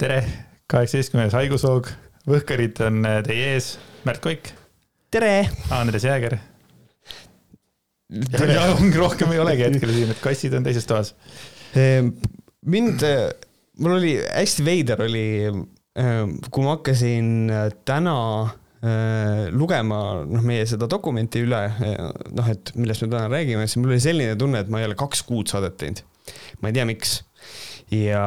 tere, kaheksateistkümnes haigushoog, Võhkarid on äh, teie ees, Märt Koik, tere! Andres Jääger. ja ongi rohkem ei olegi hetkel siin, et kassid on teises toas. Ehm, mind, mul oli hästi veider oli, ehm, kui ma hakkasin äh, täna lugema noh, meie seda dokumenti üle, noh, et millest me täna räägime, siis mul oli selline tunne, et ma ei ole kaks kuud saadet teinud. ma ei tea, miks ja.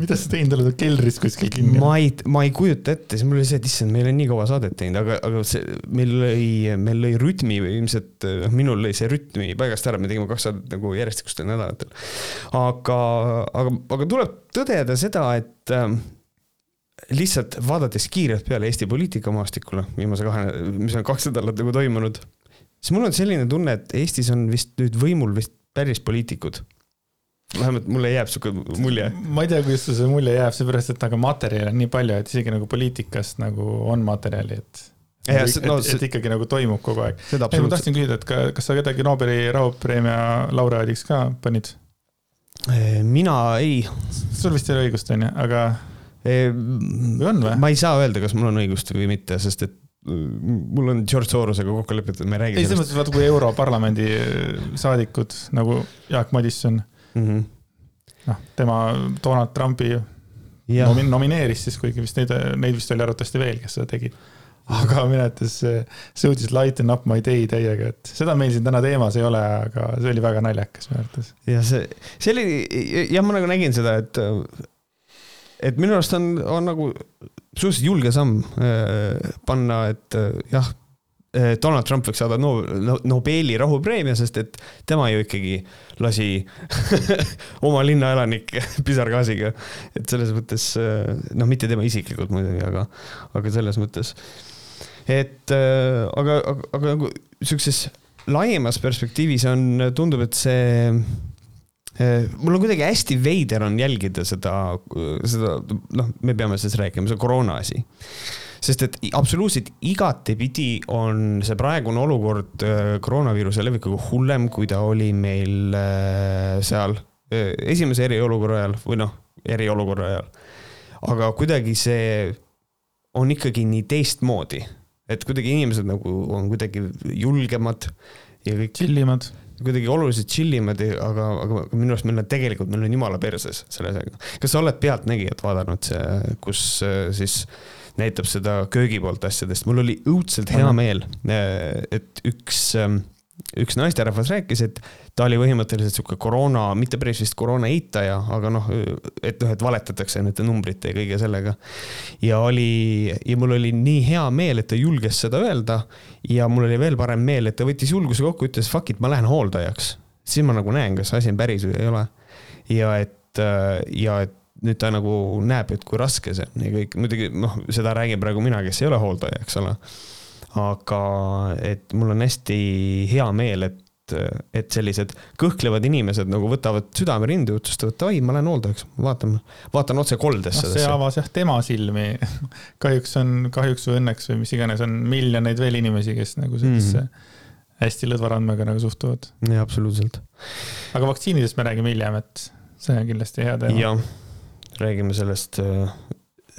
mida sa teinud oled, keldris kuskil kinni? ma ei, ma ei kujuta ette, siis mul oli see, et issand, me ei ole nii kaua saadet teinud, aga, aga see, meil lõi, meil lõi rütmi või ilmselt, noh, minul lõi see rütmi paigast ära, me tegime kaks saadet nagu järjestikustel nädalatel. aga, aga, aga tuleb tõdeda seda, et äh, lihtsalt vaadates kiirelt peale Eesti poliitikamaastikule viimase kahe, mis on kaks nädalat nagu toimunud, siis mul on selline tunne, et Eestis on vist nüüd võimul vist päris poliitikud vähemalt mulle jääb sihuke mulje. ma ei tea, kuidas see mulje jääb, seepärast et nagu materjali on nii palju, et isegi nagu poliitikast nagu on materjali, et. Ja, et, no, et, et ikkagi nagu toimub kogu aeg. ei, ma tahtsin küsida, et ka, kas sa kedagi Nobeli rahupreemia laureaadiks ka panid? mina ei. sul vist ei ole õigust, onju, aga. või on või? ma ei saa öelda, kas mul on õigust või mitte, sest et mul on George Sorosega kokku lepitud, me ei räägi. ei, selles mõttes, vaata kui Europarlamendi saadikud nagu Jaak Madisson mm -hmm. noh, tema Donald Trumpi nomi-, nomineeris siis, kuigi vist neid, neid vist oli arvatavasti veel, kes seda tegid. aga minu arvates see uudis lighten up my day täiega, et seda meil siin täna teemas ei ole, aga see oli väga naljakas minu arvates. ja see, see oli, jah, ma nagu nägin seda, et, et minu arust on, on nagu suhteliselt julge samm äh, panna, et äh, jah Donald Trump võiks saada no, no, Nobeli rahupreemia, sest et tema ju ikkagi lasi oma linna elanikke pisargaasiga. et selles mõttes, eh, noh, mitte tema isiklikult muidugi, aga, aga selles mõttes. et eh, aga, aga, aga nagu sihukeses laiemas perspektiivis on, tundub, et see mul on kuidagi hästi veider on jälgida seda, seda, noh, me peame sellest rääkima, see koroona asi sest et absoluutselt igatepidi on see praegune olukord äh, koroonaviiruse levikuga hullem, kui ta oli meil äh, seal äh, esimese eriolukorra ajal või noh, eriolukorra ajal. aga kuidagi see on ikkagi nii teistmoodi, et kuidagi inimesed nagu on kuidagi julgemad ja kõik. chill imad kuidagi oluliselt chill imad, aga, aga minu arust meil on tegelikult, meil on jumala perses selle asjaga. kas sa oled Pealtnägijat vaadanud, kus siis näitab seda köögi poolt asjadest, mul oli õudselt hea meel, et üks, ähm, üks naisterahvas rääkis, et ta oli põhimõtteliselt sihuke koroona, mitte päris vist koroona eitaja, aga noh, et noh, et valetatakse nende numbrite ja kõige sellega. ja oli, ja mul oli nii hea meel, et ta julges seda öelda ja mul oli veel parem meel, et ta võttis julguse kokku, ütles fuck it, ma lähen hooldajaks. siis ma nagu näen, kas asi on päris või ei ole. ja et, ja et nüüd ta nagu näeb, et kui raske see on ja kõik, muidugi noh, seda räägin praegu mina, kes ei ole hooldaja, eks ole. aga et mul on hästi hea meel, et et sellised kõhklevad inimesed nagu võtavad südame rinde ja otsustavad, davai, ma lähen hooldajaks, vaatan, vaatan otse koldesse no,. see avas jah tema silmi. kahjuks on, kahjuks või õnneks või mis iganes, on miljoneid veel inimesi, kes nagu sellisesse mm -hmm. hästi lõdva randmega nagu suhtuvad. jaa, absoluutselt. aga vaktsiinidest me räägime hiljem, et see on kindlasti hea teema. Räägime sellest, äh,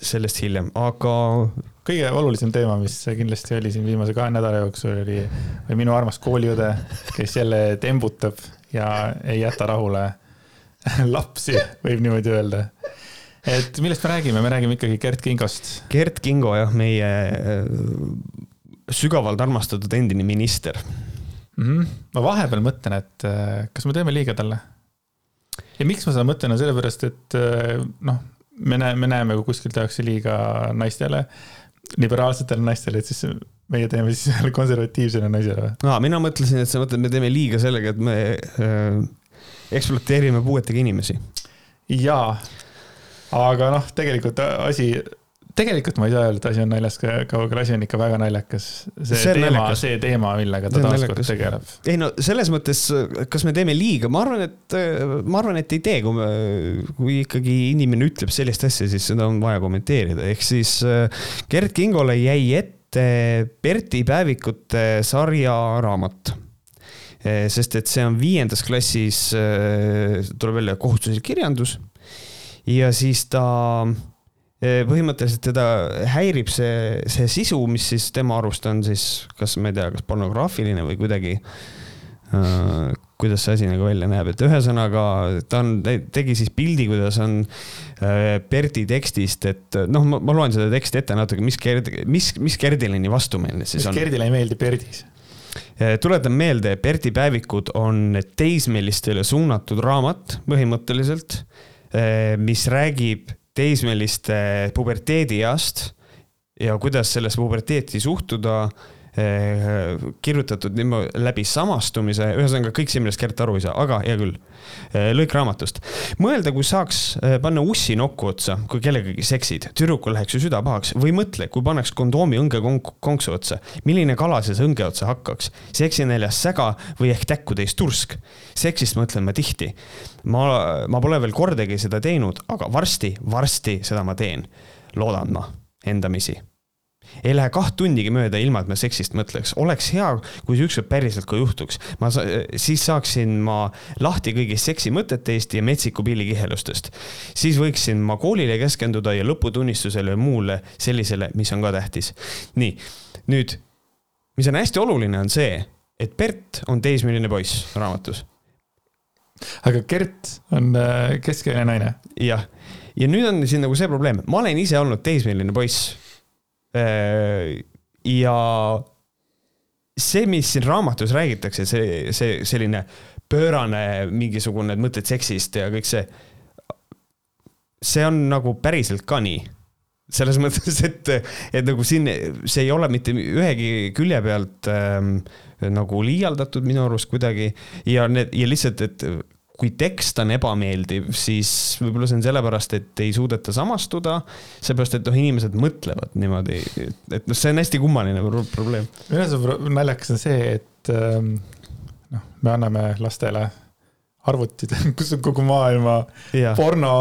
sellest hiljem, aga. kõige olulisem teema, mis kindlasti oli siin viimase kahe nädala jooksul, oli, oli minu armas kooliõde, kes jälle tembutab ja ei jäta rahule lapsi, võib niimoodi öelda. et millest me räägime, me räägime ikkagi Gert Kingost. Gert Kingo jah, meie äh, sügavalt armastatud endine minister mm. -hmm. ma vahepeal mõtlen, et äh, kas me teeme liiga talle ja miks ma seda mõtlen, on sellepärast, et äh, noh, me näeme, me näeme, kui kuskil tehakse liiga naistele, liberaalsetele naistele, et siis meie teeme siis ühele konservatiivsele naisele või? aa, mina mõtlesin, et sa mõtled, me teeme liiga sellega, et me äh, ekspluateerime puuetega inimesi. jaa, aga noh, tegelikult asi tegelikult ma ei saa öelda, et asi on naljas kaugel, asi on ikka väga naljakas. see, teema, see teema, millega ta taaskord tegeleb. ei no selles mõttes, kas me teeme liiga, ma arvan, et, ma arvan, et ei tee, kui me, kui ikkagi inimene ütleb sellist asja, siis seda on vaja kommenteerida, ehk siis Gerd Kingole jäi ette Berti päevikute sarja raamat sest et see on viiendas klassis, tuleb välja kohustuslik kirjandus. Ja siis ta põhimõtteliselt teda häirib see, see sisu, mis siis tema arust on siis, kas ma ei tea, kas pornograafiline või kuidagi äh, kuidas see asi nagu välja näeb, et ühesõnaga ta on, tegi siis pildi, kuidas on äh, Berti tekstist, et noh, ma loen seda teksti ette natuke, mis Gerd, mis, mis Gerdile nii vastumeelne siis mis on. mis Gerdile ei meeldi Berdis? Äh, tuletan meelde, Berti päevikud on teismelistele suunatud raamat põhimõtteliselt, mis räägib teismeliste puberteedieast ja kuidas sellesse puberteeti suhtuda kirjutatud niimoodi läbi samastumise, ühesõnaga kõik see, millest Gert aru ei saa, aga hea küll. Eh, lõik raamatust. mõelda, kui saaks eh, panna ussi nokku otsa, kui kellegagi seksid, tüdrukul läheks ju süda pahaks või mõtle, kui paneks kondoomi õnge konksu otsa, milline kala see õnge otsa hakkaks, seksinäljas säga või ehk täkkutäis tursk. seksist mõtlen ma tihti ma, ma pole veel kordagi seda teinud, aga varsti, varsti seda ma teen. loodan ma endamisi. Ei lähe kaht tundigi mööda, ilma et ma seksist mõtleks, oleks hea, kui see ükskord päriselt ka juhtuks. ma, siis saaksin ma lahti kõigist seksimõtetest ja metsiku pillikihelustest. siis võiksin ma koolile keskenduda ja lõputunnistusele ja muule sellisele, mis on ka tähtis. nii, nüüd, mis on hästi oluline, on see, et Bert on teismeline poiss raamatus aga Gert on äh, keskealine naine. jah, ja nüüd on siin nagu see probleem, ma olen ise olnud teismeline poiss. Äh, ja see, mis siin raamatus räägitakse, see, see selline pöörane mingisugune mõtted seksist ja kõik see. see on nagu päriselt ka nii selles mõttes, et, et nagu siin, see ei ole mitte ühegi külje pealt ähm, nagu liialdatud minu arust kuidagi ja need ja lihtsalt, et kui tekst on ebameeldiv, siis võib-olla see on sellepärast, et ei suudeta samastuda. seepärast, et noh, inimesed mõtlevad niimoodi, et noh, see on hästi kummaline probleem. arust naljakas on see, et ähm, noh, me anname lastele arvutid, kus on kogu maailma ja. porno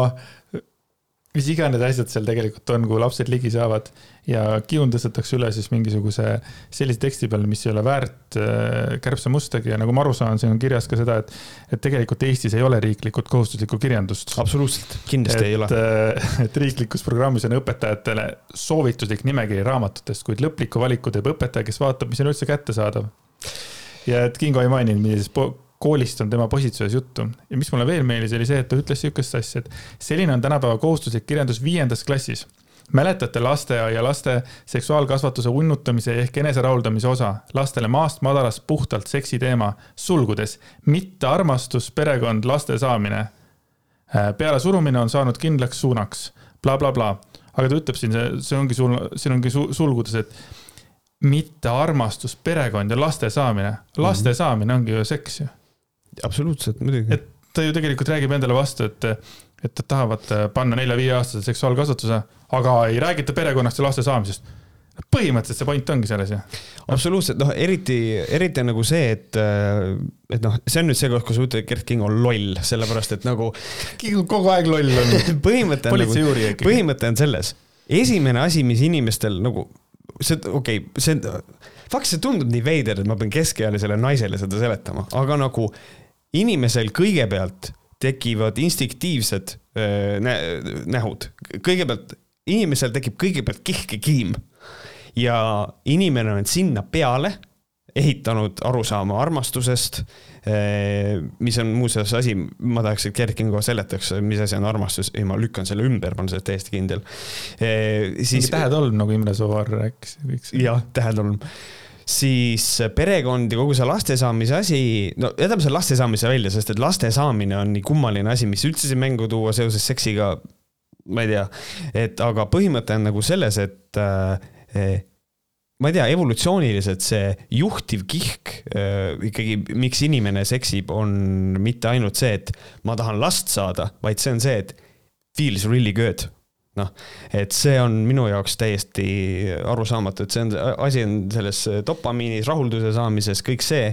mis iganes asjad seal tegelikult on, kuhu lapsed ligi saavad ja kiun tõstetakse üle siis mingisuguse sellise teksti peale, mis ei ole väärt äh, kärbsemustagi ja nagu ma aru saan, siin on kirjas ka seda, et, et tegelikult Eestis ei ole riiklikult kohustuslikku kirjandust. absoluutselt, kindlasti et, ei ole. Äh, et riiklikus programmis on õpetajatele soovituslik nimekiri raamatutest, kuid lõpliku valiku teeb õpetaja, kes vaatab, mis on üldse kättesaadav. ja et Kingo ei maininud, millises koolist on tema positsionis juttu. ja mis mulle veel meeldis, oli see, et ta ütles sihukest asja, et selline on tänapäeva kohustuslik kirjandus viiendas klassis. mäletate lasteaia laste seksuaalkasvatuse unnutamise ehk eneserahuldamise osa, lastele maast madalast puhtalt seksi teema, sulgudes, mitte armastus, perekond, laste saamine. Äh, peale surumine on saanud kindlaks suunaks bla,, blablabla. aga ta ütleb siin, see ongi sul, siin ongi sulgudes, et mitte armastus, perekond ja laste saamine. laste mm -hmm. saamine ongi ju seks ju absoluutselt, muidugi. et ta ju tegelikult räägib endale vastu, et, et nad tahavad panna nelja-viieaastase seksuaalkasvatuse, aga ei räägita perekonnast ja laste saamisest põhimõtteliselt see point ongi selles ju. absoluutselt, noh, eriti, eriti on nagu see, et, et noh, see on nüüd see koht, kus ütled, et Gerd Kingo on loll, sellepärast et nagu. Kingo kogu aeg loll on põhimõte on nagu, põhimõte on selles, esimene asi, mis inimestel nagu, see, okei okay,, see, fakt, see tundub nii veider, et ma pean keskealisele naisele seda seletama, aga nagu inimesel kõigepealt tekivad instinktiivsed nä nähud. kõigepealt, inimesel tekib kõigepealt kihkekiim ja inimene on sinna peale ehitanud arusaama armastusest, mis on muuseas asi, ma tahaks, et Gerd Kingo seletaks, mis asi on armastus, ei, ma lükkan selle ümber, ma olen selles täiesti kindel. siis. tähetolm, nagu Imre Sooäär rääkis. jah, tähetolm siis perekond ja kogu see laste saamise asi, no jätame selle laste saamise välja, sest et laste saamine on nii kummaline asi, mis üldse siin mängu tuua seoses seksiga. ma ei tea, et aga põhimõte on nagu selles, et äh, ma ei tea, evolutsiooniliselt see juhtiv kihk äh, ikkagi, miks inimene seksib, on mitte ainult see, et ma tahan last saada, vaid see on see, et feels really good noh, et see on minu jaoks täiesti arusaamatu, et see on, asi on selles dopamiinis, rahulduse saamises, kõik see,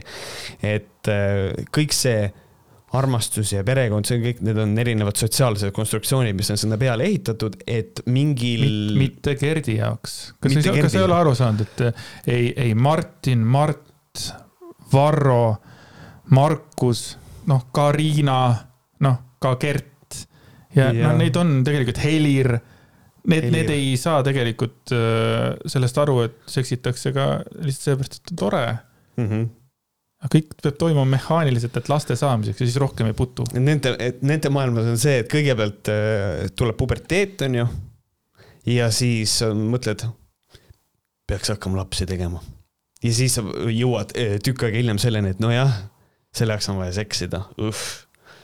et äh, kõik see armastus ja perekond, see kõik, need on erinevad sotsiaalsed konstruktsioonid, mis on sinna peale ehitatud, et mingil Mit,. mitte Gerdi jaoks. kas sa, kas ei ole aru saanud, et äh, ei, ei Martin, Mart, Varro, Markus, noh, ka Riina, noh, ka Gert ja, ja. no neid on tegelikult Helir, need, need ei saa tegelikult äh, sellest aru, et seksitakse ka lihtsalt sellepärast, et on tore mm. -hmm aga kõik peab toimuma mehaaniliselt, et laste saamiseks ja siis rohkem ei putu. Nende, nende maailmas on see, et kõigepealt äh, tuleb puberteet, on ju. ja siis äh, mõtled, peaks hakkama lapsi tegema. ja siis sa jõuad tükk aega hiljem selleni, et nojah, selle jaoks on vaja seksida,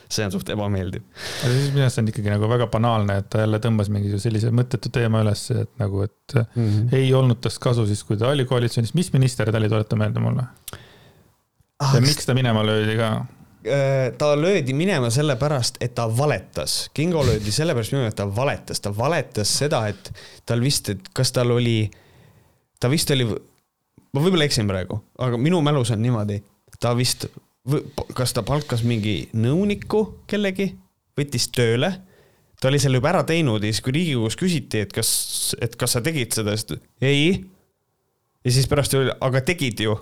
see on suht ebameeldiv. aga siis minu arust on ikkagi nagu väga banaalne, et ta jälle tõmbas mingi sellise mõttetu teema üles, et nagu, et mm -hmm. ei olnud tast kasu siis, kui ta oli koalitsioonis. mis minister ta oli, tuleta meelde mulle ah,. ja miks ta minema löödi ka? Äh, ta löödi minema sellepärast, et ta valetas. Kingo löödi sellepärast minema, et ta valetas, ta valetas seda, et tal vist, et kas tal oli, ta vist oli, ma võib-olla eksin praegu, aga minu mälus on niimoodi, ta vist kas ta palkas mingi nõuniku kellegi, võttis tööle, ta oli selle juba ära teinud ja siis, kui Riigikogus küsiti, et kas, et kas sa tegid seda, siis ei. ja siis pärast oli, aga tegid ju,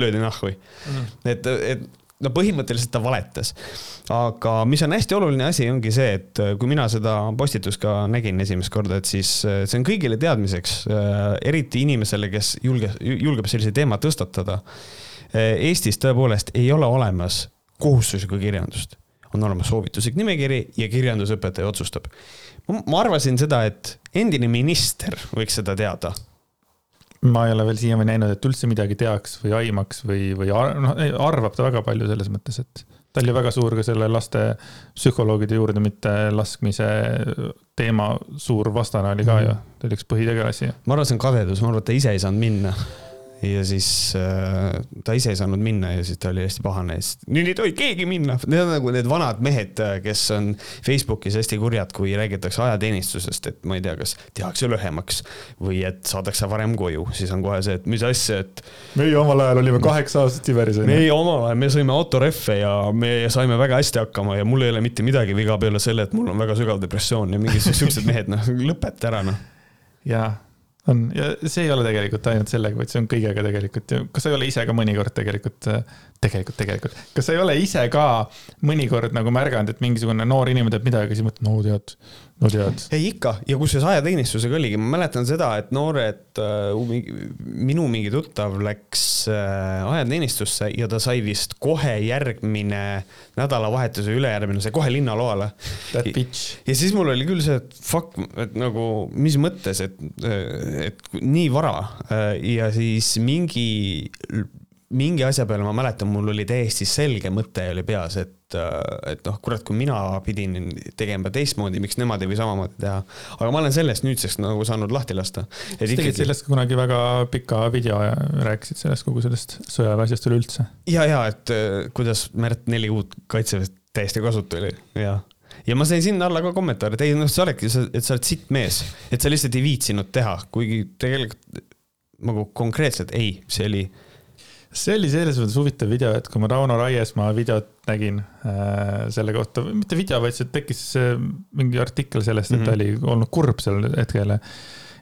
löödi nahku. Mm.. et, et no põhimõtteliselt ta valetas. aga mis on hästi oluline asi, ongi see, et kui mina seda postitust ka nägin esimest korda, et siis see on kõigile teadmiseks, eriti inimesele, kes julge, julgeb sellise teema tõstatada Eestis tõepoolest ei ole olemas kohustuslikku kirjandust. on olemas soovituslik nimekiri ja kirjandusõpetaja otsustab. ma arvasin seda, et endine minister võiks seda teada ma ei ole veel siiamaani näinud, et üldse midagi teaks või aimaks või, või noh, arvab ta väga palju selles mõttes, et ta oli väga suur ka selle laste psühholoogide juurde mitte laskmise teema suur vastane oli ka mm. ju, ta oli üks põhitegelasi. ma arvan, see on kadedus, ma arvan, et ta ise ei saanud minna ja siis äh, ta ise ei saanud minna ja siis ta oli hästi pahane ja siis nüüd ei tohi keegi minna. Need on nagu need vanad mehed, äh, kes on Facebookis hästi kurjad, kui räägitakse ajateenistusest, et ma ei tea, kas tehakse lühemaks või et saadakse varem koju, siis on kohe see, et mis asja, et. meie omal ajal olime kaheksa aastat Siberis. meie omal ajal, me sõime autorehve ja me saime väga hästi hakkama ja mul ei ole mitte midagi viga peale selle, et mul on väga sügav depressioon ja mingisugused siuksed mehed, noh, lõpeta ära, noh. jaa on ja see ei ole tegelikult ainult sellega, vaid see on kõigega tegelikult ju, kas sa ei ole ise ka mõnikord tegelikult, tegelikult, tegelikult, kas sa ei ole ise ka mõnikord nagu märganud, et mingisugune noor inimene teeb midagi, siis mõtled, no tead, no tead. ei ikka ja kusjuures ajateenistusega oligi, ma mäletan seda, et noored äh,, minu mingi tuttav läks äh, ajateenistusse ja ta sai vist kohe järgmine nädalavahetuse ülejärgmine, sai kohe linnaloale. That bitch. ja siis mul oli küll see, et fuck, et nagu mis mõttes, et, et nii vara äh, ja siis mingi mingi asja peale ma mäletan, mul oli täiesti selge mõte oli peas, et, et noh, kurat, kui mina pidin tegema teistmoodi, miks nemad ei või samamoodi teha. aga ma olen sellest nüüdseks nagu saanud lahti lasta. sa tegid ikkagi... sellest kunagi väga pika video ja rääkisid sellest kogu sellest sõjaväe asjast üleüldse. ja, ja et äh, kuidas Märt neli uut kaitseväest täiesti kasutu oli ja ja ma sain sinna alla ka kommentaare, et ei noh, sa oledki, et sa oled sitt mees, et sa lihtsalt ei viitsinud teha, kuigi tegelikult nagu konkreetselt ei, see oli see oli selles mõttes huvitav video, et kui ma Rauno Raiesmaa videot nägin äh, selle kohta, mitte video, vaid see tekkis äh, mingi artikkel sellest, et mm -hmm. ta oli olnud kurb sel hetkel. ja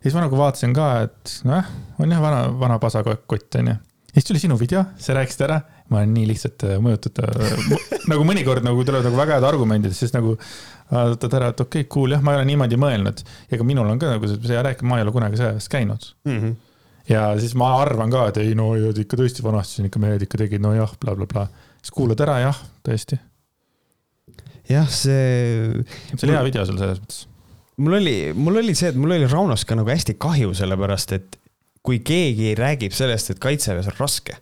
siis ma nagu vaatasin ka, et noh, on jah vana, vana pasakott onju. ja siis tuli sinu video, sa rääkisid ära, ma olen nii lihtsalt äh, mõjutatud äh, nagu mõnikord nagu tulevad nagu väga head argumendid, siis nagu võtad ära, et okei okay,, cool, jah, ma ei ole niimoodi mõelnud. ka minul on ka nagu see rääkimine, ma ei ole kunagi sõjaväes käinud mm. -hmm ja siis ma arvan ka, et ei no ikka tõesti vanasti siin ikka mehed ikka tegid nojah bla, bla, blablabla. siis kuulad ära, jah, tõesti. jah, see. see oli hea video sul selles mõttes. mul oli, mul oli see, et mul oli Raunost ka nagu hästi kahju, sellepärast et kui keegi räägib sellest, et kaitseväes on raske,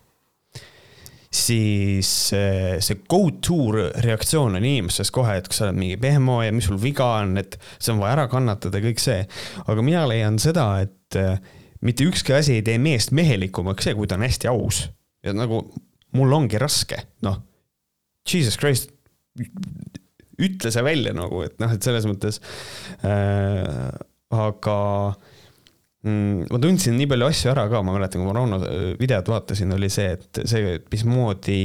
siis see go to reaktsioon on inimestes kohe, et kas sa oled mingi pehmo ja mis sul viga on, et see on vaja ära kannatada, kõik see. aga mina leian seda, et mitte ükski asi ei tee meest mehelikumaks see, kui ta on hästi aus. ja nagu mul ongi raske, noh. Jesus Christ, ütle see välja nagu, et noh, et selles mõttes äh,. aga mm, ma tundsin nii palju asju ära ka, ma mäletan, kui ma Rauno äh, videot vaatasin, oli see, et see, mismoodi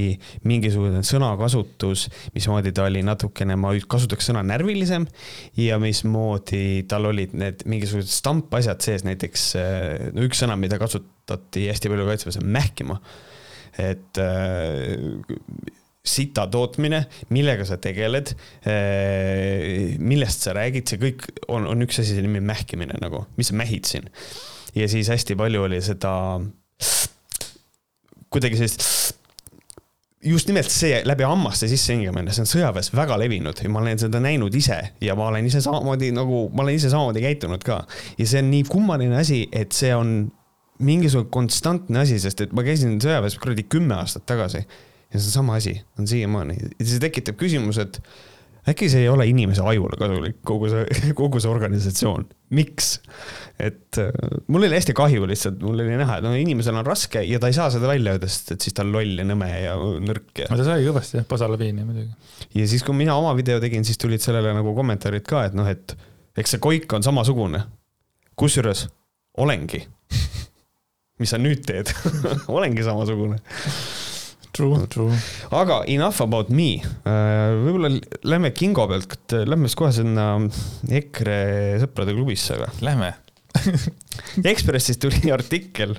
mingisugune sõnakasutus, mismoodi ta oli natukene, ma kasutaks sõna närvilisem ja mismoodi tal olid need mingisugused stampasjad sees, näiteks äh, no üks sõna, mida kasutati hästi palju kaitseväes, on mähkima. et äh, sita tootmine, millega sa tegeled, millest sa räägid, see kõik on, on üks asi, selle nimi mähkimine nagu, mis sa mähid siin. ja siis hästi palju oli seda kuidagi sellist just nimelt see läbi hammaste sissehingamine, see on sõjaväes väga levinud ja ma olen seda näinud ise ja ma olen ise samamoodi nagu, ma olen ise samamoodi käitunud ka. ja see on nii kummaline asi, et see on mingisugune konstantne asi, sest et ma käisin sõjaväes kuradi kümme aastat tagasi ja see on sama asi, on siiamaani. see tekitab küsimuse, et äkki see ei ole inimese ajule kasulik, kogu see, kogu see organisatsioon, miks? et äh, mul oli hästi kahju lihtsalt, mul oli näha, et no inimesel on raske ja ta ei saa seda välja öelda, sest et siis ta on loll ja nõme ja nõrk ja. ta sai kõvasti jah, pasalapiini muidugi. ja siis, kui mina oma video tegin, siis tulid sellele nagu kommentaarid ka, et noh, et eks see koik on samasugune. kusjuures olengi mis sa nüüd teed olengi samasugune True, true. aga enough about me. Äh, võib-olla lähme Kingo pealt, lähme siis kohe sinna EKRE sõprade klubisse või? Lähme Ekspressis tuli artikkel,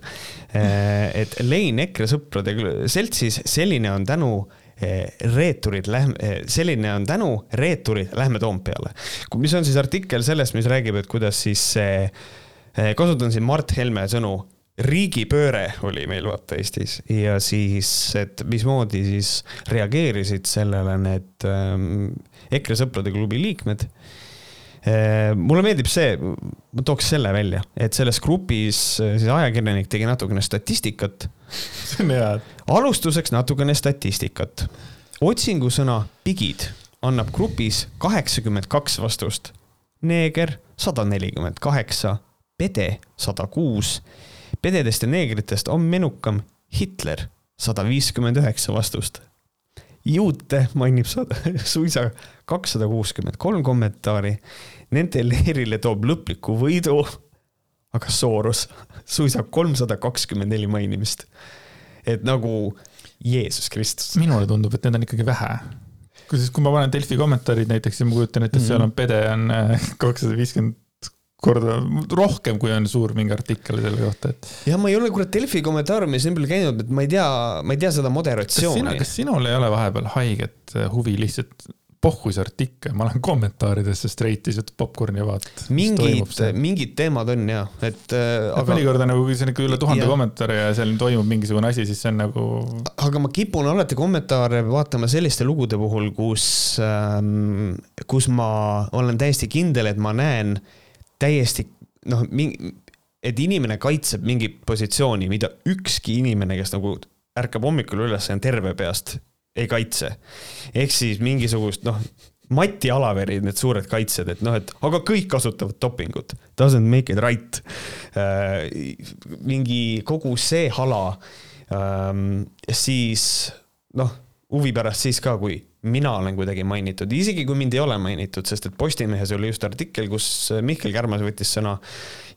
äh, et Lein EKRE sõprade seltsis, selline on tänu äh, reeturid, lähme, selline on tänu, reeturid, lähme Toompeale. mis on siis artikkel sellest, mis räägib, et kuidas siis see, kasutan siin Mart Helme sõnu riigipööre oli meil vaata Eestis ja siis, et mismoodi siis reageerisid sellele need ähm, EKRE sõprade klubi liikmed äh,. mulle meeldib see, ma tooks selle välja, et selles grupis äh, siis ajakirjanik tegi natukene statistikat. see on hea. alustuseks natukene statistikat. otsingusõna pigid annab grupis kaheksakümmend kaks vastust. neeger sada nelikümmend kaheksa, pede sada kuus pededest ja neegritest on menukam Hitler, sada viiskümmend üheksa vastust. juute mainib sada, suisa kakssada kuuskümmend kolm kommentaari. Nende leerile toob lõpliku võidu, aga Soros suisa kolmsada kakskümmend neli mainimist. et nagu Jeesus Kristus. minule tundub, et need on ikkagi vähe kusjuures, kui ma panen Delfi kommentaarid näiteks ja ma kujutan ette, et seal mhm. on pede on äh, kakssada viiskümmend korda rohkem, kui on suur mingi artikkel selle kohta, et. ja ma ei ole kurat Delfi kommentaariumis nii palju käinud, et ma ei tea, ma ei tea seda moderatsiooni. kas sinul ei ole vahepeal haiget huvi lihtsalt pohhu see artikkel, ma lähen kommentaaridesse straight lihtsalt popkorni vaata. mingid, mingid teemad on ja, et äh,. aga mõnikord on nagu, kui see on ikka üle tuhande kommentaari ja seal toimub mingisugune asi, siis see on nagu. aga ma kipun alati kommentaare vaatama selliste lugude puhul, kus ähm,, kus ma olen täiesti kindel, et ma näen äh, täiesti noh, et inimene kaitseb mingit positsiooni, mida ükski inimene, kes nagu ärkab hommikul üles ja on terve peast, ei kaitse. ehk siis mingisugust noh, Mati Alaveri need suured kaitsjad, et noh, et aga kõik kasutavad dopingut, doesn't make it right äh,. mingi kogu see hala ähm,, siis noh, huvi pärast siis ka, kui mina olen kuidagi mainitud, isegi kui mind ei ole mainitud, sest et Postimehes oli just artikkel, kus Mihkel Kärmas võttis sõna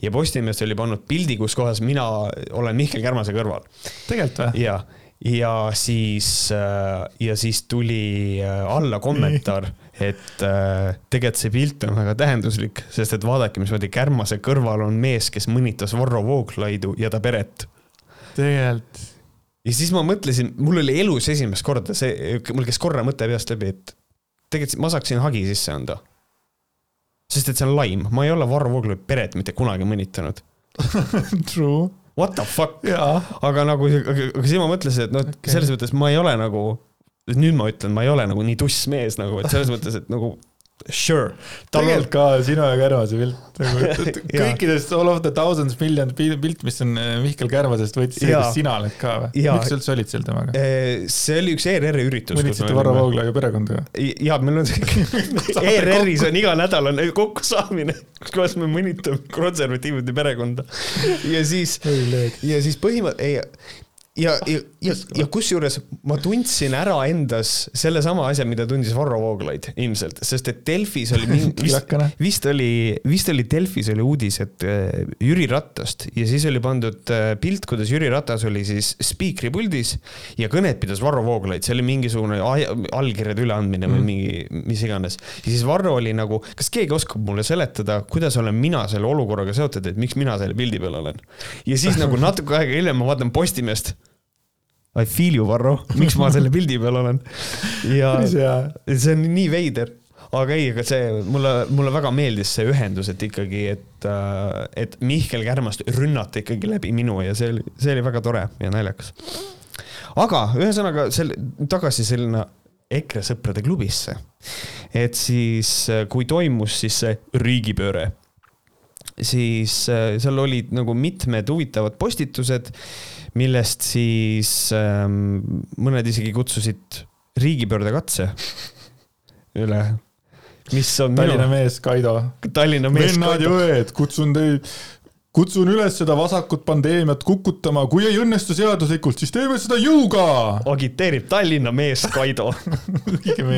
ja Postimees oli pannud pildi, kus kohas mina olen Mihkel Kärmase kõrval. tegelikult või? ja, ja siis, äh, ja siis tuli äh, alla kommentaar, et äh, tegelikult see pilt on väga tähenduslik, sest et vaadake, mismoodi Kärmase kõrval on mees, kes mõnitas Varro Vooglaidu ja ta peret. tegelikult ja siis ma mõtlesin, mul oli elus esimest korda see, mul käis korra mõte peast läbi, et tegelikult ma saaksin hagi sisse anda. sest et see on laim, ma ei ole Varro Vooglaiu peret mitte kunagi mõnitanud True. What the fuck? aga nagu, aga siis ma mõtlesin, et noh okay., selles mõttes ma ei ole nagu, nüüd ma ütlen, ma ei ole nagu nii tuss mees nagu, et selles mõttes, et nagu Sure. tegelikult ka sinu ja Kärvase pilt nagu, kõikidest all of the thousands million pilt, mis on äh, Mihkel Kärvasest, võttis see, kus sina oled ka või? miks sa üldse olid seal temaga? Äh, see oli üks ERR-i üritus. mõnitsite Varro Vooglaiu perekonda või? ja meil on ERR-is on iganädalane kokkusaamine, kus me mõnitame konservatiivide perekonda. ja siis, ja siis põhimõtteliselt, ja, ja, ja, ja kusjuures ma tundsin ära endas sellesama asja, mida tundis Varro Vooglaid ilmselt, sest et Delfis oli vist, vist oli, vist oli Delfis oli uudis, et äh, Jüri Ratast ja siis oli pandud äh, pilt, kuidas Jüri Ratas oli siis spiikri puldis ja kõnet pidas Varro Vooglaid, see oli mingisugune allkirjade üleandmine mm. või mingi, mis iganes. ja siis Varro oli nagu, kas keegi oskab mulle seletada, kuidas olen mina selle olukorraga seotud, et miks mina selle pildi peal olen? ja siis nagu natuke aega hiljem ma vaatan Postimeest I feel you, Varro, miks ma selle pildi peal olen. ja see on nii veider aga ei, aga see mulle, mulle väga meeldis see ühendus, et ikkagi, et, äh, et Mihkel Kärmast rünnati ikkagi läbi minu ja see oli, see oli väga tore ja naljakas. aga ühesõnaga selle, tagasi selline EKRE sõprade klubisse. et siis, äh, kui toimus siis see riigipööre, siis äh, seal olid nagu mitmed huvitavad postitused, millest siis ähm, mõned isegi kutsusid riigipöördekatse üle mis on Tallinna minu... mees Kaido. Tallinna mees Vennad Kaido. ja õed, kutsun teid, kutsun üles seda vasakut pandeemiat kukutama, kui ei õnnestu seaduslikult, siis teeme seda jõuga. agiteerib Tallinna mees Kaido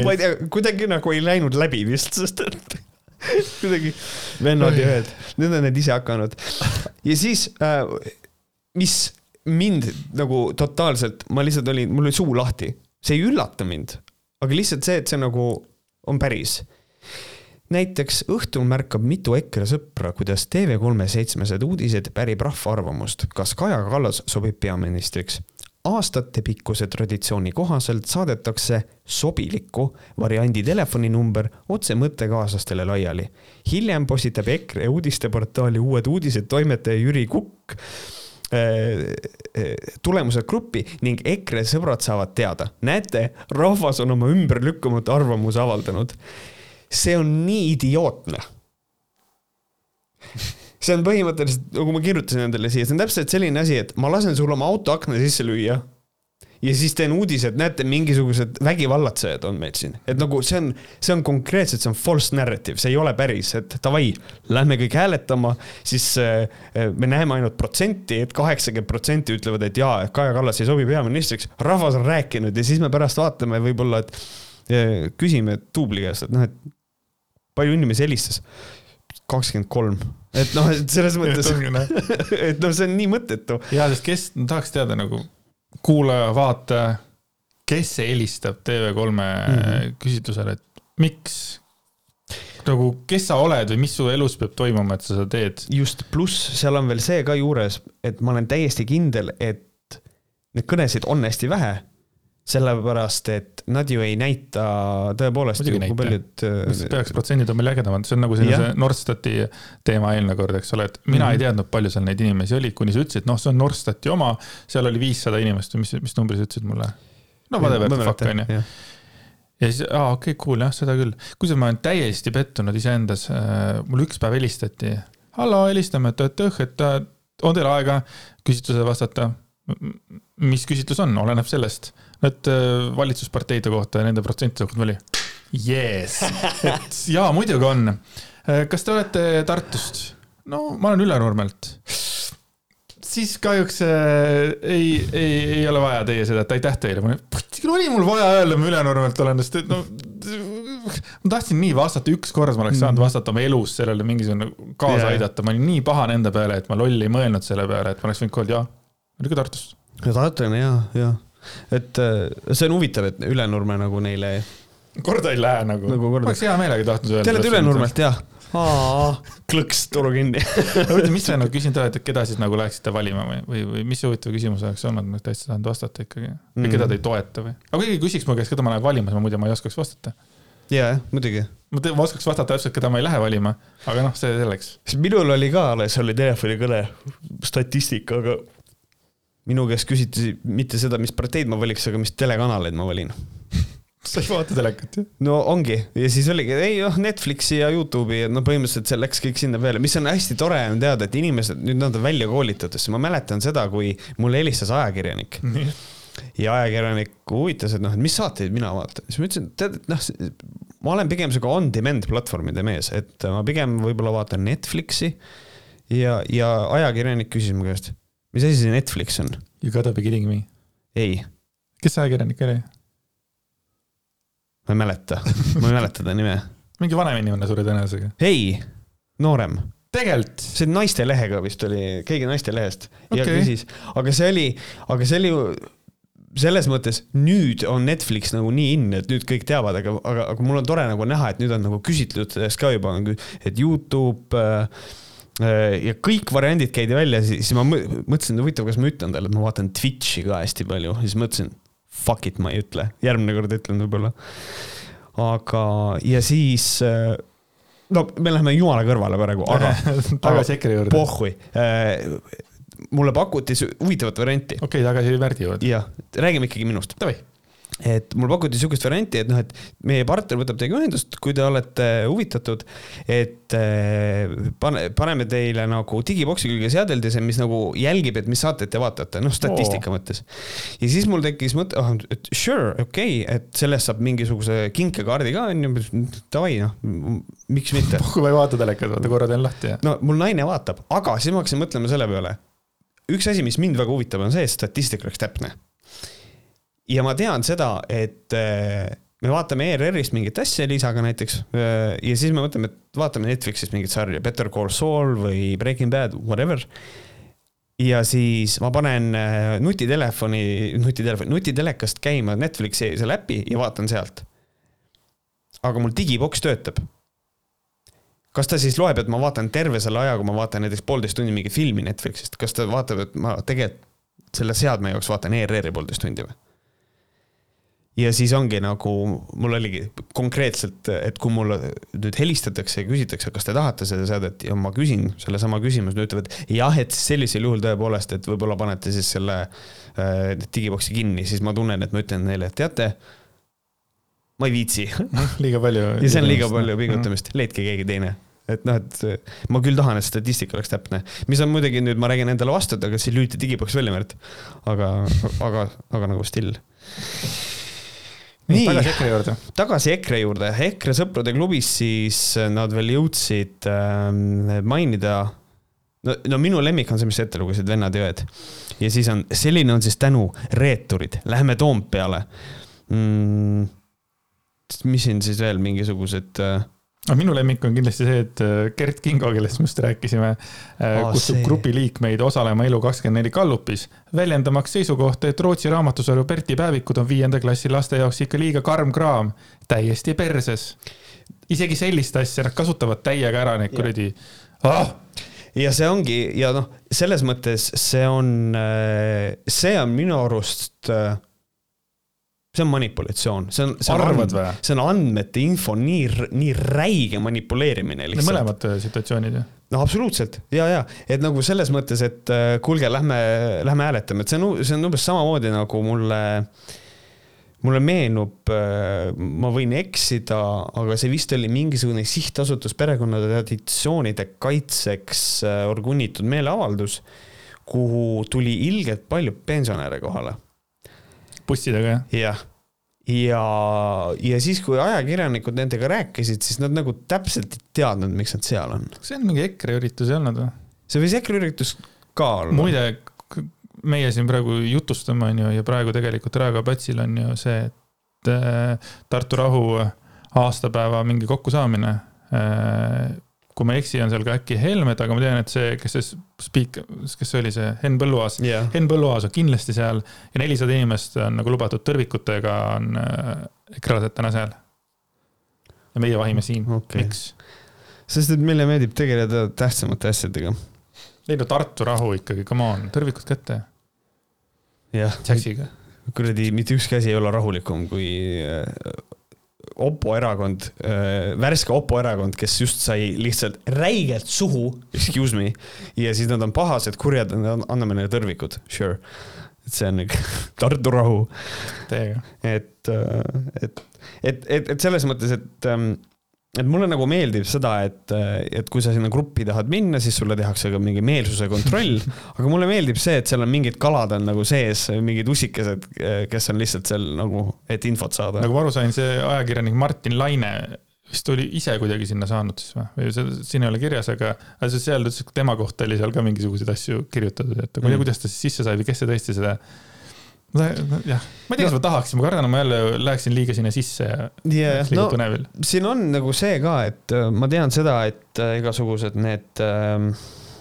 ma ei tea, kuidagi nagu ei läinud läbi vist, sest et kuidagi vennad ja õed, nüüd on need ise hakanud. ja siis äh,, mis mind nagu totaalselt, ma lihtsalt olin, mul oli suu lahti, see ei üllata mind, aga lihtsalt see, et see nagu on päris näiteks õhtul märkab mitu EKRE sõpra, kuidas TV3 seitsmesed uudised pärib rahva arvamust, kas Kaja Kallas sobib peaministriks. Aastatepikkuse traditsiooni kohaselt saadetakse sobiliku variandi telefoninumber otse mõttekaaslastele laiali. hiljem postitab EKRE uudisteportaali Uued uudised toimetaja Jüri Kukk äh, äh, tulemused gruppi ning EKRE sõbrad saavad teada. näete, rahvas on oma ümberlükkamatu arvamuse avaldanud see on nii idiootne see on põhimõtteliselt, nagu ma kirjutasin endale siia, see on täpselt selline asi, et ma lasen sul oma auto akna sisse lüüa. ja siis teen uudise, et näete, mingisugused vägivallatsejad on meil siin, et nagu see on, see on konkreetselt, see on false narrative, see ei ole päris, et davai, lähme kõik hääletama, siis äh, me näeme ainult protsenti et, et kaheksakümmend protsenti ütlevad, et jaa, Kaja Kallas ei sobi peaministriks, rahvas on rääkinud ja siis me pärast vaatame võib-olla, et äh, küsime Tuubli käest, et noh, et palju inimesi helistas? kakskümmend kolm, et noh, et selles mõttes, et noh, see on nii mõttetu. ja, sest kes, tahaks teada nagu kuulaja, vaataja, kes helistab TV3 mm -hmm. küsitlusele, et miks? nagu, kes sa oled või mis su elus peab toimuma, et sa seda teed? just, pluss seal on veel see ka juures, et ma olen täiesti kindel, et neid kõnesid on hästi vähe sellepärast, et nad ju ei näita tõepoolest kui paljud. mis peaks protsendid on meil ägedamad, see on nagu selline see Norstati teema eelmine kord, eks ole, et mina mm -hmm. ei mhm. teadnud, palju seal neid inimesi oli, kuni sa ütlesid, noh, see on Norstati oma, seal oli viissada inimest või mis, mis numbri sa ütlesid mulle? no whatever the fuck on ju. ja siis, aa okei okay,, cool jah, seda küll. kusjuures ma olen täiesti pettunud iseendas, äh, mulle üks päev helistati. hallo, helistame, et, et õh, et on teil aega küsitlusele vastata? mis küsitlus on, oleneb sellest et äh, valitsusparteide kohta ja nende protsentide kohta oli yes., et jaa, muidugi on. Äh, kas te olete Tartust? no ma olen Ülenurmelt. siis kahjuks äh, ei, ei, ei ole vaja teie seda, et aitäh teile. oli mul vaja öelda, ma Ülenurmelt olen, sest et no ma tahtsin nii vastata, ükskord ma oleks saanud mm. vastata oma elus sellele mingisugune kaasa yeah. aidata, ma olin nii pahane enda peale, et ma lolli ei mõelnud selle peale, et ma oleks võinud öelda jaa, muidugi Tartust. Tartu on hea, jaa et äh, see on huvitav, et Ülenurme nagu neile. korda ei lähe nagu, nagu. ma oleks hea meelega tahtnud öelda. Te olete Ülenurmelt jah? klõks toru kinni huvitav, mis sa nagu küsin taha, et keda siis nagu läheksite valima või, või, või mis see huvitav küsimus oleks olnud, ma täitsa tahan vastata ikkagi. või keda te ei toeta või? aga kui keegi küsiks mu käest, keda ma lähen valima, siis ma muidu ma ei oskaks vastata. ja, jah, muidugi. ma, ma oskaks vastata täpselt, keda ma ei lähe valima, aga noh, see selleks. minul oli ka alles, oli telefonikõne statistikaga minu käest küsiti mitte seda, mis parteid ma valiks, aga mis telekanaleid ma valin. Sa ei vaata telekat ju? no ongi. Ja siis oligi, ei noh, Netflixi ja Youtube'i, no põhimõtteliselt see läks kõik sinna peale, mis on hästi tore on teada, et inimesed, nüüd nad on välja koolitatud, sest ma mäletan seda, kui mulle helistas ajakirjanik. ja ajakirjanik huvitas, et noh, et mis saateid mina vaatan, siis ma ütlesin, tead, et noh, ma olen pigem sihuke on-demand platvormide mees, et ma pigem võib-olla vaatan Netflixi ja, ja ajakirjanik küsis mu käest mis asi see Netflix on? You gotta be kidding me. ei. kes see ajakirjanik oli? ma ei mäleta, ma ei mäleta ta nime. mingi vanem inimene suure tõenäosusega. ei, noorem. tegelikult? see naistelehega vist oli, keegi naistelehest okay. ja küsis, aga see oli, aga see oli ju selles mõttes nüüd on Netflix nagu nii in, et nüüd kõik teavad, aga, aga, aga mul on tore nagu näha, et nüüd on nagu küsitlustes ka juba, et Youtube äh, ja kõik variandid käidi välja, siis ma mõtlesin, huvitav, kas ma ütlen talle, et ma vaatan Twitch'i ka hästi palju, siis mõtlesin, fuck it, ma ei ütle, järgmine kord ütlen võib-olla. aga, ja siis no me läheme jumala kõrvale praegu, aga tagasi EKRE juurde. pohhui mulle pakuti huvitavat varianti. okei okay,, tagasi Värdi juurde. jah, räägime ikkagi minust. Et mul pakuti sihukest varianti, et noh, et meie partner võtab teiega ühendust, kui te olete huvitatud, et eh, pane, paneme teile nagu digiboksi külge seadeldise, mis nagu jälgib, et mis saateid te vaatate, noh statistika Oo. mõttes. ja siis mul tekkis mõte, oh, et sure, okei okay,, et sellest saab mingisuguse kinkekaardi ka onju, davai noh, miks mitte. kui ma ei vaata telekat, vaata korra teen lahti ja. no mul naine vaatab, aga siis ma hakkasin mõtlema selle peale üks asi, mis mind väga huvitab, on see, et statistika oleks täpne. Ja ma tean seda, et äh, me vaatame ERR-ist mingit asja lisaga näiteks äh, ja siis me mõtleme, et vaatame Netflixist mingit sarja, Better Call Saul või Breaking Bad, whatever. ja siis ma panen äh, nutitelefoni, nutitelefoni, nutitelekast käima Netflixi selle äpi ja vaatan sealt. aga mul digiboks töötab kas ta siis loeb, et ma vaatan terve selle aja, kui ma vaatan näiteks poolteist tundi mingit filmi Netflixist, kas ta vaatab, et ma tegelikult selle seadme jaoks vaatan ERR-i poolteist tundi või? Ja siis ongi nagu, mul oligi konkreetselt, et kui mulle nüüd helistatakse ja küsitakse, kas te tahate seda seadet ja ma küsin sellesama küsimuse, nad ütlevad jah, et sellisel juhul tõepoolest, et võib-olla panete siis selle äh, digiboksi kinni, siis ma tunnen, et ma ütlen neile, et teate, ma ei viitsi liiga palju. ja see on liiga palju pingutamist, leidke keegi teine et noh, et ma küll tahan, et statistika oleks täpne, mis on muidugi nüüd, ma räägin endale vastu, et aga siis lülita digiboks välja, Märt. aga, aga, aga nagu still. Nii, tagasi EKRE juurde. tagasi EKRE juurde, EKRE sõprade klubis siis nad veel jõudsid äh, mainida no, no minu lemmik on see, mis sa ette lugesid, Vennad ja õed. ja siis on, selline on siis tänu, reeturid, läheme Toompeale mm,. mis siin siis veel mingisugused äh, no minu lemmik on kindlasti see, et äh, Gert Kingo, kellest me just rääkisime oh,, kutsub grupi liikmeid osalema Elu24 gallupis, väljendamaks seisukohta, et Rootsi raamatusarju Berti päevikud on viienda klassi laste jaoks ikka liiga karm kraam, täiesti perses. isegi sellist asja, nad kasutavad täiega ära neid kuradi ah! ja see ongi ja noh, selles mõttes see on, äh, see on minu arust see on manipulatsioon, see on, see on, and, see on andmete info nii, nii räige manipuleerimine lihtsalt. mõlemad äh, situatsioonid ju. no absoluutselt. Ja, ja et nagu selles mõttes, et äh, kuulge, lähme, lähme hääletame, et see on, see on umbes samamoodi nagu mulle, mulle meenub, äh, ma võin eksida, aga see vist oli mingisugune sihtasutus perekonnade traditsioonide kaitseks organitud meeleavaldus, kuhu tuli ilgelt palju pensionäre kohale bussidega, jah? jah. ja, ja siis, kui ajakirjanikud nendega rääkisid, siis nad nagu täpselt ei teadnud, miks nad seal on. kas see on mingi EKRE üritus ei olnud või? see võis EKRE üritus ka olla. muide, meie siin praegu jutustame, on ju, ja praegu tegelikult Raekoja platsil on ju see, et äh, Tartu rahu aastapäeva mingi kokkusaamine äh, kui ma ei eksi, on seal ka äkki Helmed, aga ma tean, et see, kes see spiik-, kes see oli, see Henn Põlluaas yeah., Henn Põlluaas on kindlasti seal ja nelisada inimest on nagu lubatud tõrvikutega on äh, ekransed täna seal. ja meie vahime siin okay., miks? sest et meile meeldib tegeleda tähtsamate asjadega. ei no Tartu rahu ikkagi, come on, tõrvikud kätte. jah. Jaxiga. kuradi, mitte ükski asi ei ole rahulikum kui äh, Opo erakond äh,, värske Opo erakond, kes just sai lihtsalt räigelt suhu, excuse me, ja siis nad on pahased, kurjad, anname neile tõrvikud, sure. et see on nagu Tartu rahu. et, äh, et, et, et, et selles mõttes, et ähm, et mulle nagu meeldib seda, et, et kui sa sinna gruppi tahad minna, siis sulle tehakse ka mingi meelsuse kontroll. aga mulle meeldib see, et seal on mingid kalad on nagu sees, mingid ussikesed, kes on lihtsalt seal nagu, et infot saada. nagu ma aru sain, see ajakirjanik Martin Laine vist oli ise kuidagi sinna saanud siis või, või see siin ei ole kirjas, aga, aga seal ütles, et tema kohta oli seal ka mingisuguseid asju kirjutatud, et ma ei tea, kuidas ta siis sisse sai või kes see tõesti seda jah, ma ei tea, kas ma tahaksin, ma kardan, ma jälle läheksin liiga sinna sisse ja yeah, liiga no, põnevil. siin on nagu see ka, et äh, ma tean seda, et äh, igasugused need äh,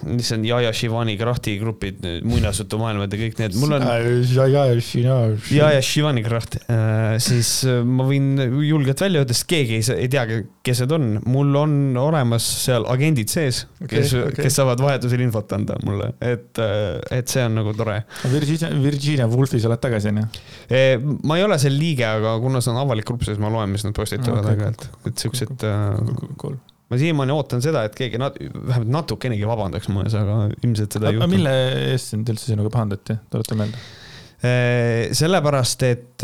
mis on Jaja Shivani Krahti grupid, muinasjutumaailmad ja kõik need, mul on. Jaja Shivani Kraht, äh, siis äh, ma võin julgelt välja öelda, sest keegi ei, ei tea, kes need on. mul on olemas seal agendid sees okay,, kes okay., kes saavad vahetusel infot anda mulle, et, et see on nagu tore. Virginia, Virginia Woolfis oled tagasi, on ju? ma ei ole seal liige, aga kuna see on avalik grupp, siis ma loen, mis nad postitavad aeg-ajalt, et siuksed. Cool ma siiamaani ootan seda, et keegi nat-, vähemalt natukenegi vabandaks mu ees, aga ilmselt seda ei juhtu. mille eest sind üldse sinuga pahandati, tuleta meelde? sellepärast, et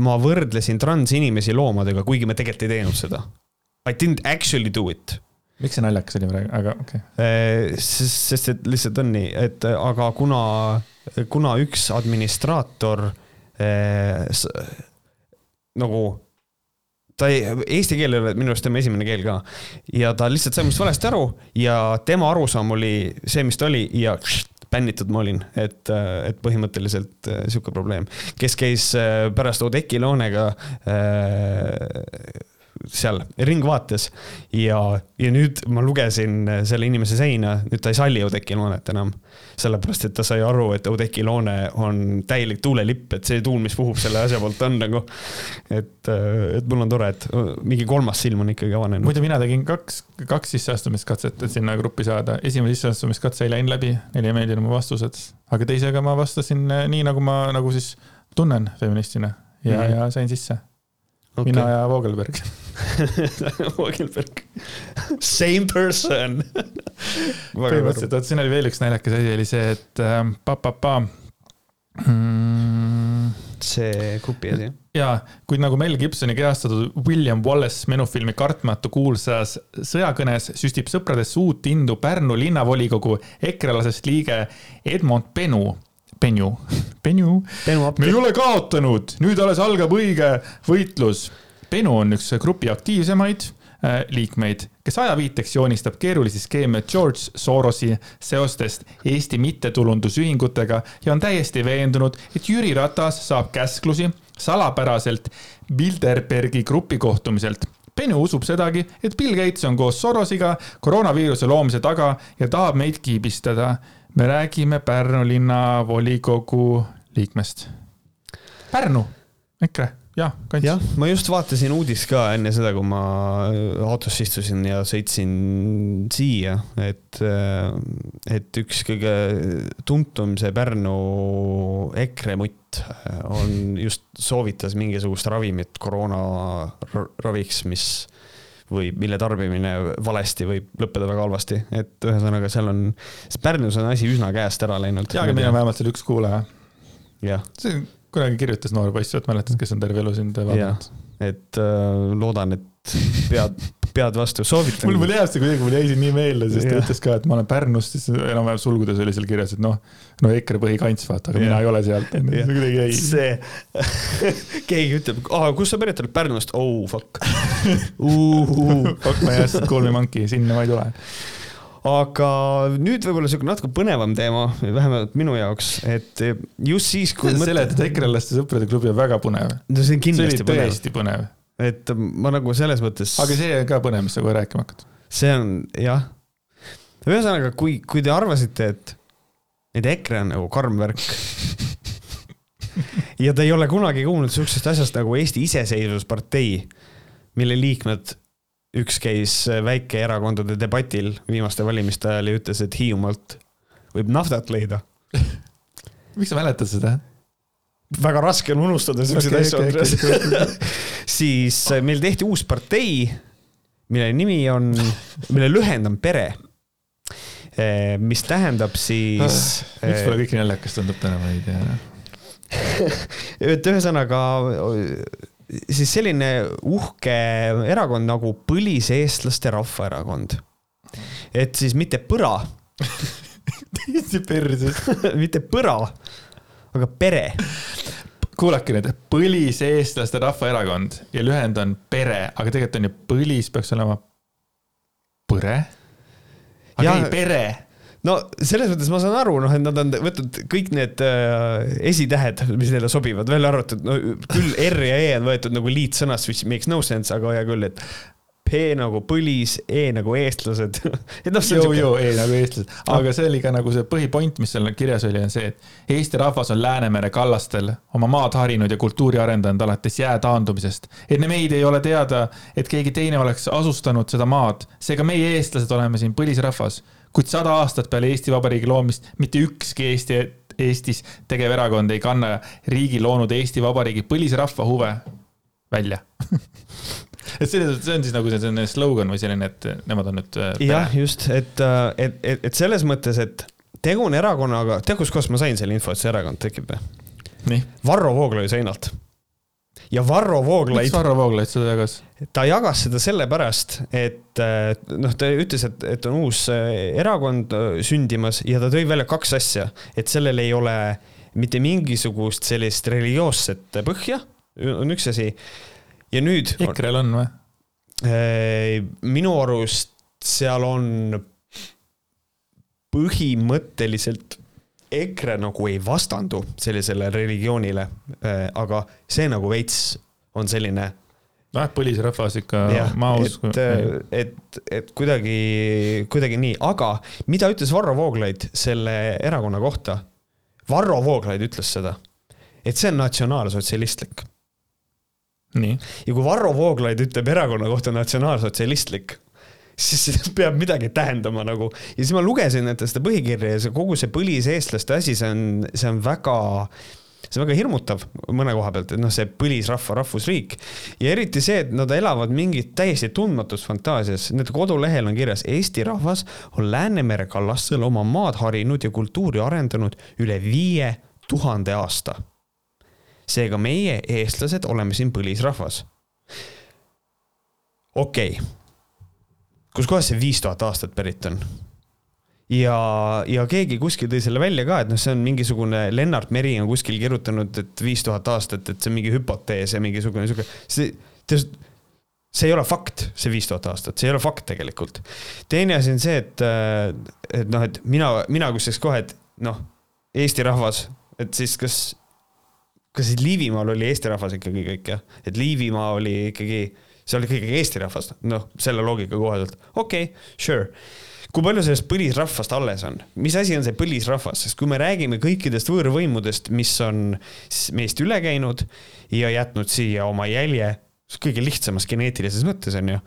ma võrdlesin transinimesi loomadega, kuigi me tegelikult ei teinud seda. I didn't actually do it. miks see naljakas oli praegu, aga okei okay.. sest, sest et lihtsalt on nii, et aga kuna, kuna üks administraator eh, nagu ta ei, eesti keel ei ole minu arust tema esimene keel ka. ja ta lihtsalt sai minust valesti aru ja tema arusaam oli see, mis ta oli ja bännitud ma olin, et, et põhimõtteliselt äh, sihuke probleem. kes käis äh, pärast Oudekki Loonega äh, seal Ringvaates ja, ja nüüd ma lugesin selle inimese seina, nüüd ta ei salli Oudekki Loonet enam. sellepärast, et ta sai aru, et Oudekki Loone on täielik tuulelipp, et see tuul, mis puhub selle asja poolt, on nagu. et, et mul on tore, et mingi kolmas silm on ikkagi avanenud. muidu mina tegin kaks, kaks sisseastumiskatset, et sinna gruppi saada. esimene sisseastumiskatse ei läinud läbi, neile ei meeldinud mu vastused, aga teisega ma vastasin nii, nagu ma nagu siis tunnen feministina ja mm, -hmm. ja sain sisse okay.. mina ja Vogelberg. Vogelberg, same person. Põhimõtteliselt, vot siin oli veel üks naljakas asi, oli see, et äh, pa-pa-pa mm,. see grupi asi. jaa, kuid nagu Mel Gibsoni kehastatud William Wallace menufilmi Kartmatu kuulsas sõjakõnes süstib sõpradesse uut indu Pärnu linnavolikogu ekrelasest liige Edmond Benu Penju, Penju. me ei ole kaotanud, nüüd alles algab õige võitlus. Penu on üks grupi aktiivsemaid äh, liikmeid, kes ajaviiteks joonistab keerulisi skeeme George Sorosi seostest Eesti mittetulundusühingutega ja on täiesti veendunud, et Jüri Ratas saab käsklusi salapäraselt Bilderbergi grupi kohtumiselt. Penu usub sedagi, et Bill Gates on koos Sorosiga koroonaviiruse loomise taga ja tahab meid kiibistada me räägime Pärnu linnavolikogu liikmest. Pärnu, EKRE, jah, kants. jah, ma just vaatasin uudist ka enne seda, kui ma autosse istusin ja sõitsin siia, et, et üks kõige tuntum see Pärnu EKRE mutt on just soovitas mingisugust ravimit koroona raviks, mis või mille tarbimine valesti võib lõppeda väga halvasti, et ühesõnaga seal on, Pärnus on asi üsna käest ära läinud. jaa, aga meil on vähemalt seal üks kuulaja. see kunagi kirjutas noor poiss, vot mäletad, kes on terve elu sind vaadanud? Et äh, loodan, et pead, pead vastu, soovitan. mul, mul jääb see kuidagi, mul jäi see nii meelde, sest ta ütles ka, et ma olen Pärnust, siis enam-vähem sulgudes oli seal kirjas, et noh, no EKRE põhikants, vaata, aga ja. mina ei ole sealt. see kuidagi jäi. see keegi ütleb, kus sa pärit oled, Pärnust, oh fuck Fuck my ass, call me monkey, sinna ma ei tule aga nüüd võib-olla sihuke natuke põnevam teema, vähemalt minu jaoks, et just siis, kui. seletad EKRE-laste sõprade klubi on väga põnev. no see on kindlasti see põnev. tõesti põnev. et ma nagu selles mõttes. aga see on ka põnev, mis sa kohe rääkima hakkad. see on jah. ühesõnaga, kui, kui te arvasite, et, et EKRE on nagu karm värk ja te ei ole kunagi kuulnud sihukesest asjast nagu Eesti Iseseisvuspartei, mille liikmed üks käis väikeerakondade debatil viimaste valimiste ajal ja ütles, et Hiiumaalt võib naftat leida miks sa mäletad seda? väga raske on unustada siukseid asju Andres siis äh, meil tehti uus partei, mille nimi on, mille lühend on Pere. Äh, mis tähendab siis. miks pole kõik naljakas tundub täna, ma ei tea et ühesõnaga siis selline uhke erakond nagu Põliseestlaste Rahvaerakond. et siis mitte põra täiesti perses mitte põra, aga pere. kuulake nüüd, Põliseestlaste Rahvaerakond ja lühend on pere, aga tegelikult on ju põlis peaks olema põre. aga ja, ei, pere no selles mõttes ma saan aru, noh, et nad on võtnud kõik need äh, esitähed, mis neile sobivad, välja arvatud, no küll R ja E on võetud nagu liitsõnast, which makes no sense, aga hea küll, et P nagu põlis, E nagu eestlased et noh, see on siuke. E nagu eestlased, aga see oli ka nagu see põhipoint, mis seal kirjas oli, on see, et Eesti rahvas on Läänemere kallastel oma maad harinud ja kultuuri arendanud alates jää taandumisest. enne meid ei ole teada, et keegi teine oleks asustanud seda maad, seega meie, eestlased, oleme siin põlisrahvas. Kuid sada aastat peale Eesti Vabariigi loomist mitte ükski Eesti, Eestis tegev erakond ei kanna riigi loonud Eesti Vabariigi põlisrahva huve välja et selles, see on siis nagu selline slogan või selline, et nemad on nüüd. Äh, jah, just, et, äh, et, et, et selles mõttes, et tegu on erakonnaga, tead, kuskohast ma sain selle info, et see erakond tekib või? Varro Vooglaiu seinalt. Ja Varro Vooglaid. miks Varro Vooglaid seda jagas? ta jagas seda sellepärast, et äh, noh, ta ütles, et, et on uus erakond sündimas ja ta tõi välja kaks asja, et sellel ei ole mitte mingisugust sellist religioosset põhja, on üks asi ja nüüd. EKRE-l on või? Minu arust seal on põhimõtteliselt EKRE nagu ei vastandu sellisele religioonile, äh, aga see nagu veits on selline. noh, põlisrahvas ikka, ma usun. et, äh, et, et kuidagi, kuidagi nii, aga mida ütles Varro Vooglaid selle erakonna kohta? Varro Vooglaid ütles seda, et see on natsionaalsotsialistlik ja kui Varro Vooglaid ütleb erakonna kohta natsionaalsotsialistlik, siis see peab midagi tähendama nagu. ja siis ma lugesin ette seda põhikirja ja see kogu see põliseestlaste asi, see on, see on väga see on väga hirmutav mõne koha pealt, et noh, see põlisrahva rahvusriik ja eriti see, et nad elavad mingit täiesti tundmatus fantaasias. Nende kodulehel on kirjas Eesti rahvas on Läänemere kallastel oma maad harinud ja kultuuri arendanud üle viie tuhande aasta seega meie, eestlased, oleme siin põlisrahvas. okei okay., kuskohast see viis tuhat aastat pärit on? ja, ja keegi kuskil tõi selle välja ka, et noh, see on mingisugune, Lennart Meri on kuskil kirjutanud, et viis tuhat aastat, et see on mingi hüpotees ja mingisugune sihuke, see, see ei ole fakt, see viis tuhat aastat, see ei ole fakt tegelikult. teine asi on see, et, et noh, et mina, mina küsiks kohe, et noh, Eesti rahvas, et siis kas kas siis Liivimaal oli eesti rahvas ikkagi kõik jah, et Liivimaa oli ikkagi, see oli ikkagi eesti rahvas, noh, selle loogika kohaselt, okei okay,, sure. Kui palju sellest põlisrahvast alles on, mis asi on see põlisrahvas, sest kui me räägime kõikidest võõrvõimudest, mis on meist üle käinud ja jätnud siia oma jälje, kõige lihtsamas geneetilises mõttes on ju,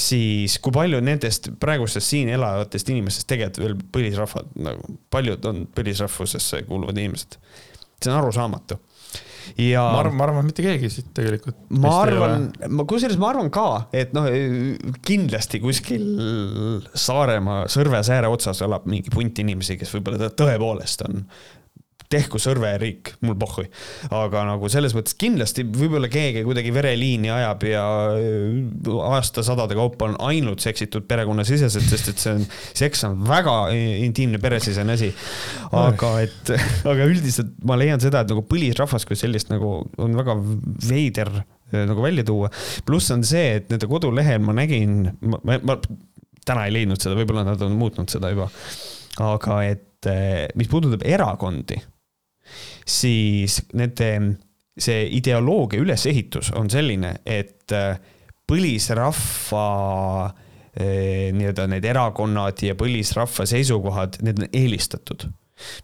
siis kui palju nendest praegustest siin elavatest inimestest tegelikult veel põlisrahvad, nagu paljud on põlisrahvusesse kuuluvad inimesed. see on arusaamatu ja. ma arvan, ma arvan, mitte keegi siit tegelikult. ma arvan, ma kusjuures ma arvan ka, et noh, kindlasti kuskil Saaremaa Sõrve-Sääre otsas elab mingi punt inimesi, kes võib-olla tõepoolest on tehku Sõrve riik, mul pohhui. aga nagu selles mõttes kindlasti võib-olla keegi kuidagi vereliini ajab ja äh, aastasadade kaupa on ainult seksitud perekonnasiseselt, sest et see on, seks on väga intiimne peresisene asi. aga et, aga üldiselt ma leian seda, et nagu põlisrahvas kui sellist nagu on väga veider äh, nagu välja tuua. pluss on see, et nende kodulehel ma nägin, ma, ma, täna ei leidnud seda, võib-olla nad on muutnud seda juba. aga et äh, mis puudutab erakondi siis nende, see ideoloogia ülesehitus on selline, et äh, põlisrahva äh, nii-öelda need erakonnad ja põlisrahva seisukohad, need on eelistatud.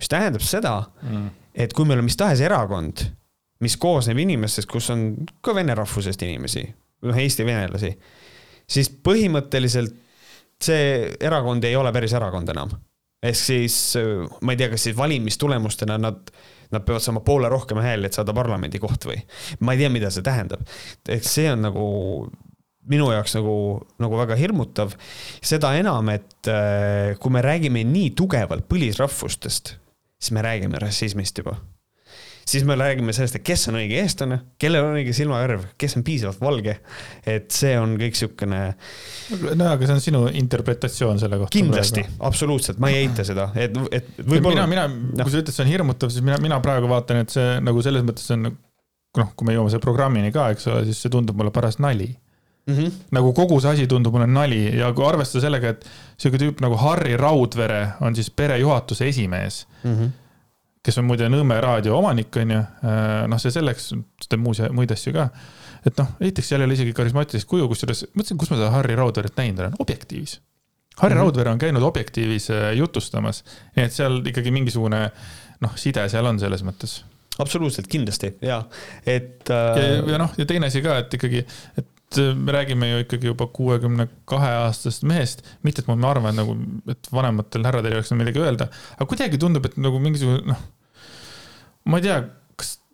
mis tähendab seda mm., et kui meil on mis tahes erakond, mis koosneb inimestest, kus on ka vene rahvusest inimesi, noh, Eesti venelasi, siis põhimõtteliselt see erakond ei ole päris erakond enam. Ehk siis ma ei tea, kas siis valimistulemustena nad nad peavad saama poole rohkem hääli, et saada parlamendikoht või. ma ei tea, mida see tähendab. ehk see on nagu minu jaoks nagu, nagu väga hirmutav. seda enam, et äh, kui me räägime nii tugevalt põlisrahvustest, siis me räägime rassismist juba siis me räägime sellest, et kes on õige eestlane, kellel on õige silmavärv, kes on piisavalt valge. et see on kõik siukene. no aga see on sinu interpretatsioon selle kohta. kindlasti, absoluutselt, ma ei eita seda, et, et võib-olla. mina, mina, kui sa ütled, see on hirmutav, siis mina, mina praegu vaatan, et see nagu selles mõttes on noh, kui me jõuame selle programmini ka, eks ole, siis see tundub mulle paras nali Mm -hmm. nagu kogu see asi tundub mulle nali ja kui arvestada sellega, et sihuke tüüp nagu Harri Raudvere on siis perejuhatuse esimees mm. -hmm kes on muide Nõmme raadio omanik, on ju. Äh, noh, see selleks, teeb muus, muid asju ka. et noh, esiteks seal ei ole isegi karismaatilist kuju, kusjuures mõtlesin, kus ma seda Harry Raudverit näinud olen, Objektiivis. Harry mm -hmm. Raudver on käinud Objektiivis äh, jutustamas, nii et seal ikkagi mingisugune noh, side seal on selles mõttes absoluutselt, kindlasti ja, et äh.... ja, ja noh, ja teine asi ka, et ikkagi, et me räägime ju ikkagi juba kuuekümne kahe aastasest mehest, mitte et ma arvan nagu, et vanematel härradel ei oleks midagi öelda, aga kuidagi tundub, et nagu mingisugune noh, ma ei tea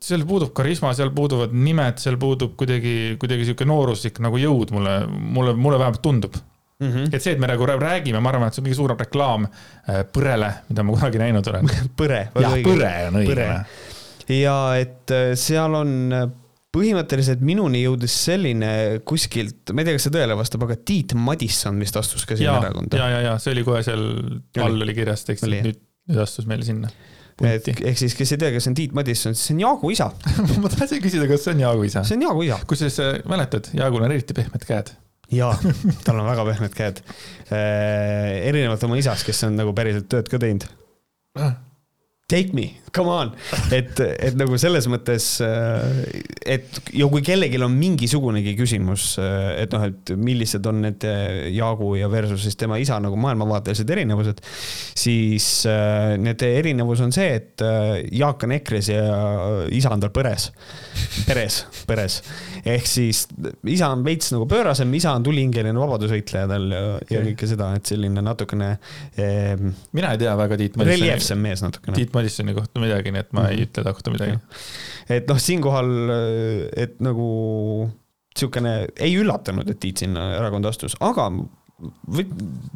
seal puudub karisma, seal puuduvad nimed, seal puudub kuidagi, kuidagi sihuke nooruslik nagu jõud mulle, mulle, mulle vähemalt tundub mm. -hmm. et see, et me nagu räägime, ma arvan, et see on kõige suurem reklaam äh, põrele, mida ma kunagi näinud olen põre. jah, põre on õige. ja et äh, seal on äh, põhimõtteliselt minuni jõudis selline kuskilt, ma ei tea, kas see tõele vastab, aga Tiit Madisson vist astus ka sinna erakonda. ja, ja, ja see oli kohe seal all oli kirjas tekst, et nüüd, nüüd astus meile sinna ehk siis, kes ei tea, kes on Tiit Madisson, siis see on Jaagu isa ma tahtsin küsida, kas see on Jaagu isa? see on Jaagu isa. kusjuures äh, mäletad, Jaagul on eriti pehmed käed. jaa, tal on väga pehmed käed äh,. erinevalt oma isast, kes on nagu päriselt tööd ka teinud ah take me, come on, et, et nagu selles mõttes, äh, et ja kui kellelgi on mingisugunegi küsimus, äh, et noh, et millised on need äh, Jaagu ja versus siis tema isa nagu maailmavaatelised erinevused, siis need erinevus on see, et Jaak on EKRE-s ja isa on tal põres, peres, peres. ehk siis isa on veits nagu pöörasem, isa on tulihingeline vabadusvõitleja tal ja, ja kõike seda, et selline natukene eh,. mina ei tea väga Tiit Madissoni. reljeefsem mees natukene. Tiit Madissoni kohta midagi, nii et ma ei mhm. ütle ta kohta midagi. et noh, siinkohal, et nagu niisugune ei üllatanud, et Tiit sinna erakonda astus, aga või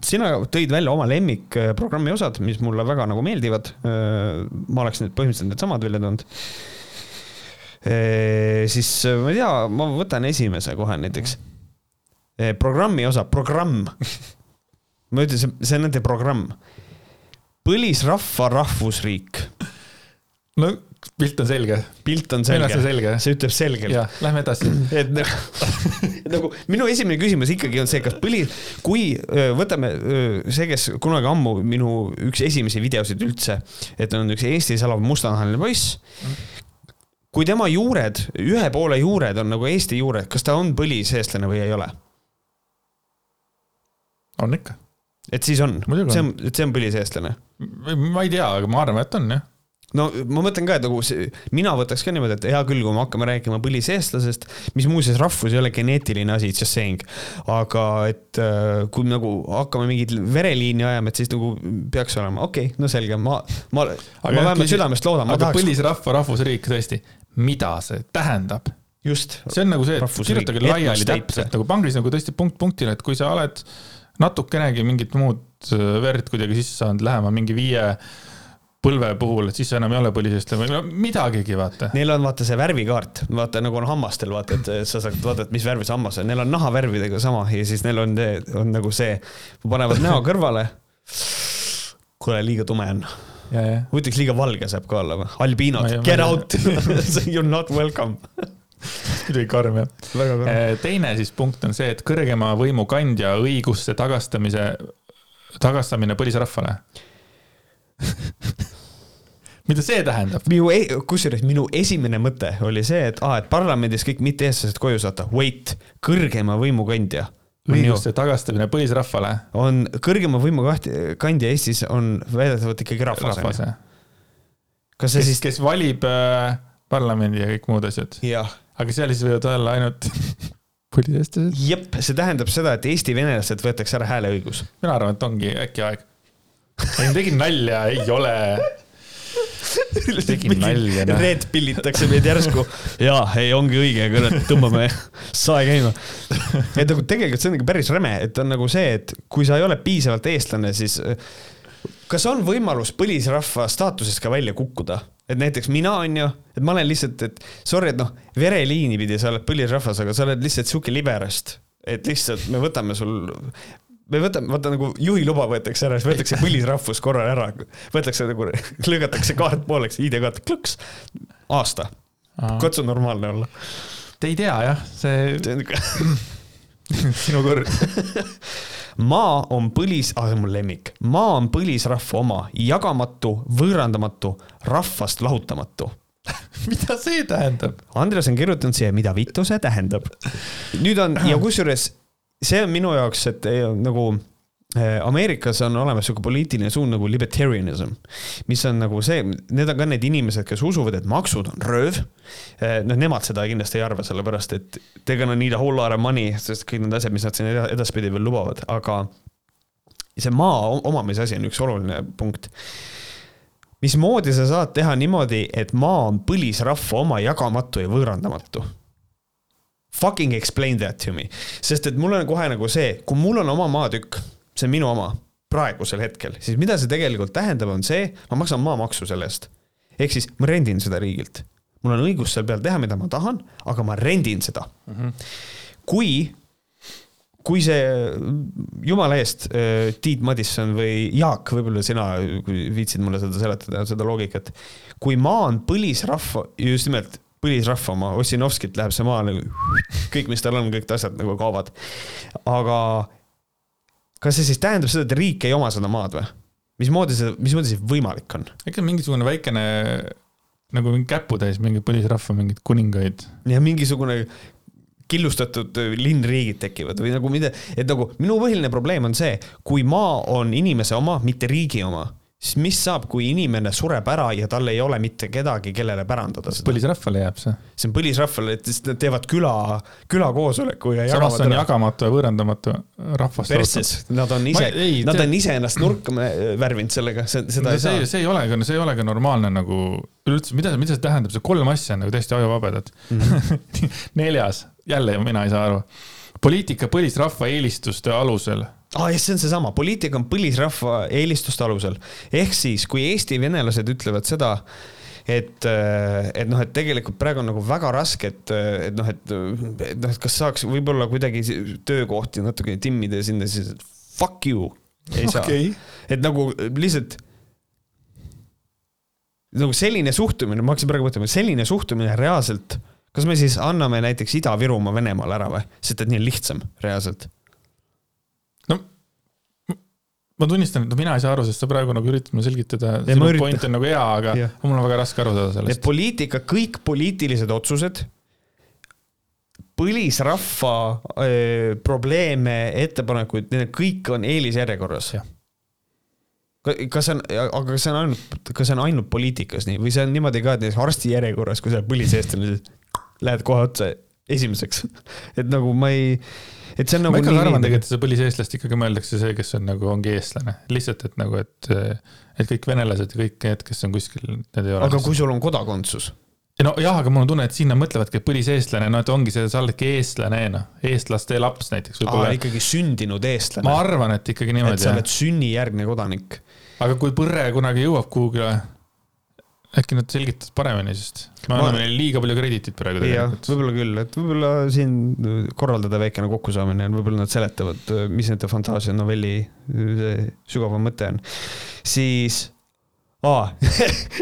sina tõid välja oma lemmikprogrammi osad, mis mulle väga nagu meeldivad. ma oleks nüüd põhimõtteliselt needsamad välja toonud. siis ma ei tea, ma võtan esimese kohe näiteks. programmi osa, programm. ma ütlen, see on nende programm põlisrahva rahvusriik. no pilt on selge. pilt on selge. see selge. see ütleb selgelt. lähme edasi. et nagu, nagu minu esimene küsimus ikkagi on see, kas põli, kui võtame see, kes kunagi ammu minu üks esimesi videosid üldse, et on üks Eestis elav mustanahaline poiss kui tema juured, ühe poole juured on nagu Eesti juured, kas ta on põliseestlane või ei ole? on ikka et siis on, see on, et see on põliseestlane? Ma ei tea, aga ma arvan, et on jah no ma mõtlen ka, et nagu see, mina võtaks ka niimoodi, et hea küll, kui me hakkame rääkima põliseestlasest, mis muuseas rahvus ei ole geneetiline asi, just saying. aga et äh, kui nagu hakkame mingit vereliini ajama, et siis nagu peaks olema, okei okay,, no selge, ma, ma, ma vähemalt südamest loodan. aga tahaks... põlisrahva rahvusriik tõesti, mida see tähendab? just. see on nagu see, et kirjutage laiali täpselt nagu pange siis nagu tõesti punkt punktile, et kui sa oled natukenegi mingit muud verd kuidagi sisse saanud lähema mingi viie põlve puhul, et siis enam ei ole põlisest või no midagigi, vaata. Neil on vaata see värvikaart, vaata nagu on hammastel, vaata, et sa saad vaadata, mis värvi see hammas on, neil on nahavärvidega sama ja siis neil on, on nagu see, panevad näo kõrvale. kuule, liiga tume on. huvitaks, liiga valge saab ka olla või? albiinod, get out you are not welcome muidugi karm jah. Teine siis punkt on see, et kõrgema võimu kandja õiguste tagastamise, tagastamine põlisrahvale mida see tähendab? minu, e-, kusjuures minu esimene mõte oli see, et aa, et parlamendis kõik mitte-eestlased koju saata, wait, kõrgema võimu kandja. õiguste tagastamine põlisrahvale. on kõrgema võimu kandja Eestis on väidetavalt ikkagi rahvas. rahvas jah. kas see kes, siis? kes valib äh, parlamendi ja kõik muud asjad. aga seal siis võivad olla ainult põliseestlased? jep, see tähendab seda, et Eesti venelastelt võetakse ära hääleõigus. mina arvan, et ongi äkki aeg. ma tegin nalja, ei ole tegin nalja. Red pillitakse meid järsku. jaa, ei ongi õige, kurat, tõmbame sae käima. et nagu tegelikult see on nagu päris räme, et on nagu see, et kui sa ei ole piisavalt eestlane, siis kas on võimalus põlisrahva staatusest ka välja kukkuda? et näiteks mina on ju, et ma olen lihtsalt, et sorry, et noh, vereliini pidi sa oled põlisrahvas, aga sa oled lihtsalt sihuke liberast, et lihtsalt me võtame sul me võtame, vaata nagu juhiluba võetakse ära, siis võetakse põlisrahvus korra ära, võetakse nagu, lõigatakse kaart pooleks, ID-kaart klõks, aasta. katsu normaalne olla. Te ei tea jah, see sinu kord maa on põlis, ah see on mu lemmik, maa on põlisrahva oma, jagamatu, võõrandamatu, rahvast lahutamatu mida see tähendab? Andres on kirjutanud siia, mida vittu see tähendab. nüüd on ja kusjuures see on minu jaoks, et nagu Ameerikas on olemas sihuke poliitiline suund nagu libertarianism, mis on nagu see, need on ka need inimesed, kes usuvad, et maksud on rööv. Eh, noh, nemad seda kindlasti ei arva, sellepärast et they gonna need a whole lot of money, sest kõik need asjad, mis nad siin edaspidi veel lubavad, aga see maa omamise asi on üks oluline punkt mismoodi sa saad teha niimoodi, et maa on põlisrahva oma jagamatu ja võõrandamatu? Fucking explain that to me, sest et mul on kohe nagu see, kui mul on oma maatükk, see on minu oma, praegusel hetkel, siis mida see tegelikult tähendab, on see, ma maksan maamaksu selle eest. ehk siis ma rendin seda riigilt. mul on õigus seal peal teha, mida ma tahan, aga ma rendin seda mm. -hmm. kui kui see, jumala eest, äh, Tiit Madisson või Jaak, võib-olla sina, kui viitsid mulle seda seletada, seda loogikat. kui maa on põlisrahva, just nimelt põlisrahva oma, Ossinovskilt läheb see maa nagu, kõik, mis tal on, kõik asjad nagu kaovad. aga kas see siis tähendab seda, et riik ei oma seda maad või? mismoodi see, mismoodi see võimalik on? on mingisugune väikene nagu mingi käputäis mingeid põlisrahva mingeid kuningaid. ja mingisugune killustatud linnriigid tekivad või nagu mida, et nagu minu põhiline probleem on see, kui maa on inimese oma, mitte riigi oma, siis mis saab, kui inimene sureb ära ja tal ei ole mitte kedagi, kellele pärandada seda? põlisrahvale jääb see. see on põlisrahvale, et siis nad teevad küla, külakoosoleku ja samas on ära. jagamatu ja võõrandamatu rahvast. persses, nad on ise, nad on ise ennast nurka värvinud sellega, see, seda no, ei see, saa. see ei ole ka, see ei ole ka normaalne nagu üldse, mida, mida see tähendab, see kolm asja on nagu täiesti ajuvabedad mm. -hmm. neljas jälle mina ei saa aru. poliitika põlisrahva eelistuste alusel aa ah,, jah, see on seesama, poliitika on põlisrahva eelistuste alusel. ehk siis, kui Eesti venelased ütlevad seda, et, äh, et noh, et tegelikult praegu on nagu väga raske, et, et noh, et, et noh, et kas saaks võib-olla kuidagi töökohti natuke timmida sinna, siis fuck you, ei saa okay.. et nagu lihtsalt nagu selline suhtumine, ma hakkasin praegu mõtlema, selline suhtumine reaalselt kas me siis anname näiteks Ida-Virumaa Venemaale ära või, sest et nii on lihtsam reaalselt? No ma tunnistan, et mina ei saa aru, sest sa praegu nagu üritad mulle selgitada, sinu point on nagu hea, aga ja. mul on väga raske aru saada sellest. poliitika, kõik poliitilised otsused, põlisrahva öö, probleeme, ettepanekuid, need kõik on eelisjärjekorras. kas see on, aga kas see on ainult, kas see on ainult poliitikas nii või see on niimoodi ka, et näiteks arsti järjekorras, kui sa oled põliseestlane, lähed kohe otse esimeseks et nagu ma ei, et see on nagu. ma ikkagi arvan tegelikult, et see põliseestlast ikkagi mõeldakse see, kes on nagu, ongi eestlane, lihtsalt, et nagu, et, et kõik venelased ja kõik need, kes on kuskil, need ei ole. aga kui sul on kodakondsus? nojah, aga mul on tunne, et sinna mõtlevadki, et põliseestlane, no et ongi see, sa oledki eestlane, noh, eestlaste laps näiteks. ikkagi sündinud eestlane. ma arvan, et ikkagi niimoodi. et sa oled sünnijärgne kodanik. aga kui põrre kunagi jõuab kuhugile äkki nad selgitavad paremini, sest me anname neile liiga palju krediitit praegu tegelikult. võib-olla küll, et võib-olla siin korraldada väikene kokkusaamine, võib-olla nad seletavad, mis nende fantaasia novelli sügavam mõte on. siis ah,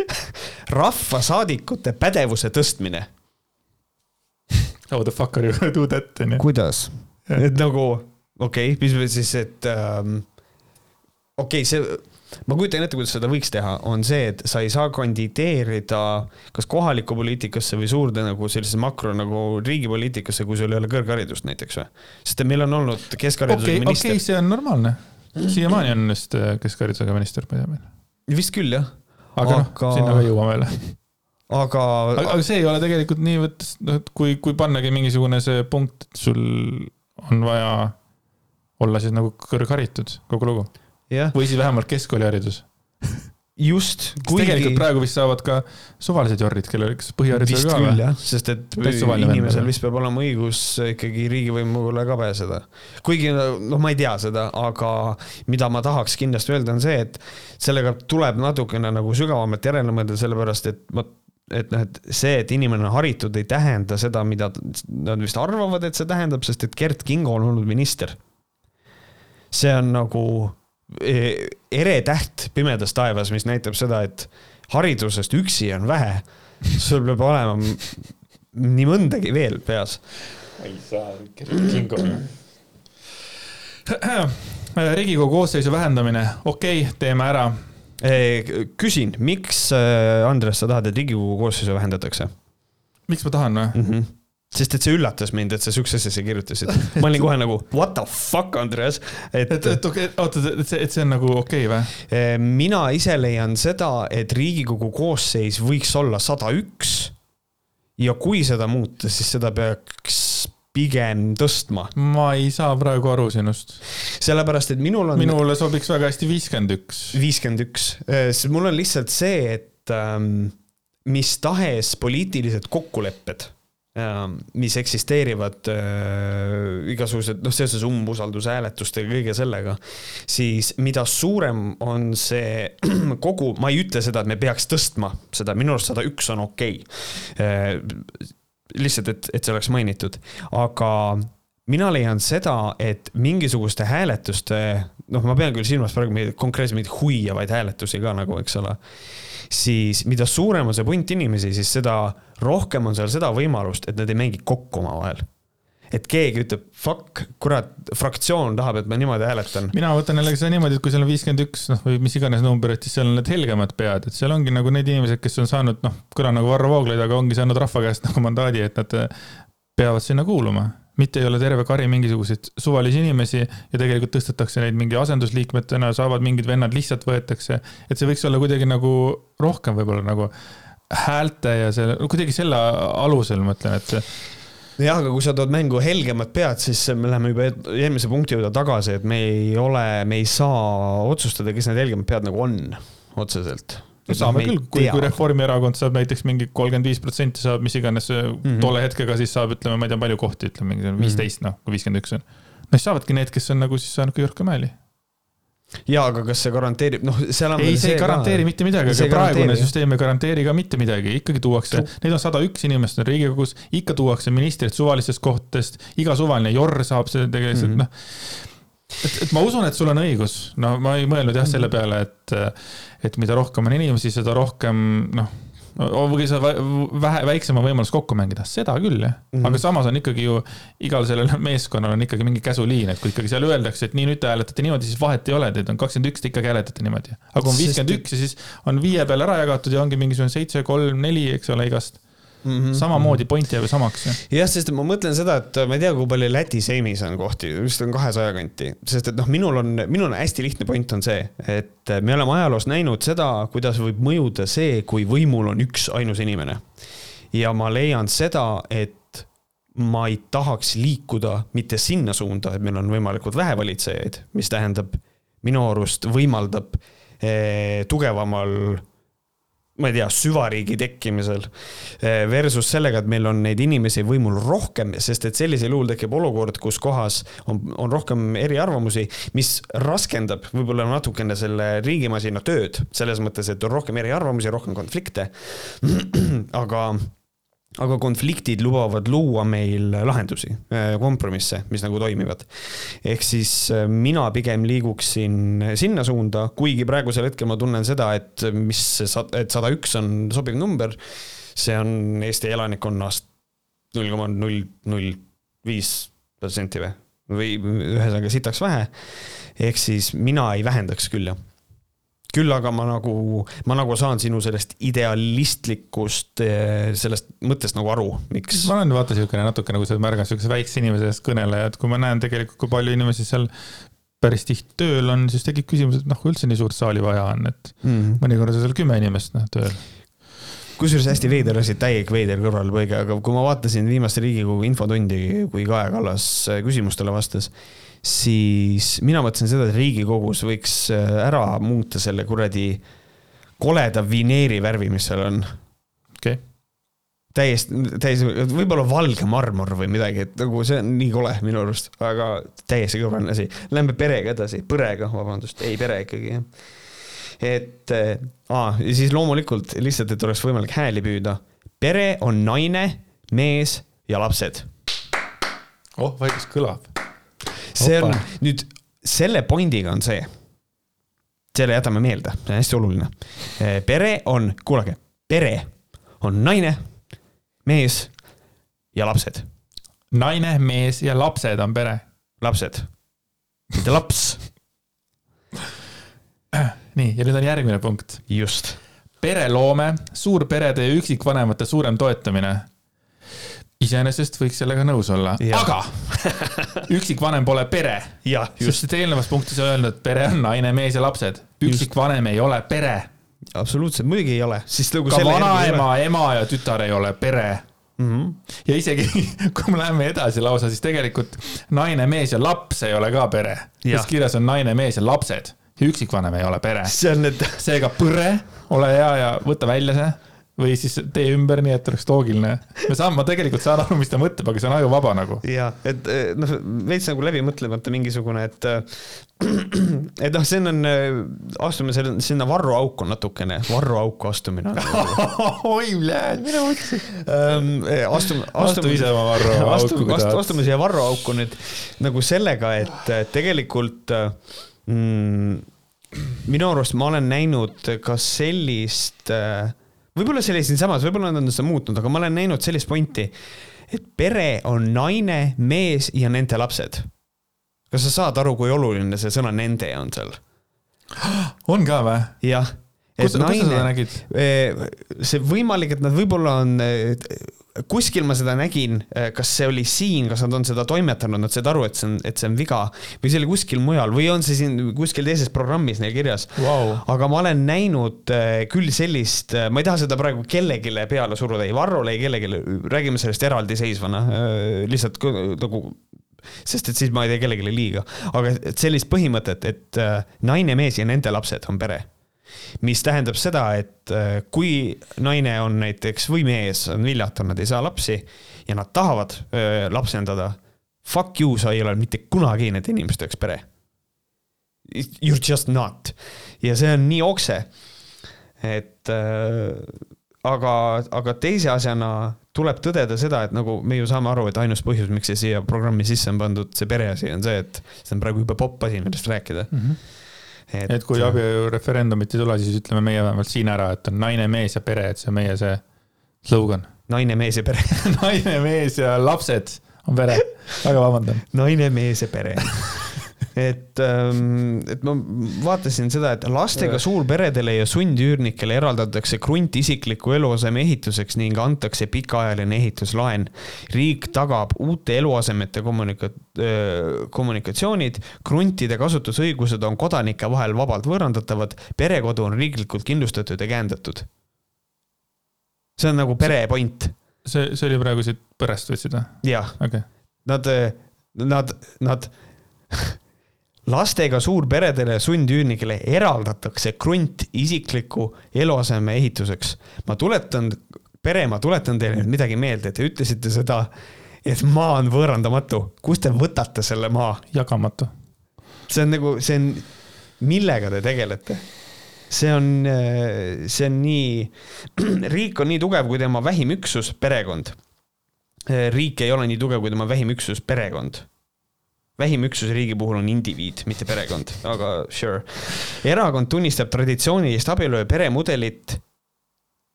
rahvasaadikute pädevuse tõstmine. How the fuck are you gonna do that? kuidas? et nagu, okei okay,, mis siis, et ähm, okei okay,, see ma kujutan ette, kuidas seda võiks teha, on see, et sa ei saa kandideerida kas kohalikku poliitikasse või suurde nagu sellisesse makro nagu riigipoliitikasse, kui sul ei ole kõrgharidust näiteks või? sest meil on olnud keskhariduse okay, minister. okei okay,, see on normaalne. siiamaani on vist äh, keskharidusega minister, ma ei tea meil. vist küll, jah. aga noh aga... no,, sinna ka jõuame veel aga... aga. aga see ei ole tegelikult niivõrd, noh, et kui, kui pannagi mingisugune see punkt, et sul on vaja olla siis nagu kõrgharitud, kogu lugu või siis vähemalt keskkooliharidus just. Kuigi... tegelikult praegu vist saavad ka suvalised jorrid, kellel, kes põhiharidusega ka või? sest et inimesel vist peab olema õigus ikkagi riigivõimule ka pääseda. kuigi noh, ma ei tea seda, aga mida ma tahaks kindlasti öelda, on see, et sellega tuleb natukene nagu sügavamalt järele mõelda, sellepärast et ma et noh, et see, et inimene on haritud, ei tähenda seda, mida nad vist arvavad, et see tähendab, sest et Gert Kingo on olnud minister. see on nagu ere täht pimedas taevas, mis näitab seda, et haridusest üksi on vähe. sul peab olema nii mõndagi veel peas. ei saa, Kingo. riigikogu koosseisu vähendamine, okei okay,, teeme ära. küsin, miks, äh, Andres, sa tahad, et Riigikogu koosseisu vähendatakse? miks ma tahan või mm? -hmm sest et see üllatas mind, et sa siukse asja siia kirjutasid. ma olin kohe nagu what the fuck, Andreas. et, et, et okei, oota, et see, et see on nagu okei okay, või? Eh, mina ise leian seda, et Riigikogu koosseis võiks olla sada üks. ja kui seda muuta, siis seda peaks pigem tõstma. ma ei saa praegu aru sinust. sellepärast, et minul on. minule sobiks väga hästi viiskümmend üks. viiskümmend üks, eh, sest mul on lihtsalt see, et ähm, mis tahes poliitilised kokkulepped mis eksisteerivad äh, igasugused, noh, seoses umbusaldushääletuste ja kõige sellega, siis mida suurem on see kogu, ma ei ütle seda, et me peaks tõstma seda, minu arust sada üks on okei okay. äh,. lihtsalt, et, et see oleks mainitud, aga mina leian seda, et mingisuguste hääletuste, noh, ma pean küll silmas praegu konkreetselt mingeid huiavaid hääletusi ka nagu, eks ole siis mida suurem on see punt inimesi, siis seda rohkem on seal seda võimalust, et nad ei mängi kokku omavahel. Et keegi ütleb, fuck, kurat, fraktsioon tahab, et ma niimoodi hääletan. mina võtan jällegi seda niimoodi, et kui seal on viiskümmend üks, noh, või mis iganes number, et siis seal on need helgemad pead, et seal ongi nagu need inimesed, kes on saanud, noh, kõla nagu Varro Vooglaid, aga ongi saanud rahva käest nagu mandaadi, et nad peavad sinna kuuluma mitte ei ole terve kari mingisuguseid suvalisi inimesi ja tegelikult tõstetakse neid mingi asendusliikmetena, saavad mingid vennad lihtsalt võetakse. et see võiks olla kuidagi nagu rohkem võib-olla nagu häälte ja selle, kuidagi selle alusel ma ütlen, et see jah, aga kui sa tood mängu helgemad pead, siis me läheme juba eelmise punkti juurde tagasi, et me ei ole, me ei saa otsustada, kes need helgemad pead nagu on otseselt saame küll, kui, kui Reformierakond saab näiteks mingi kolmkümmend viis protsenti saab, mis iganes mm -hmm. tolle hetkega, siis saab, ütleme, ma ei tea, palju kohti, ütleme mingi viisteist mm -hmm., noh, kui viiskümmend üks on. no siis saavadki need, kes on nagu siis saanud kõige rohkem hääli. ja, aga kas see garanteerib, noh, seal on. ei, see ei garanteeri ka... mitte midagi, aga praegune süsteem ei garanteeri ka mitte midagi, ikkagi tuuakse, neid on sada üks inimest on Riigikogus, ikka tuuakse ministrid suvalistest kohtadest, iga suvaline jorr saab seda tegelikult mm -hmm., noh et, et ma usun, et sul on õigus, no ma ei mõelnud jah selle peale, et, et mida rohkem on inimesi, seda rohkem noh või sa vähe, väiksema võimalus kokku mängida, seda küll jah mm. -hmm. aga samas on ikkagi ju igal sellel meeskonnal on ikkagi mingi käsuliin, et kui ikkagi seal öeldakse, et nii, nüüd te hääletate niimoodi, siis vahet ei ole, teid on kakskümmend üks, te ikkagi hääletate niimoodi. aga kui on viiskümmend üks ja siis on viie peale ära jagatud ja ongi mingisugune seitse, kolm, neli, eks ole, igast mm. -hmm. samamoodi point jääb ju samaks. jah, sest ma mõtlen seda, et ma ei tea, kui palju Läti seimis on kohti, vist on kahesaja kanti, sest et noh, minul on, minul on hästi lihtne point on see, et me oleme ajaloos näinud seda, kuidas võib mõjuda see, kui võimul on üks ainus inimene. ja ma leian seda, et ma ei tahaks liikuda mitte sinna suunda, et meil on võimalikult vähe valitsejaid, mis tähendab minu arust võimaldab eh, tugevamal ma ei tea, süvariigi tekkimisel. Eh, versus sellega, et meil on neid inimesi võimul rohkem, sest et sellisel juhul tekib olukord, kus kohas on, on rohkem eriarvamusi, mis raskendab võib-olla natukene selle riigimasina tööd, selles mõttes, et on rohkem eriarvamusi, rohkem konflikte. aga aga konfliktid lubavad luua meil lahendusi, äh, kompromisse, mis nagu toimivad. ehk siis äh, mina pigem liiguksin sinna suunda, kuigi praegusel hetkel ma tunnen seda, et mis see, et sada üks on sobiv number. see on Eesti elanikkonnast null koma null null viis protsenti või, või ühesõnaga sitaks vähe. ehk siis mina ei vähendaks küll jah küll aga ma nagu, ma nagu saan sinu sellest idealistlikust, eh, sellest mõttest nagu aru, miks. ma olen vaata siukene natuke nagu sa märgad siukese väikse inimese eest kõneleja, et kui ma näen tegelikult, kui palju inimesi seal päris tihti tööl on, siis tekib küsimus, et noh, kui üldse nii suurt saali vaja on, et mm. mõnikord on seal kümme inimest noh tööl kusjuures hästi veider asi, täielik veider kõrvalepõige, aga kui ma vaatasin viimast Riigikogu infotundi, kui Kaja Kallas küsimustele vastas siis mina mõtlesin seda, et Riigikogus võiks äh, ära muuta selle kuradi koleda vineeri värvi, mis seal on. okei okay. täiesti, täiesti, võib-olla valge marmor või midagi, et nagu see on nii kole minu arust, aga täiesti kõrvaline asi. Lähme perega edasi, põrega, vabandust, ei pere ikkagi, jah. et äh, aa, ja siis loomulikult lihtsalt, et oleks võimalik hääli püüda. pere on naine, mees ja lapsed. oh, vaikus kõlab see on nüüd selle pointiga on see, selle jätame meelde, see on hästi oluline. Eh, pere on, kuulake, pere on naine, mees ja lapsed. naine, mees ja lapsed on pere. lapsed, mitte laps nii, ja nüüd on järgmine punkt. just. pereloome, suurperede ja üksikvanemate suurem toetamine. Iseenesest võiks sellega nõus olla, aga üksikvanem pole pere. sest et eelnevas punktis on öelnud, pere on naine, mees ja lapsed. üksikvanem ei ole pere. absoluutselt, muidugi ei ole, siis nagu. ka vanaema, ema ja tütar ei ole pere Mm -hmm. ja isegi kui me läheme edasi lausa, siis tegelikult naine, mees ja laps ei ole ka pere. sest kirjas on naine, mees ja lapsed ja üksikvanem ei ole pere. Need... seega põre, ole hea ja võta välja see või siis tee ümber nii, et oleks loogiline. me saame, ma tegelikult saan aru, mis ta mõtleb, aga see on ajuvaba nagu. ja, et eh, noh, veits nagu läbimõtlemata mingisugune, et eh, et noh, siin on, eh, astume selle, sinna varru auku natukene, varru auku astumine oi, mine otsi. Ehm, astume, astume. astu ise oma varru auku. astume, astume siia varru auku nüüd nagu sellega, et tegelikult mm, minu arust ma olen näinud ka sellist äh, võib-olla see oli siinsamas, võib-olla nad on seda muutnud, aga ma olen näinud sellist pointi, et pere on naine, mees ja nende lapsed. kas sa saad aru, kui oluline see sõna nende on seal? on ka või? jah. kus, sa seda nägid? Eh, see võimalik, et nad võib-olla on kuskil ma seda nägin, äh, kas see oli siin, kas nad on seda toimetanud, nad said aru, et see on, et see on viga või see oli kuskil mujal või on see siin kuskil teises programmis neil kirjas. Wow.. aga ma olen näinud äh, küll sellist, äh, ma ei taha seda praegu kellelegi peale suruda, ei Varrole, ei kellelegi, räägime sellest eraldiseisvana, lihtsalt nagu sest et siis ma ei tee kellelegi liiga, aga et sellist põhimõtet, et naine, mees ja nende lapsed on pere mis tähendab seda, et äh, kui naine on näiteks või mees on viljatu, nad ei saa lapsi ja nad tahavad öö, lapsendada. Fuck you, sa ei ole mitte kunagi nende inimeste jaoks pere. You are just not ja see on nii okse. et äh, aga, aga teise asjana tuleb tõdeda seda, et nagu me ju saame aru, et ainus põhjus, miks see siia programmi sisse on pandud, see pereasi on see, et see on praegu juba popp asi, millest rääkida mm. -hmm et, et kui abielureferendumit ei tule, siis ütleme meie vähemalt siin ära, et on naine, mees ja pere, et see on meie see slogan. naine, mees ja pere naine, mees ja lapsed on pere, väga vabandan. naine, mees ja pere et, ähm, et ma vaatasin seda, et lastega suurperedele ja sundüürnikele eraldatakse krunt isikliku eluaseme ehituseks ning antakse pikaajaline ehituslaen. riik tagab uute eluasemete kommunika-, kommunikatsioonid, kruntide kasutusõigused on kodanike vahel vabalt võõrandatavad, perekodu on riiklikult kindlustatud ja käendatud. see on nagu pere point. see, see oli praegu siit põrest võtsid või? jah okay.. Nad, nad, nad lastega suurperedele ja sundüürnikele eraldatakse krunt isikliku eluaseme ehituseks. ma tuletan, pere, ma tuletan teile nüüd midagi meelde, te ütlesite seda, et maa on võõrandamatu. kust te võtate selle maa? jagamatu. see on nagu, see on, millega te tegelete? see on, see on nii, riik on nii tugev, kui tema vähim üksus, perekond. riik ei ole nii tugev, kui tema vähim üksus, perekond vähim üksus riigi puhul on indiviid, mitte perekond, aga sure. erakond tunnistab traditsioonilist abielu ja peremudelit,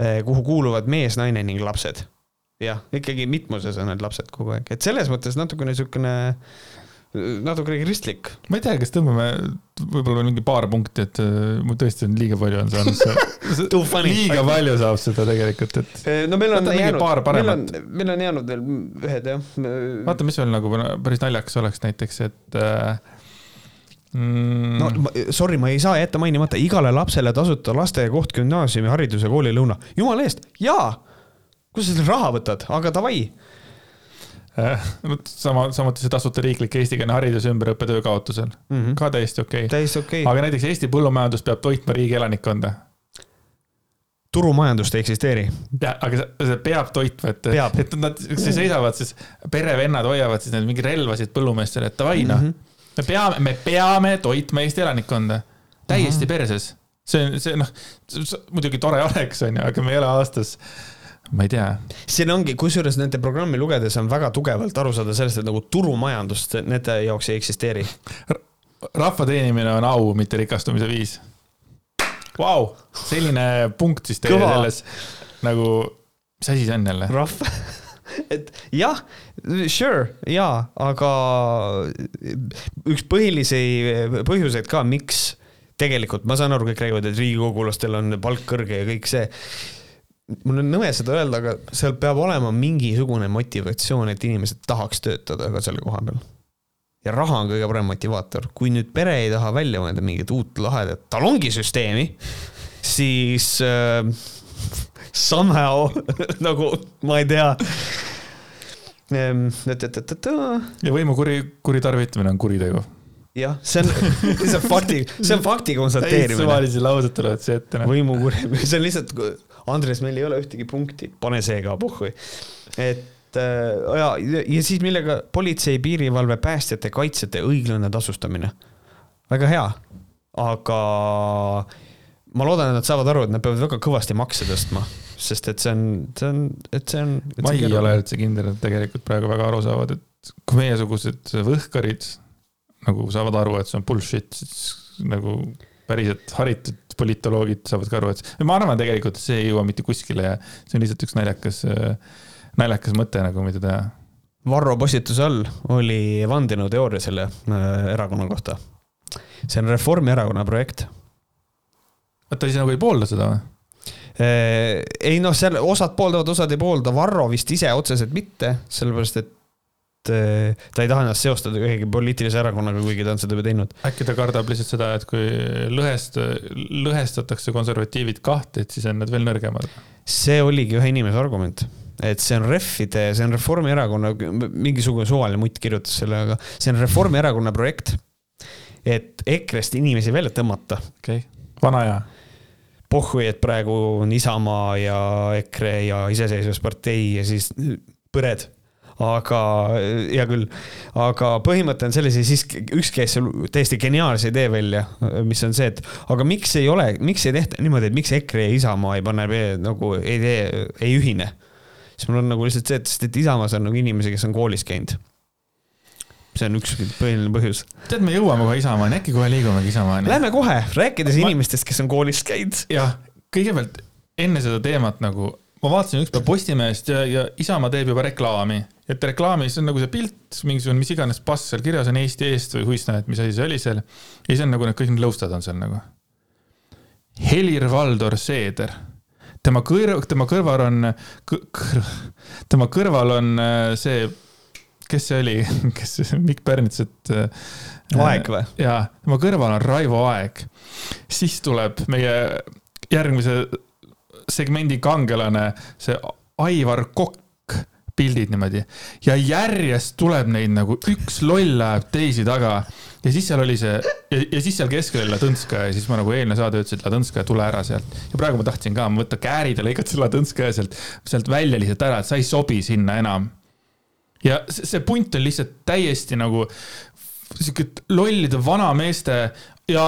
eh, kuhu kuuluvad mees, naine ning lapsed. jah, ikkagi mitmuses on need lapsed kogu aeg, et selles mõttes natukene niisugune natukene kristlik. ma ei tea, kas tõmbame võib-olla mingi paar punkti, et äh, mul tõesti on liiga palju on saanud see liiga palju saab seda tegelikult, et. No meil on jäänud, meil on, meil on jäänud veel ühed jah. vaata, mis veel nagu päris naljakas oleks näiteks, et äh, mm.... no sorry, ma ei saa jätta mainimata, igale lapsele tasuta lasteaiakoht, gümnaasiumi, hariduse, koolilõuna, jumala eest, jaa. kust sa selle raha võtad, aga davai sama, samuti see tasuta riiklik eestikeelne haridus ümberõppe töö kaotusel mm, -hmm. ka täiesti okei okay.. täiesti okei okay.. aga näiteks Eesti põllumajandus peab toitma riigi elanikkonda. turumajandust ei eksisteeri. jah, aga see peab toitma, et, et nad siis seisavad siis, perevennad hoiavad siis neid mingeid relvasid põllumeestele, et davai noh mm -hmm., me peame, me peame toitma Eesti elanikkonda. täiesti mm -hmm. perses. see on, see noh, muidugi tore oleks, onju, aga me ei ole aastas ma ei tea. siin ongi, kusjuures nende programmi lugedes on väga tugevalt aru saada sellest, et nagu turumajandust nende jaoks ei eksisteeri. rahva teenimine on au, mitte rikastumise viis. Vau, selline punkt siis teie selles nagu, mis asi see on jälle? rahva et jah, sure, jaa, aga üks põhilisi põhjuseid ka, miks tegelikult ma saan aru, kõik räägivad, et riigikogulastel on palk kõrge ja kõik see. Mul on nõme seda öelda, aga seal peab olema mingisugune motivatsioon, et inimesed tahaks töötada ka selle koha peal. ja raha on kõige parem motivaator, kui nüüd pere ei taha välja mõelda mingit uut lahedat talongisüsteemi, siis äh, somehow nagu ma ei tea ehm, ja võimu kuri, kuritarvitamine on kuritegu jah, see on, see on fakti, see on fakti konstateerimine. suvalisi lauseid tulevad siia ette. Noh. võimukuri, see on lihtsalt, Andres, meil ei ole ühtegi punkti, pane see ka puhhui. et äh, ja, ja siis millega politsei, piirivalve, päästjate, kaitsjate õiglane tasustamine. väga hea, aga ma loodan, et nad saavad aru, et nad peavad väga kõvasti makse tõstma, sest et see on, see on, et see on. ma ei ole üldse kindel, et tegelikult praegu väga aru saavad, et kui meiesugused võhkarid nagu saavad aru, et see on bullshit, siis nagu päriselt haritud politoloogid saavad ka aru, et ma arvan tegelikult, et see ei jõua mitte kuskile ja see on lihtsalt üks naljakas, naljakas mõte nagu, mida teha. Varro postituse all oli vandenõuteooria selle äh, erakonna kohta. see on Reformierakonna projekt. oota, siis nagu ei poolda seda või? Äh, ei noh, seal osad pooldavad, osad ei poolda, Varro vist ise otseselt mitte, sellepärast et ta ei taha ennast seostada ühegi poliitilise erakonnaga, kuigi ta on seda juba teinud. äkki ta kardab lihtsalt seda, et kui lõhest, lõhestatakse konservatiivid kahte, et siis on nad veel nõrgemad? see oligi ühe inimese argument, et see on reffide, see on Reformierakonna, mingisugune suvaline mutt kirjutas selle, aga see on Reformierakonna projekt. et EKRE-st inimesi välja tõmmata. okei okay., vana hea pohhui, et praegu on Isamaa ja EKRE ja Iseseisvuspartei ja siis põred aga hea küll, aga põhimõte on selles ja siis üks käis seal täiesti geniaalse idee välja, mis on see, et aga miks ei ole, miks ei tehta niimoodi, et miks EKRE ja Isamaa ei pane nagu ei tee, ei ühine. siis mul on nagu lihtsalt see, et, sest et Isamaas on nagu inimesi, kes on koolis käinud see on üks põhiline põhjus. tead, me jõuame kohe Isamaani, äkki kohe liigumegi Isamaani. Lähme kohe, rääkides ma... inimestest, kes on koolis käinud. jah, kõigepealt enne seda teemat nagu ma vaatasin ükspäev Postimehest ja, ja Isamaa teeb juba reklaami, et reklaamis on nagu see pilt, mingisugune mis iganes pass seal kirjas on Eesti eest või huisna, et mis asi see oli seal. ja siis on nagu need kõik need lõustad on seal nagu. Helir-Valdor Seeder, tema kõrv, tema kõrval on kõrv, tema kõrval on äh, see, kes see oli, kes, Mikk Pärnits, et. Äh, Aeg või? jaa, tema kõrval on Raivo Aeg. siis tuleb meie järgmise segmendi kangelane, see Aivar Kokk, pildid niimoodi. ja järjest tuleb neid nagu üks loll läheb teisi taga ja siis seal oli see ja, ja siis seal keskel oli Ladõnskaja ja siis ma nagu eelmine saade ütlesin, et Ladõnskaja, tule ära sealt. ja praegu ma tahtsin ka võtta käärid ja lõigata selle Ladõnskaja sealt, sealt välja lihtsalt ära, et sa ei sobi sinna enam. ja see, see punt on lihtsalt täiesti nagu sihuke lollide vanameeste ja,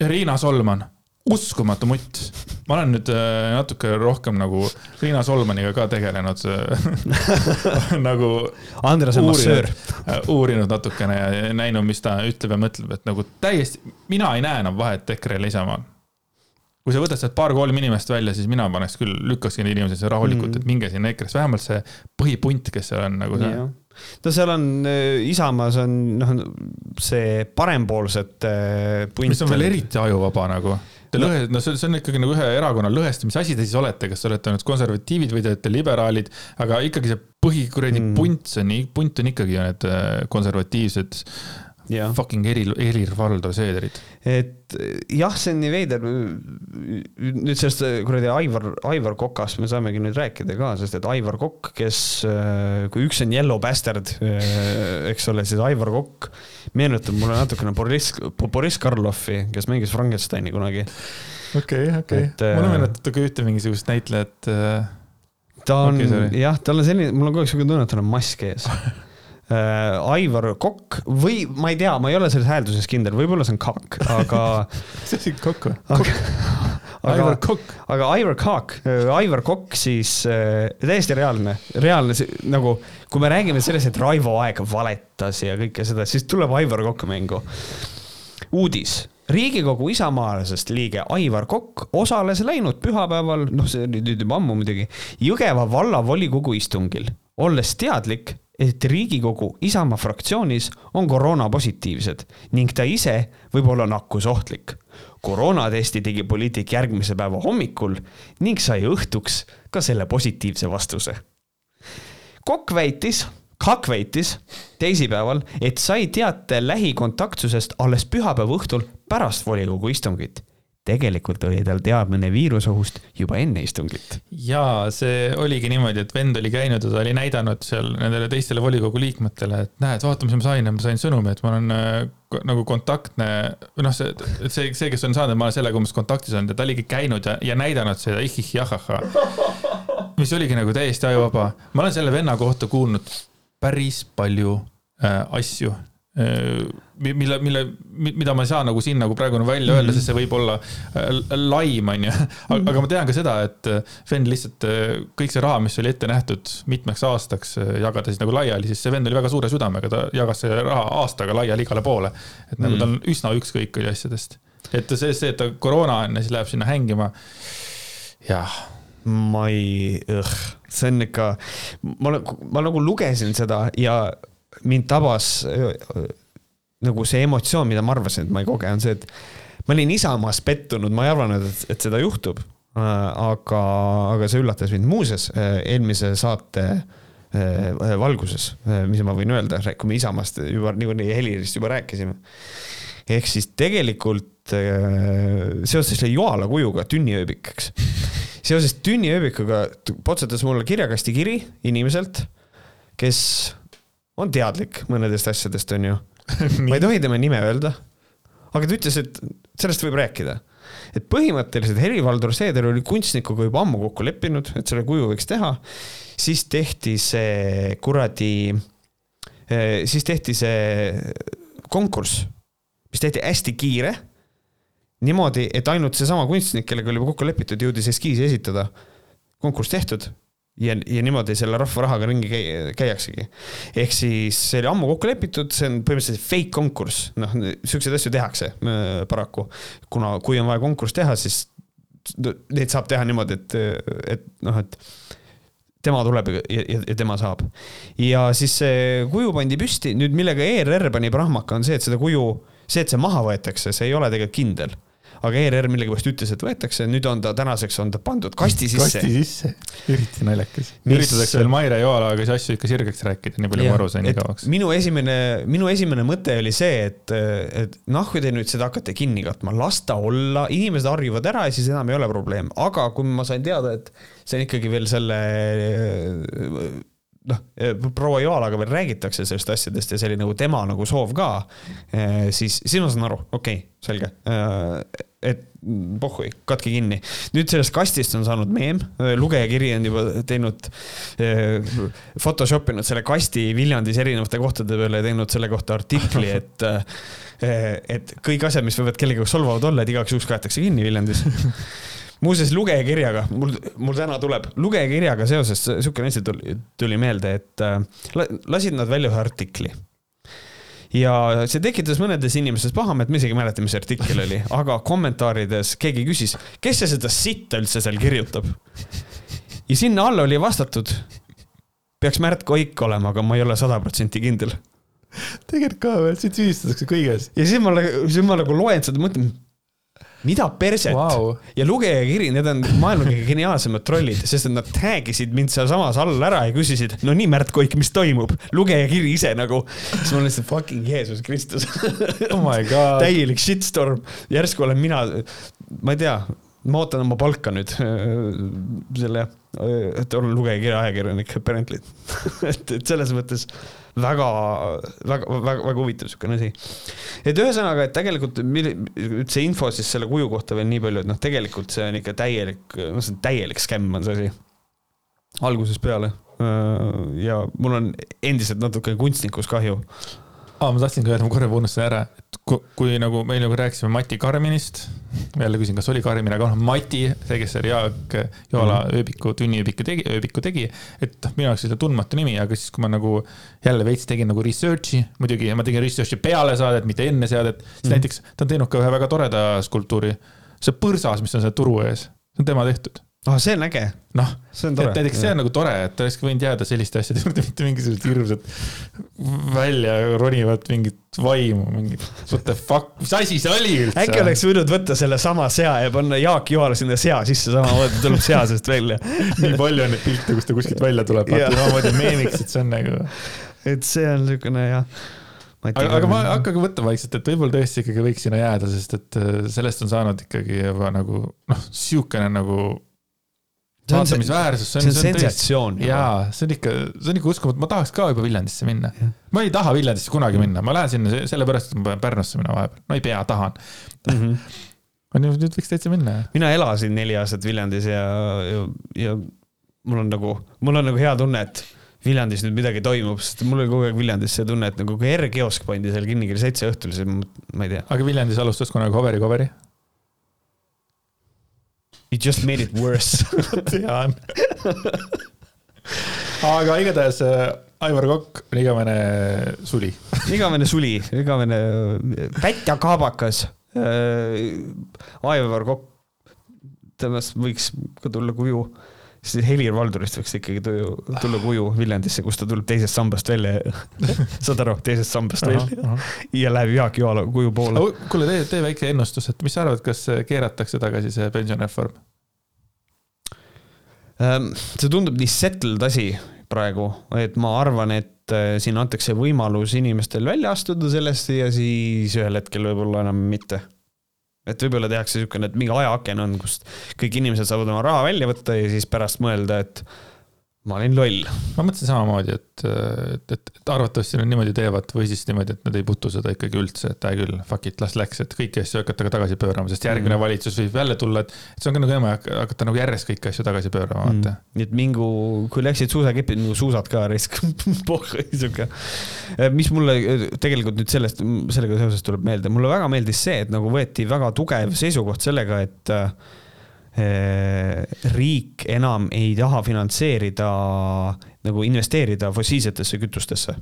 ja Riina Solman uskumatu mutt. ma olen nüüd äh, natuke rohkem nagu Riina Solmaniga ka tegelenud äh, nagu. Andres on massöör. Äh, uurinud natukene ja näinud, mis ta ütleb ja mõtleb, et nagu täiesti, mina ei näe enam vahet EKRE-l ja Isamaal. kui sa võtad sealt paar-kolm inimest välja, siis mina paneks küll, lükkakski neid inimesi rahulikult mm, -hmm. et minge sinna EKRE-sse, vähemalt see põhipunt, kes seal on nagu see no seal on, Isamaas on noh, see parempoolsete punt. mis on veel eriti ajuvaba nagu Te lõhe, no see, see on ikkagi nagu ühe erakonna lõhestamise asi te siis olete, kas te olete nüüd konservatiivid või te olete liberaalid, aga ikkagi see põhikuradi mm. punt, see on, punt on ikkagi ju need äh, konservatiivsed ja. fucking Helir, Helir-Valdor Seederit. et jah, see on nii veider. nüüd sellest äh, kuradi Aivar, Aivar Kokast me saamegi nüüd rääkida ka, sest et Aivar Kokk, kes, äh, kui üks on Yellow Bastard, eks ole, siis Aivar Kokk meenutab mulle natukene Boris, Boris Karlovi, kes mängis Frankensteini kunagi. okei okei okay., mulle meenutab ka ühte mingisugust näitlejat. ta on okay,, jah, tal on selline, mul on kogu aeg siuke tunne, et tal on mask ees Aivar Kokk või ma ei tea, ma ei ole selles häälduses kindel, võib-olla see on Kakk, aga see on Kokk või? aga, Aivar Kokk. aga Aivar Kokk, äh, Aivar Kokk siis äh, täiesti reaalne, reaalne nagu, kui me räägime sellest, et Raivo Aeg valetas ja kõike seda, siis tuleb Aivar Kokk mängu. uudis riigikogu isamaalasest liige Aivar Kokk osales läinud pühapäeval, noh, see oli nüüd juba ammu muidugi, Jõgeva vallavolikogu istungil olles teadlik, et Riigikogu Isamaa fraktsioonis on koroonapositiivsed ning ta ise võib olla nakkusohtlik. koroonatesti tegi poliitik järgmise päeva hommikul ning sai õhtuks ka selle positiivse vastuse. Kokk väitis, Kakk väitis teisipäeval, et sai teate lähikontaktsusest alles pühapäeva õhtul pärast volikogu istungit tegelikult oli tal teadmine viirusohust juba enne istungit. ja see oligi niimoodi, et vend oli käinud ja ta oli näidanud seal nendele teistele volikogu liikmetele, et näed, vaata, mis ma sain ja ma sain sõnumi, et ma olen äh, nagu kontaktne. või noh, see, see, see, kes on saanud, ma olen sellega umbes kontaktis olnud ja ta oligi käinud ja, ja näidanud seda ihih-jahaha. mis oligi nagu täiesti ajuvaba. ma olen selle venna kohta kuulnud päris palju äh, asju mille, mille, mida ma ei saa nagu siin nagu praegu välja öelda, sest see võib olla äh, laim, onju. aga ma tean ka seda, et vend äh, lihtsalt kõik see raha, mis oli ette nähtud mitmeks aastaks jagada siis nagu laiali, siis see vend oli väga suure südamega, ta jagas selle raha aastaga laiali igale poole. et nagu tal on üsna ükskõik oli asjadest. et see, see, et ta koroona on ja siis läheb sinna hängima. jah ma ei, see on ikka, ma, ma nagu lugesin seda ja mind tabas nagu see emotsioon, mida ma arvasin, et ma ei koge, on see, et ma olin Isamaas pettunud, ma ei arvanud, et, et seda juhtub. aga, aga see üllatas mind, muuseas eelmise saate valguses, mis ma võin öelda, kui me Isamaast juba niikuinii Helirist juba rääkisime. ehk siis tegelikult seoses selle Joala kujuga tünniööbik, eks. seoses tünniööbikuga potsatas mulle kirjakasti kiri inimeselt, kes on teadlik mõnedest asjadest, on ju ma ei tohi tema nime öelda. aga ta ütles, et sellest võib rääkida. et põhimõtteliselt Helir-Valdor Seeder oli kunstnikuga juba ammu kokku leppinud, et selle kuju võiks teha. siis tehti see kuradi, eh, siis tehti see konkurss, mis tehti hästi kiire. niimoodi, et ainult seesama kunstnik, kellega oli juba kokku lepitud, jõudis eskiisi esitada. konkurss tehtud ja, ja niimoodi selle rahva rahaga ringi käi, käiaksegi. ehk siis see oli ammu kokku lepitud, see on põhimõtteliselt fake konkurss, noh, siukseid asju tehakse äh, paraku. kuna, kui on vaja konkurss teha, siis neid saab teha niimoodi, et, et noh, et tema tuleb ja, ja, ja tema saab. ja siis see kuju pandi püsti, nüüd millega ERR pani prahmaka, on see, et seda kuju, see, et see maha võetakse, see ei ole tegelikult kindel aga ERR millegipärast ütles, et võetakse, nüüd on ta tänaseks on ta pandud kasti sisse. kasti sisse, eriti naljakas üritatakse veel Maire Joalaga siis asju ikka sirgeks rääkida, nii palju ma aru sain igavaks. minu esimene, minu esimene mõte oli see, et, et nahku te nüüd seda hakkate kinni katma, las ta olla, inimesed harjuvad ära ja siis enam ei ole probleem, aga kui ma sain teada, et see on ikkagi veel selle noh, proua Joalaga veel räägitakse sellest asjadest ja see oli nagu tema nagu soov ka, eh, siis, siis ma saan aru, okei okay,, selge. Eh, et pohhui, katke kinni. nüüd sellest kastist on saanud meem, lugejakiri on juba teinud, eh, Photoshop inud selle kasti Viljandis erinevate kohtade peale ja teinud selle kohta artikli, et et kõik asjad, mis võivad kellegagi solvavad olla, et igaks juhuks kaetakse kinni Viljandis muuseas, lugejakirjaga, mul, mul täna tuleb lugejakirjaga seoses sihukene asi tuli, tuli meelde, et äh, lasid nad välja ühe artikli ja see tekitas mõnedes inimestes pahameelt, ma isegi ei mäleta, mis artikkel oli, aga kommentaarides keegi küsis, kes see seda sitta üldse seal kirjutab. ja sinna alla oli vastatud, peaks Märt Koik olema, aga ma ei ole sada protsenti kindel. tegelikult ka veel, sind süüdistatakse kõiges. ja siis ma, siis ma nagu loen seda, mõtlen mida perset? Wow. ja lugejakiri, need on maailma kõige geniaalsemad trollid, sest et nad tag isid mind sealsamas all ära ja küsisid, no nii, Märt Koik, mis toimub? lugejakiri ise nagu, siis ma olen lihtsalt fucking Jeesus Kristus. Oh my god. Täielik shitstorm, järsku olen mina, ma ei tea, ma ootan oma palka nüüd selle, et olla lugejakirja ajakirjanik apparently. Et, et selles mõttes väga, väga, väga, väga huvitav niisugune asi. et ühesõnaga, et tegelikult see info siis selle kuju kohta veel nii palju, et noh, tegelikult see on ikka täielik, noh, see on täielik skämm on see asi. algusest peale. ja mul on endiselt natuke kunstnikust kahju aa, ma tahtsin ka öelda, ma korra unustasin ära, et kui, kui nagu meil nagu rääkisime Mati Karminist, jälle küsin, kas oli Karmin, aga noh, Mati, see, kes oli Jaak Joala mm -hmm. ööbiku, tunniööbiku tegi, ööbiku tegi, et noh, minu jaoks oli ta tundmatu nimi, aga siis, kui ma nagu jälle veits tegin nagu research'i, muidugi ma tegin research'i peale saadet, mitte enne saadet, siis mm -hmm. näiteks ta on teinud ka ühe väga toreda skulptuuri, see põrsas, mis on seal turu ees, see on tema tehtud ah, see on äge. noh, see on tore. näiteks see on nagu tore, et olekski võinud jääda selliste asjade juurde, mitte mingisugused hirmsad välja ronivad mingit vaimu, mingit what the fuck, mis asi see oli üldse? äkki oleks võinud võtta sellesama sea ja panna Jaak Joal sinna sea sisse, samamoodi tuleb sea seest välja nii palju on neid pilte, kus ta kuskilt välja tuleb, samamoodi meemiks, et see on nagu. et see on niisugune jah aga, aga ma hakkan võtta vaikselt, et võib-olla tõesti ikkagi võiks sinna jääda, sest et äh, sellest on saanud ikkagi juba nagu noh, sihukene nagu vaatamisväärsus. see on sensatsioon. jaa, see on ikka, see on ikka uskumatu, ma tahaks ka juba Viljandisse minna. ma ei taha Viljandisse kunagi minna, ma lähen sinna sellepärast, et ma pean Pärnusse minna vahepeal, no ei pea, tahan mm. -hmm. on ju, nüüd võiks täitsa minna. mina elasin neli aastat Viljandis ja, ja, ja mul on nagu, mul on nagu hea tunne, et Viljandis nüüd midagi toimub, sest mul oli kogu aeg Viljandis see tunne, et nagu kui R-kiosk pandi seal kinni kell seitse õhtul, siis ma ei tea. aga Viljandis alustas kunagi Hoveri Coveri? You just made it worse. Tean aga igatahes äh, Aivar Kokk on igavene suli. Igavene suli, igavene pätt ja kaabakas. Äh,. Aivar Kokk, temast võiks ka tulla kuju siis Helir-Valdorist võiks ikkagi tulla kuju Viljandisse, kus ta tuleb teisest sambast välja saad aru, teisest sambast aha, välja ja läheb Jaak Joala kuju poole. kuule, tee, tee väike ennustus, et mis sa arvad, kas keeratakse tagasi see pensionireform? Ehm, see tundub nii settled asi praegu, et ma arvan, et äh, siin antakse võimalus inimestel välja astuda sellest ja siis ühel hetkel võib-olla enam mitte et võib-olla tehakse niisugune, et mingi ajaaken on, kust kõik inimesed saavad oma raha välja võtta ja siis pärast mõelda, et ma olin loll. ma mõtlesin samamoodi, et, et, et, et arvatavasti nad niimoodi teevad või siis niimoodi, et nad ei puutu seda ikkagi üldse, et hea küll, fuck it, las läks, et kõiki asju hakata ka tagasi pöörama, sest järgmine mm. valitsus võib jälle tulla, et. et see on ka nagu ema hakata nagu järjest kõiki asju tagasi pöörama, vaata mm.. nii et mingu, kui läksid suusakepid, mingu suusad ka risk sihuke. mis mulle tegelikult nüüd sellest, sellega seoses tuleb meelde, mulle väga meeldis see, et nagu võeti väga tugev seisukoht sellega, et Eh, riik enam ei taha finantseerida, nagu investeerida fossiilsetesse kütustesse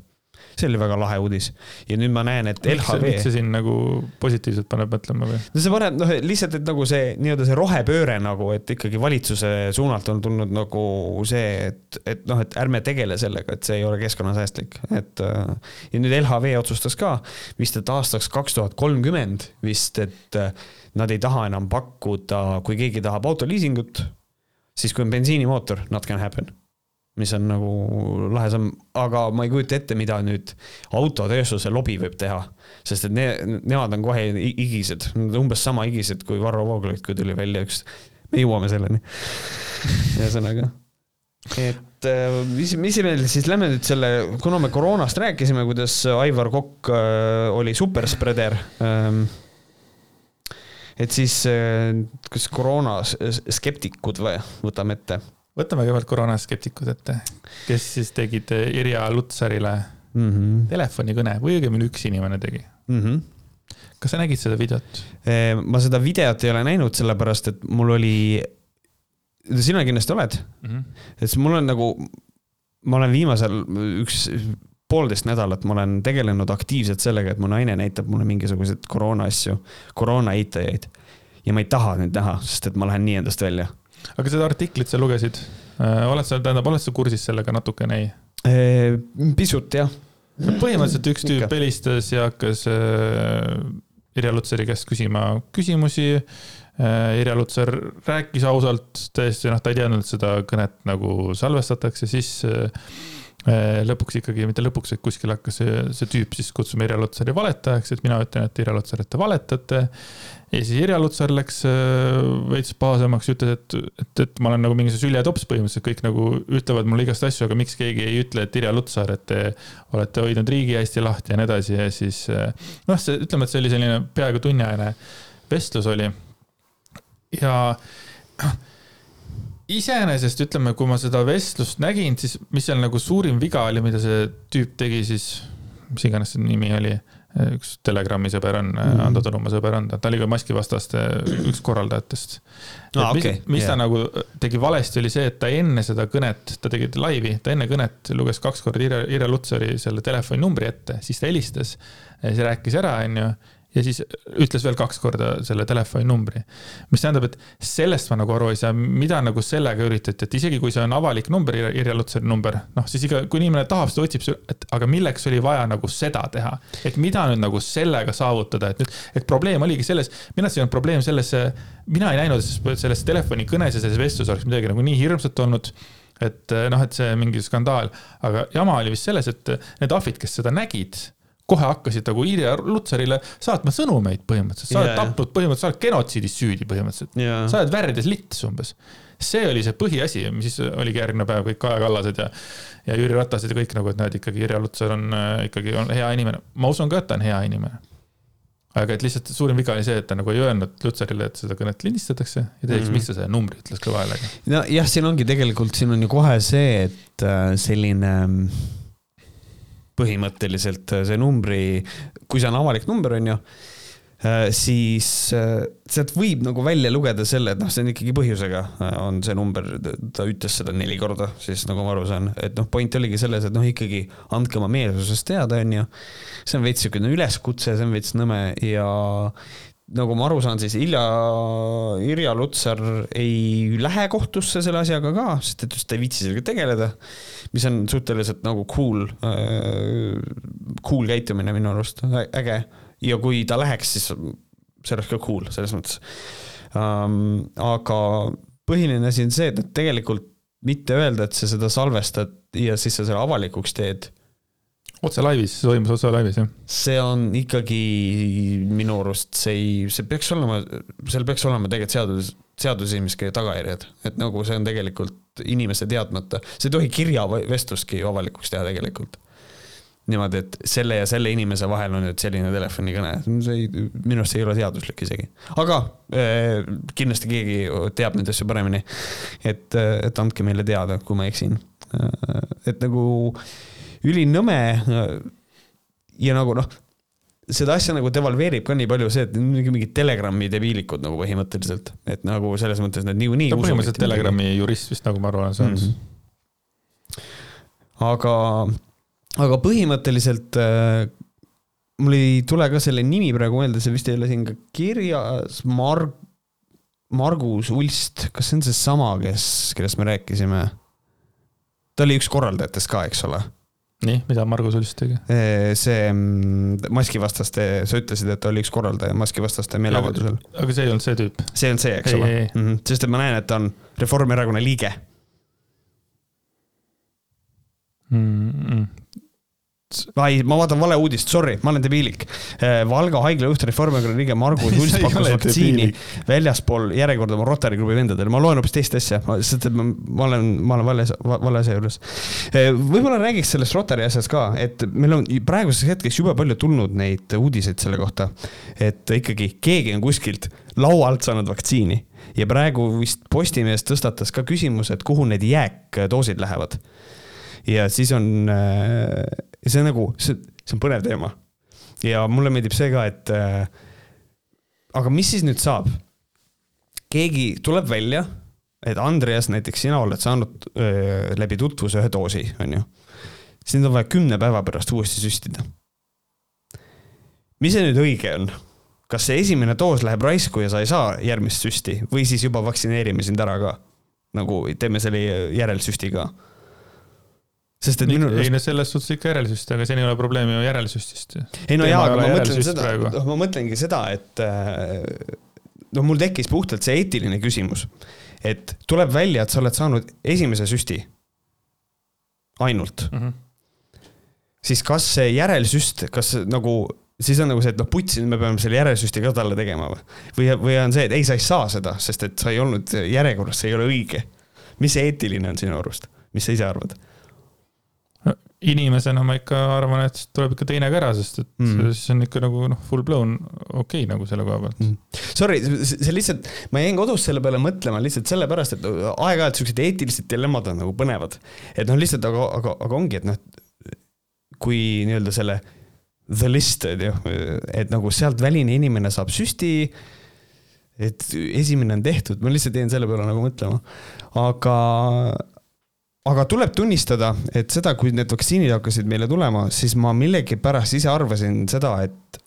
see oli väga lahe uudis. ja nüüd ma näen, et LHV. miks see sind nagu positiivselt paneb mõtlema või? no see paneb, noh, lihtsalt, et nagu see nii-öelda see rohepööre nagu, et ikkagi valitsuse suunalt on tulnud nagu see, et, et noh, et ärme tegele sellega, et see ei ole keskkonnasäästlik, et. ja nüüd LHV otsustas ka vist, et aastaks kaks tuhat kolmkümmend vist, et nad ei taha enam pakkuda, kui keegi tahab autoliisingut, siis kui on bensiinimootor, not gonna happen mis on nagu lahe samm, aga ma ei kujuta ette, mida nüüd autotööstuse lobi võib teha. sest et ne, nemad on kohe higised, umbes sama higised kui Varro Vooglaid, kui tuli välja üks, me jõuame selleni. ühesõnaga, et äh, mis, mis meil siis, lähme nüüd selle, kuna me koroonast rääkisime, kuidas Aivar Kokk äh, oli superspreader ähm, et siis äh, kas koroona skeptikud või, võtame ette? võtame kõigepealt koroonaskeptikud ette, kes siis tegid Irja Lutsarile mm -hmm. telefonikõne või õigemini üks inimene tegi mm. -hmm. kas sa nägid seda videot? Äh, ma seda videot ei ole näinud, sellepärast et mul oli, sina kindlasti oled mm, -hmm. et mul on nagu, ma olen viimasel üks poolteist nädalat ma olen tegelenud aktiivselt sellega, et mu naine näitab mulle mingisuguseid koroona asju, koroona eitajaid. ja ma ei taha neid näha, sest et ma lähen nii endast välja. aga seda artiklit sa lugesid, äh, oled sa, tähendab, oled sa kursis sellega natukene, ei? Äh, pisut jah. põhimõtteliselt üks tüüp helistas ja hakkas äh, Irja Lutsari käest küsima küsimusi Irja Lutsar rääkis ausalt, tõesti, noh, ta ei teadnud, et seda kõnet nagu salvestatakse, siis lõpuks ikkagi, mitte lõpuks, et kuskil hakkas see, see tüüp siis kutsuma Irja Lutsari valetajaks, et mina ütlen, et Irja Lutsar, et te valetate. ja siis Irja Lutsar läks äh, veits pahasemaks, ütles, et, et, et ma olen nagu mingi süljetops põhimõtteliselt, kõik nagu ütlevad mulle igast asju, aga miks keegi ei ütle, et Irja Lutsar, et te olete hoidnud riigi hästi lahti ja nii edasi ja siis äh, noh, see, ütleme, et see oli selline peaaegu tunniajane vestlus oli. ja noh iseenesest ütleme, kui ma seda vestlust nägin, siis mis seal nagu suurim viga oli, mida see tüüp tegi siis, mis iganes see nimi oli, üks Telegrami sõber on mm, -hmm. Ando Tõnumaa sõber on, ta oli ka maskivastaste üks korraldajatest ah,. Okay, mis, mis yeah. ta nagu tegi valesti, oli see, et ta enne seda kõnet, ta tegi laivi, ta enne kõnet luges kaks korda Irja, Irja Lutsari selle telefoninumbri ette, siis ta helistas, siis rääkis ära, onju ja siis ütles veel kaks korda selle telefoninumbri. mis tähendab, et sellest ma nagu aru ei saa, mida nagu sellega üritati, et isegi kui see on avalik number, Irja Lutsari number, noh siis iga, kui inimene tahab seda, otsib, et aga milleks oli vaja nagu seda teha. et mida nüüd nagu sellega saavutada, et nüüd, et probleem oligi selles, minu arust ei olnud probleem selles, mina ei näinud selles telefonikõnes ja selles vestluses oleks midagi nagu nii hirmsat olnud et noh, et see mingi skandaal, aga jama oli vist selles, et need ahvid, kes seda nägid kohe hakkasid nagu Irja Lutsarile saatma sõnumeid põhimõtteliselt, sa oled yeah. tapnud põhimõtteliselt, sa oled genotsiidis süüdi põhimõtteliselt yeah.. sa oled värides lits umbes. see oli see põhiasi, mis oligi järgmine päev kõik Kaja Kallased ja, ja Jüri Ratased ja kõik nagu, et näed ikkagi Irja Lutsar on äh, ikkagi on hea inimene. ma usun ka, et ta on hea inimene. aga et lihtsalt suurim viga oli see, et ta nagu ei öelnud Lutsarile, et seda kõnet lindistatakse ja teiseks mm, -hmm. miks ta selle numbri ütles kõva häälega. nojah, siin ongi tegelikult, siin on ju kohe see, et äh, selline põhimõtteliselt äh, see numbri, kui see on avalik number, on ju, äh, siis äh, sealt võib nagu välja lugeda selle, et noh, see on ikkagi põhjusega, on see number, ta ütles seda neli korda, siis nagu ma aru saan, et noh, point oligi selles, et noh, ikkagi andke oma meelsusest teada, on ju. see on veits niisugune üleskutse, see on veits nõme ja nagu ma aru saan, siis Ilja, Irja Lutsar ei lähe kohtusse selle asjaga ka, sest et ta ei viitsi sellega tegeleda. mis on suhteliselt nagu cool äh,, cool käitumine minu arust, äge. ja kui ta läheks, siis see oleks ka cool selles mõttes um,. aga põhiline asi on see, et tegelikult mitte öelda, et sa seda salvestad ja siis sa selle avalikuks teed otse laivis, see toimus otse laivis, jah? see on ikkagi minu arust, see ei, see peaks olema, seal peaks olema tegelikult seadus, seadusesimesega tagajärjed, et nagu see on tegelikult inimese teadmata, see ei tohi kirjavestlustki avalikuks teha tegelikult. niimoodi, et selle ja selle inimese vahel on nüüd selline telefonikõne, see ei, minu arust see ei ole seaduslik isegi. aga eh, kindlasti keegi teab neid asju paremini. et, et andke meile teada, kui ma eksin. et nagu ülinõme. ja nagu noh, seda asja nagu devalveerib ka nii palju see, et mingi mingid Telegrami debiilikud nagu põhimõtteliselt, et nagu selles mõttes need niikuinii. ta põhimõtteliselt Telegrami jurist vist, nagu ma aru olen saanud mm. -hmm. aga, aga põhimõtteliselt äh, mul ei tule ka selle nimi praegu meelde, see vist ei ole siin ka kirjas, Marg-, Margus Ulst, kas see on seesama, kes, kellest me rääkisime? ta oli üks korraldajatest ka, eks ole nii, mida Margus Ulst tegi? see mm, maskivastaste, sa ütlesid, et oli üks korraldaja maskivastaste meeleavaldusel. aga see ei olnud see tüüp? see ei olnud see, eks ole? Mm -hmm. sest et ma näen, et ta on Reformierakonna liige mm. -mm ai, ma vaatan vale uudist, sorry, ma olen debiilik. Äh, Valga haigla juht Reformierakonna liige Margus Ulss pakkus vaktsiini väljaspool järjekorda oma Rotary klubi vendadele, ma loen hoopis teist asja, sest et ma, ma olen, ma olen vale, vale asja juures. Äh, võib-olla räägiks sellest Rotary asjast ka, et meil on praeguseks hetkeks jube palju tulnud neid uudiseid selle kohta, et ikkagi keegi on kuskilt laua alt saanud vaktsiini. Ja praegu vist Postimees tõstatas ka küsimuse, et kuhu need jääkdoosid lähevad. Ja siis on, äh, see on nagu, see, see on põnev teema. ja mulle meeldib see ka, et äh, aga mis siis nüüd saab? keegi tuleb välja, et Andreas, näiteks sina oled saanud öö, äh, läbi tutvuse ühe doosi, on ju. siis nüüd on vaja kümne päeva pärast uuesti süstida. mis see nüüd õige on? kas see esimene doos läheb raisku ja sa ei saa järgmist süsti või siis juba vaktsineerime sind ära ka? nagu teeme selle järelsüsti ka sest et minu arust. ei no selles suhtes ikka järelsüst, aga siin ei ole probleemi ju järelsüstist. ei no jaa, aga ma mõtlen seda, noh, ma mõtlengi seda, et noh, mul tekkis puhtalt see eetiline küsimus, et tuleb välja, et sa oled saanud esimese süsti ainult mm. -hmm. siis kas see järelsüst, kas nagu, siis on nagu see, et noh, putsi, me peame selle järelsüsti ka talle tegema või? või, või on see, et ei, sa ei saa seda, sest et sa ei olnud järjekorras, see ei ole õige. mis see eetiline on sinu arust, mis sa ise arvad? Inimesena ma ikka arvan, et tuleb ikka teine ka ära, sest et mm. siis on ikka nagu noh, full blown okei okay, nagu selle koha pealt mm.. Sorry, see lihtsalt, ma jäin kodus selle peale mõtlema lihtsalt sellepärast, et aeg-ajalt siuksed eetilised dilemmad on nagu põnevad. et noh, lihtsalt aga, aga, aga ongi, et noh, kui nii-öelda selle the list on ju, et nagu sealt väline inimene saab süsti et esimene on tehtud, ma lihtsalt jäin selle peale nagu mõtlema. aga, aga tuleb tunnistada, et seda, kui need vaktsiinid hakkasid meile tulema, siis ma millegipärast ise arvasin seda, et,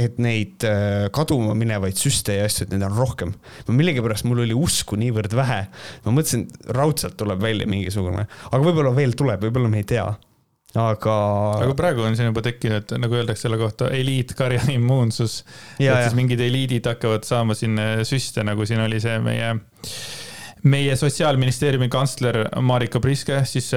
et neid äh, kaduma minevaid süste ja asju, et neid on rohkem. ma millegipärast, mul oli usku niivõrd vähe. ma mõtlesin, raudselt tuleb välja mingisugune, aga võib-olla veel tuleb, võib-olla me ei tea. aga. aga praegu on siin juba tekkinud, nagu öeldakse selle kohta, eliitkarja immuunsus. et siis mingid eliidid hakkavad saama siin süste, nagu siin oli see meie, meie sotsiaalministeeriumi kantsler Marika Priske, siis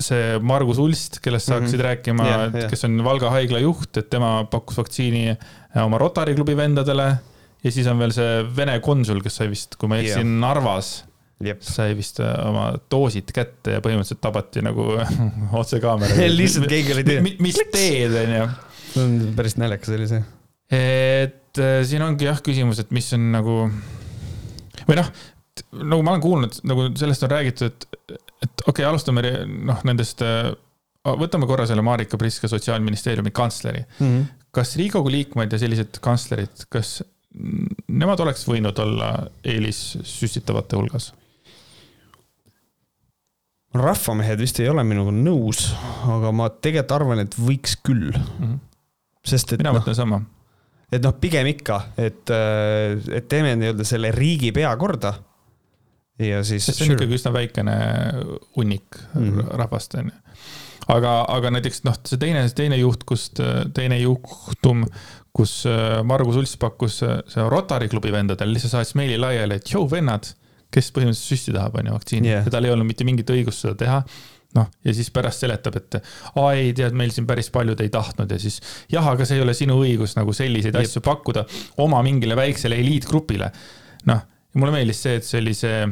see Margus Ulst, kellest sa hakkasid mm -hmm. rääkima yeah,, yeah. kes on Valga haigla juht, et tema pakkus vaktsiini äh, oma Rotary klubi vendadele. ja siis on veel see Vene konsul, kes sai vist, kui ma ei eksi yeah., Narvas Jep. sai vist äh, oma doosid kätte ja põhimõtteliselt tabati nagu otse kaameraga lihtsalt keegi oli teinud. mis teed, onju. see on päris naljakas oli see. et äh, siin ongi jah küsimus, et mis on nagu või noh, nagu ma olen kuulnud, nagu sellest on räägitud, et, et okei okay,, alustame noh, nendest, äh, võtame korra selle Marika Priske sotsiaalministeeriumi kantsleri mm. -hmm. kas Riigikogu liikmed ja sellised kantslerid, kas nemad oleks võinud olla eelissüstitavate hulgas? rahvamehed vist ei ole minuga nõus, aga ma tegelikult arvan, et võiks küll mm. -hmm. sest et. mina mõtlen no, sama. et noh, pigem ikka, et, äh, et teeme nii-öelda selle riigi pea korda ja siis. see on sure. ikkagi üsna väikene hunnik mm -hmm. rahvast, on ju. aga, aga näiteks noh, see teine, teine juht, kust, teine juhtum, kus äh, Margus Ulss pakkus äh, see Rotary klubi vendadele, lihtsalt saatis meili laiali, et tšau, vennad, kes põhimõtteliselt süsti tahab, on ju, vaktsiini yeah. ja tal ei olnud mitte mingit õigust seda teha noh, ja siis pärast seletab, et aa ei, tead, meil siin päris paljud ei tahtnud ja siis jah, aga see ei ole sinu õigus nagu selliseid Jep. asju pakkuda oma mingile väiksele eliitgrupile. noh, mulle meeldis see, et see oli see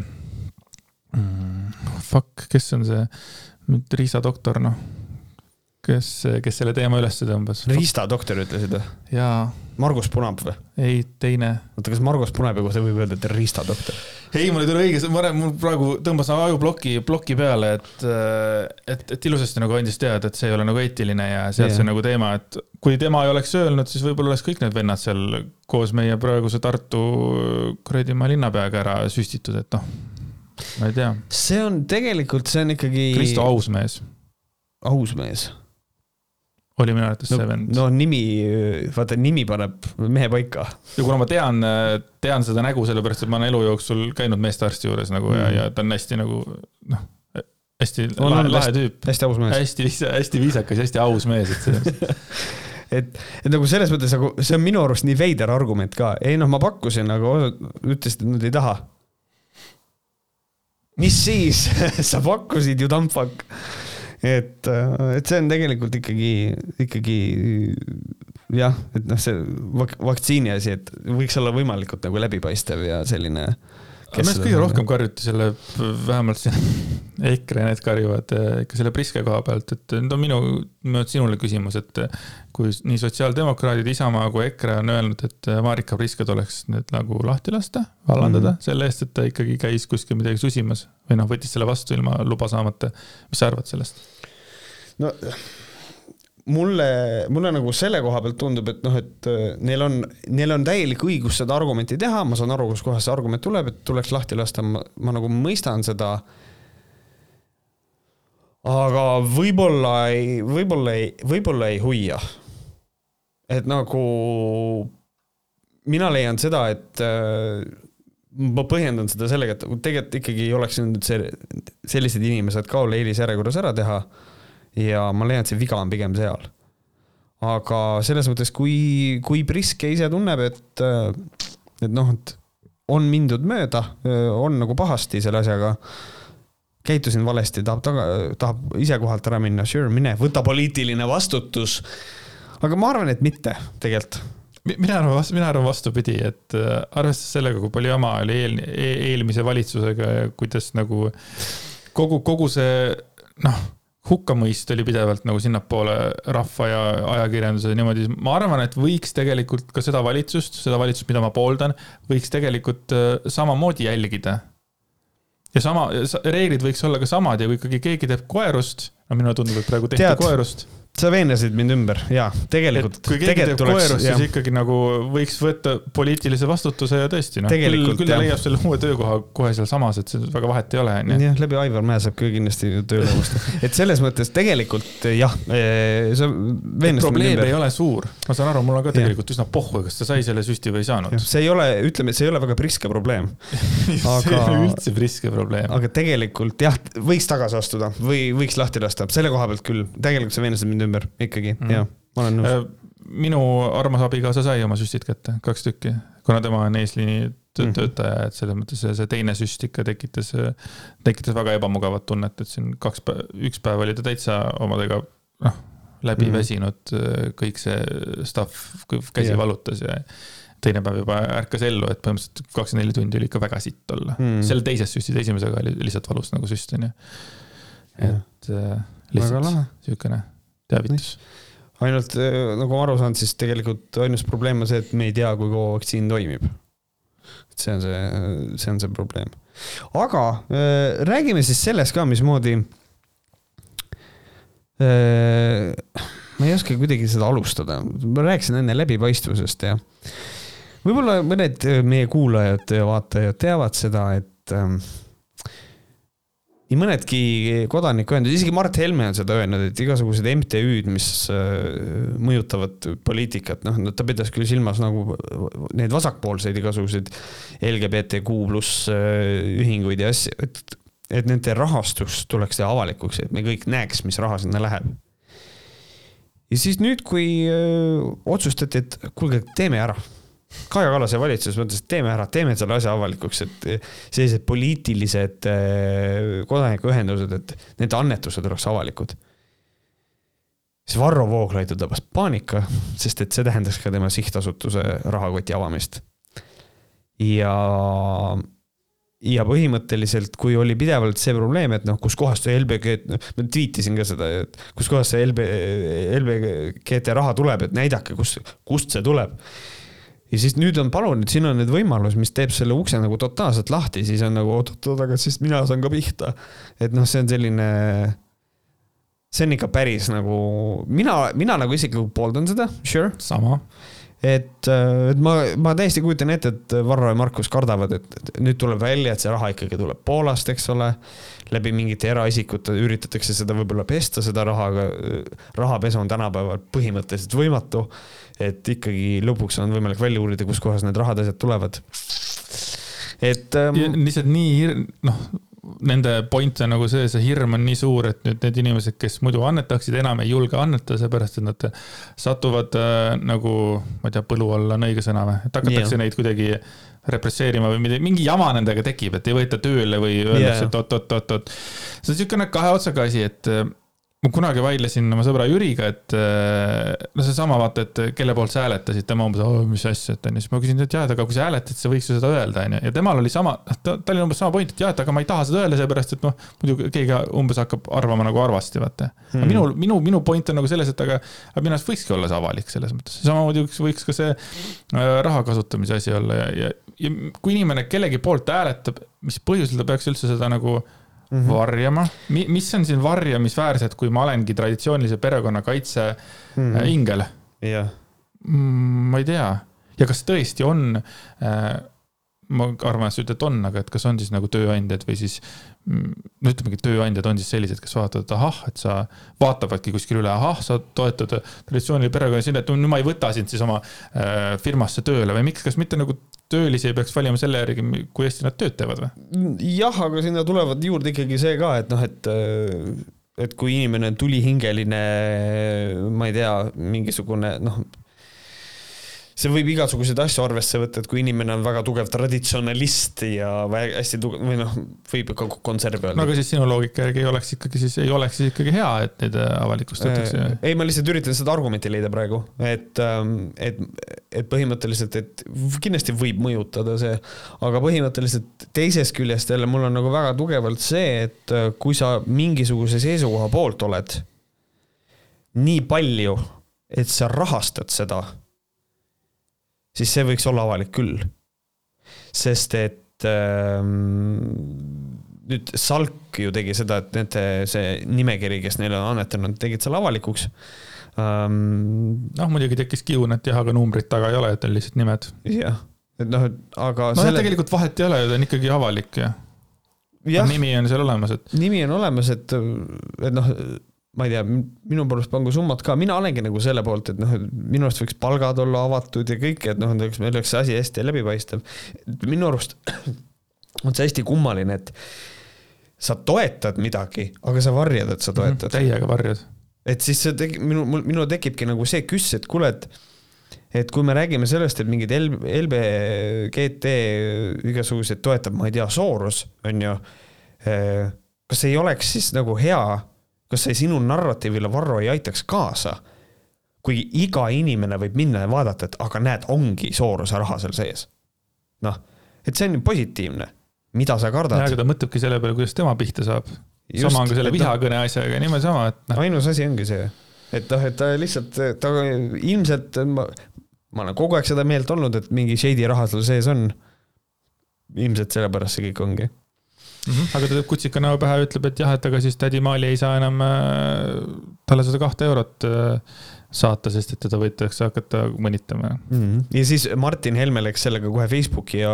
mm,. Fuck, kes on see, Riisa doktor, noh. kes, kes selle teema üles tõmbas? Riista doktor ütlesid või? jaa. Margus Punab või? ei, teine. oota, kas Margus Punab ja kohe võib öelda, et Riista doktor? ei, mul ei tule õige, ma mul praegu tõmbas ajuploki, ploki peale, et, et, et ilusasti nagu andis teada, et see ei ole nagu eetiline ja sealt yeah. see nagu teema, et kui tema ei oleks öelnud, siis võib-olla oleks kõik need vennad seal koos meie praeguse Tartu kuradi linnapeaga ära süstitud, et noh ma ei tea. see on tegelikult, see on ikkagi. Kristo Ausmees. Ausmees oli minu arvates no, see vend. no nimi, vaata nimi paneb mehe paika. ja kuna ma tean, tean seda nägu, sellepärast et ma olen elu jooksul käinud meestearsti juures nagu mm. ja, ja ta on hästi nagu noh, hästi on, lahe, lahe tüüp. hästi aus mees. hästi, hästi viisakas, hästi aus mees, et see et, et nagu selles mõttes nagu see on minu arust nii veider argument ka, ei noh, ma pakkusin, aga ütlesid, et nad ei taha mis siis sa pakkusid ju tampak. et, et see on tegelikult ikkagi, ikkagi jah, et noh, see vak vaktsiini asi, et võiks olla võimalikult nagu läbipaistev ja selline minu arust kõige rohkem karjuti selle, vähemalt siin EKRE need karjuvad eh, ikka selle Priske koha pealt, et nüüd on minu, minu sinule küsimus, et kui nii sotsiaaldemokraadid, Isamaa kui EKRE on öelnud, et Marika Priske tuleks nüüd nagu lahti lasta, vallandada mm -hmm. selle eest, et ta ikkagi käis kuskil midagi susimas või noh, võttis selle vastu ilma luba saamata. mis sa arvad sellest? no mulle, mulle nagu selle koha pealt tundub, et noh, et äh, neil on, neil on täielik õigus seda argumenti teha, ma saan aru, kuskohast see argument tuleb, et tuleks lahti lasta, ma, nagu mõistan seda. aga võib-olla ei, võib-olla ei, võib-olla ei hoia. et nagu mina leian seda, et äh, ma põhjendan seda sellega, et tegelikult ikkagi oleks nüüd see, sellised inimesed ka olla eelisjärjekorras ära teha ja ma leian, et see viga on pigem seal. aga selles mõttes, kui, kui Priske ise tunneb, et, et noh, et on mindud mööda, on nagu pahasti selle asjaga, käitusin valesti, tahab taga, tahab ise kohalt ära minna, sure, mine, võta poliitiline vastutus. aga ma arvan, et mitte tegelikult mina arvan mina arvan vastupidi, et äh, arvestades sellega, kui palju jama oli eel, eelmise valitsusega ja kuidas nagu kogu, kogu see noh hukkamõist oli pidevalt nagu sinnapoole rahva ja ajakirjanduse niimoodi, ma arvan, et võiks tegelikult ka seda valitsust, seda valitsust, mida ma pooldan, võiks tegelikult äh, samamoodi jälgida. ja sama, reeglid võiks olla ka samad ja kui ikkagi keegi teeb koerust, no minule tundub, et praegu tehti tead, koerust. Sa veenasid mind ümber ja tegelikult. kui keegi teeb koerust, siis ikkagi nagu võiks võtta poliitilise vastutuse ja tõesti noh, küll, küll ta leiab selle uue töökoha kohe sealsamas, et see väga vahet ei ole, onju. jah, läbi Aivar Mäe saab ka kindlasti tööle vastu, et selles mõttes tegelikult jah, eh, sa veenasid. probleem ei ole suur, ma saan aru, mul on ka tegelikult ja. üsna pohhu, kas ta sai selle süsti või ei saanud. see ei ole, ütleme, et see ei ole väga priske probleem aga... see ei ole üldse priske probleem. aga tegelikult jah, võiks tagasi astuda või võiks lahti lasta, selle koha pealt küll, tegelikult sa veenasid mind ümber ikkagi mm., jah, ma olen nõus. Äh, minu armas abikaasa sai oma süstid kätte, kaks tükki, kuna tema on eesliini mhm. töötaja, et selles mõttes see, see teine süst ikka tekitas, tekitas väga ebamugavat tunnet, et siin kaks päeva, üks päev oli ta täitsa omadega, noh, läbi mm väsinud, kõik see stuff, käsi yeah. valutas ja teine päev juba ärkas ellu, et põhimõtteliselt kakskümmend neli tundi oli ikka väga sitt olla mm. selle teises süstis, esimesega oli lihtsalt valus nagu süst, onju. et yeah. lihtsalt siukene teavitus. ainult äh, nagu ma aru saan, siis tegelikult ainus probleem on see, et me ei tea, kui kaua vaktsiin toimib. et see on see, see on see probleem. aga äh, räägime siis sellest ka, mismoodi äh,. ma ei oska kuidagi seda alustada, ma rääkisin enne läbipaistvusest ja võib-olla mõned meie kuulajad ja vaatajad teavad seda, et äh, nii mõnedki kodanikuühendused, isegi Mart Helme on seda öelnud, et igasugused MTÜ-d, mis äh, mõjutavad poliitikat, noh, ta pidas küll silmas nagu neid vasakpoolseid igasuguseid LGBTQ pluss äh, ühinguid ja asju, et, et nende rahastus tuleks teha avalikuks, et me kõik näeks, mis raha sinna läheb. ja siis nüüd, kui öö, äh, otsustati, et kuulge, teeme ära Kaja Kallase valitsus mõtles, et teeme ära, teeme selle asja avalikuks, et sellised poliitilised eh, kodanikuühendused, et nende annetused oleks avalikud. siis Varro Vooglaidu tabas paanika, sest et see tähendas ka tema sihtasutuse rahakoti avamist. ja, ja põhimõtteliselt, kui oli pidevalt see probleem, et noh, kuskohast see LBG, noh, ma tweetisin ka seda, et kuskohast see LB, LBGT raha tuleb, et näidake, kus, kust see tuleb ja siis nüüd on palun, siin on nüüd võimalus, mis teeb selle ukse nagu totaalselt lahti, siis on nagu oot-oot, aga siis mina saan ka pihta. et noh, see on selline, see on ikka päris nagu, mina, mina nagu isiklikult pooldan seda, sure. sama. Et, et ma, ma täiesti kujutan ette, et Varro ja Markus kardavad, et nüüd tuleb välja, et see raha ikkagi tuleb Poolast, eks ole. läbi mingite eraisikute üritatakse seda võib-olla pesta, seda raha, aga rahapesu on tänapäeval põhimõtteliselt võimatu et ikkagi lõpuks on võimalik välja uurida, kuskohast need rahad, asjad tulevad. et ähm,. lihtsalt nii noh, nende point on nagu see, see hirm on nii suur, et nüüd need inimesed, kes muidu annetaksid, enam ei julge annetada, seepärast et nad satuvad äh, nagu, ma ei tea, põlu alla on õige sõna või, et hakatakse yeah. neid kuidagi represseerima või midagi, mingi jama nendega tekib, et ei võeta tööle või öeldakse yeah., et oot-oot-oot-oot. see on niisugune kahe otsaga asi, et ma kunagi vaidlesin oma sõbra Jüriga, et äh, no seesama vaata, et kelle poolt sa hääletasid, tema umbes, mis asja, et onju, siis ma küsin, et jah, et aga kui sa hääletad, siis sa võiks ju seda öelda, onju. ja temal oli sama, ta, tal oli umbes sama point, et jah, et aga ma ei taha seda öelda, seepärast et noh, muidu keegi umbes hakkab arvama nagu arvasti, vaata. Mm.. minu, minu, minu point on nagu selles, et aga, aga minu arust võikski olla see avalik selles mõttes, samamoodi võiks, võiks ka see äh, raha kasutamise asi olla ja, ja, ja kui inimene kellegi poolt hääletab, mis põhjusel ta peaks üldse seda nagu mm -hmm. varjama. mis on siin varjamisväärset, kui ma olengi traditsioonilise perekonnakaitse mm -hmm. ingel? Mm, ma ei tea ja kas tõesti on äh, ma arvan, et sa ütled, et on, aga et kas on siis nagu tööandjad või siis mm, no ütlemegi, tööandjad on siis sellised, kes vaatavad, et ahah, et sa vaatavadki kuskil üle, ahah, sa toetad traditsioonilise perekonna sinna, et nüüd ma ei võta sind siis oma äh, firmasse tööle või miks, kas mitte nagu töölisi ei peaks valima selle järgi, kui hästi nad tööd teevad või? jah, aga sinna tulevad juurde ikkagi see ka, et noh, et et kui inimene on tulihingeline, ma ei tea, mingisugune noh see võib igasuguseid asju arvesse võtta, et kui inimene on väga tugev traditsionalist ja hästi tugev või noh, võib ka konserv öelda. no aga siis sinu loogika järgi ei oleks ikkagi siis, ei oleks siis ikkagi hea, et neid äh, avalikustatakse? Äh, ei, ma lihtsalt üritan seda argumenti leida praegu, et, ähm, et, et põhimõtteliselt, et kindlasti võib mõjutada see, aga põhimõtteliselt teisest küljest jälle mul on nagu väga tugevalt see, et äh, kui sa mingisuguse seisukoha poolt oled nii palju, et sa rahastad seda siis see võiks olla avalik küll. sest et ähm, nüüd Salk ju tegi seda, et nende see nimekiri, kes neile on annetanud, tegid selle avalikuks um,. noh, muidugi tekkis kiun, et jah, aga numbrit taga ei ole, et on lihtsalt nimed. jah, et noh, aga. no selle... tegelikult vahet ei ole ju, ta on ikkagi avalik ja. nimi on seal olemas, et. nimi on olemas, et, et noh ma ei tea, minu poolest pangu summad ka, mina olengi nagu selle poolt, et noh, minu arust võiks palgad olla avatud ja kõik, et noh, meil oleks see asi hästi läbipaistev. minu arust on see hästi kummaline, et sa toetad midagi, aga sa varjad, et sa mhm, toetad mm. -hmm, täiega varjad. et siis see tegi, minu, minul tekibki nagu see küss, et kuule, et et kui me räägime sellest, et mingid L-, LBGT igasuguseid toetab, ma ei tea, Soros, on ju, eh, kas ei oleks siis nagu hea, kas see sinu narratiivile, Varro, ei aitaks kaasa? kui iga inimene võib minna ja vaadata, et aga näed, ongi Sorose raha seal sees. noh, et see on ju positiivne mida sa kardad. aga ta mõtlebki selle peale, kuidas tema pihta saab. sama on ka selle vihakõne asjaga, niimoodi sama, et noh. ainus asi ongi see, et noh, et ta lihtsalt, ta ilmselt, ma, ma olen kogu aeg seda meelt olnud, et mingi shady raha seal sees on. ilmselt sellepärast see kõik ongi mm. -hmm. aga ta teeb kutsika näo pähe ja ütleb, et jah, et aga siis tädi Maali ei saa enam äh, talle seda kahte eurot äh, saata, sest et teda võidakse hakata mõnitama mm. -hmm. ja siis Martin Helme läks sellega kohe Facebooki ja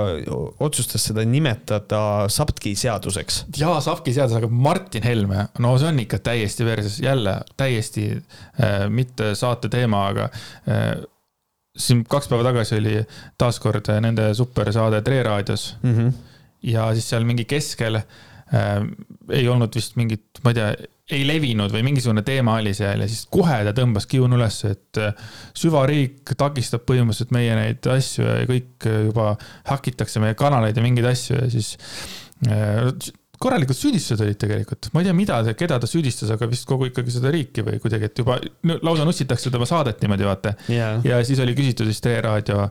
otsustas seda nimetada SAPTK seaduseks. jaa, SAPTK seadus, aga Martin Helme, no see on ikka täiesti versus, jälle täiesti äh, mitte saate teema, aga äh, siin kaks päeva tagasi oli taaskord nende supersaade Tre raadios mm. -hmm. Ja siis seal mingi keskel äh, ei olnud vist mingit, ma ei tea ei levinud või mingisugune teema oli seal ja siis kohe ta tõmbas kiunu üles, et äh, süvariik takistab põhimõtteliselt meie neid asju ja kõik juba hakitakse meie kanaleid ja mingeid asju ja siis äh, korralikud süüdistused olid tegelikult, ma ei tea, mida, keda ta süüdistas, aga vist kogu ikkagi seda riiki või kuidagi, et juba lausa nussitakse tema saadet niimoodi, vaata yeah.. ja siis oli küsitud siis Tre Raadio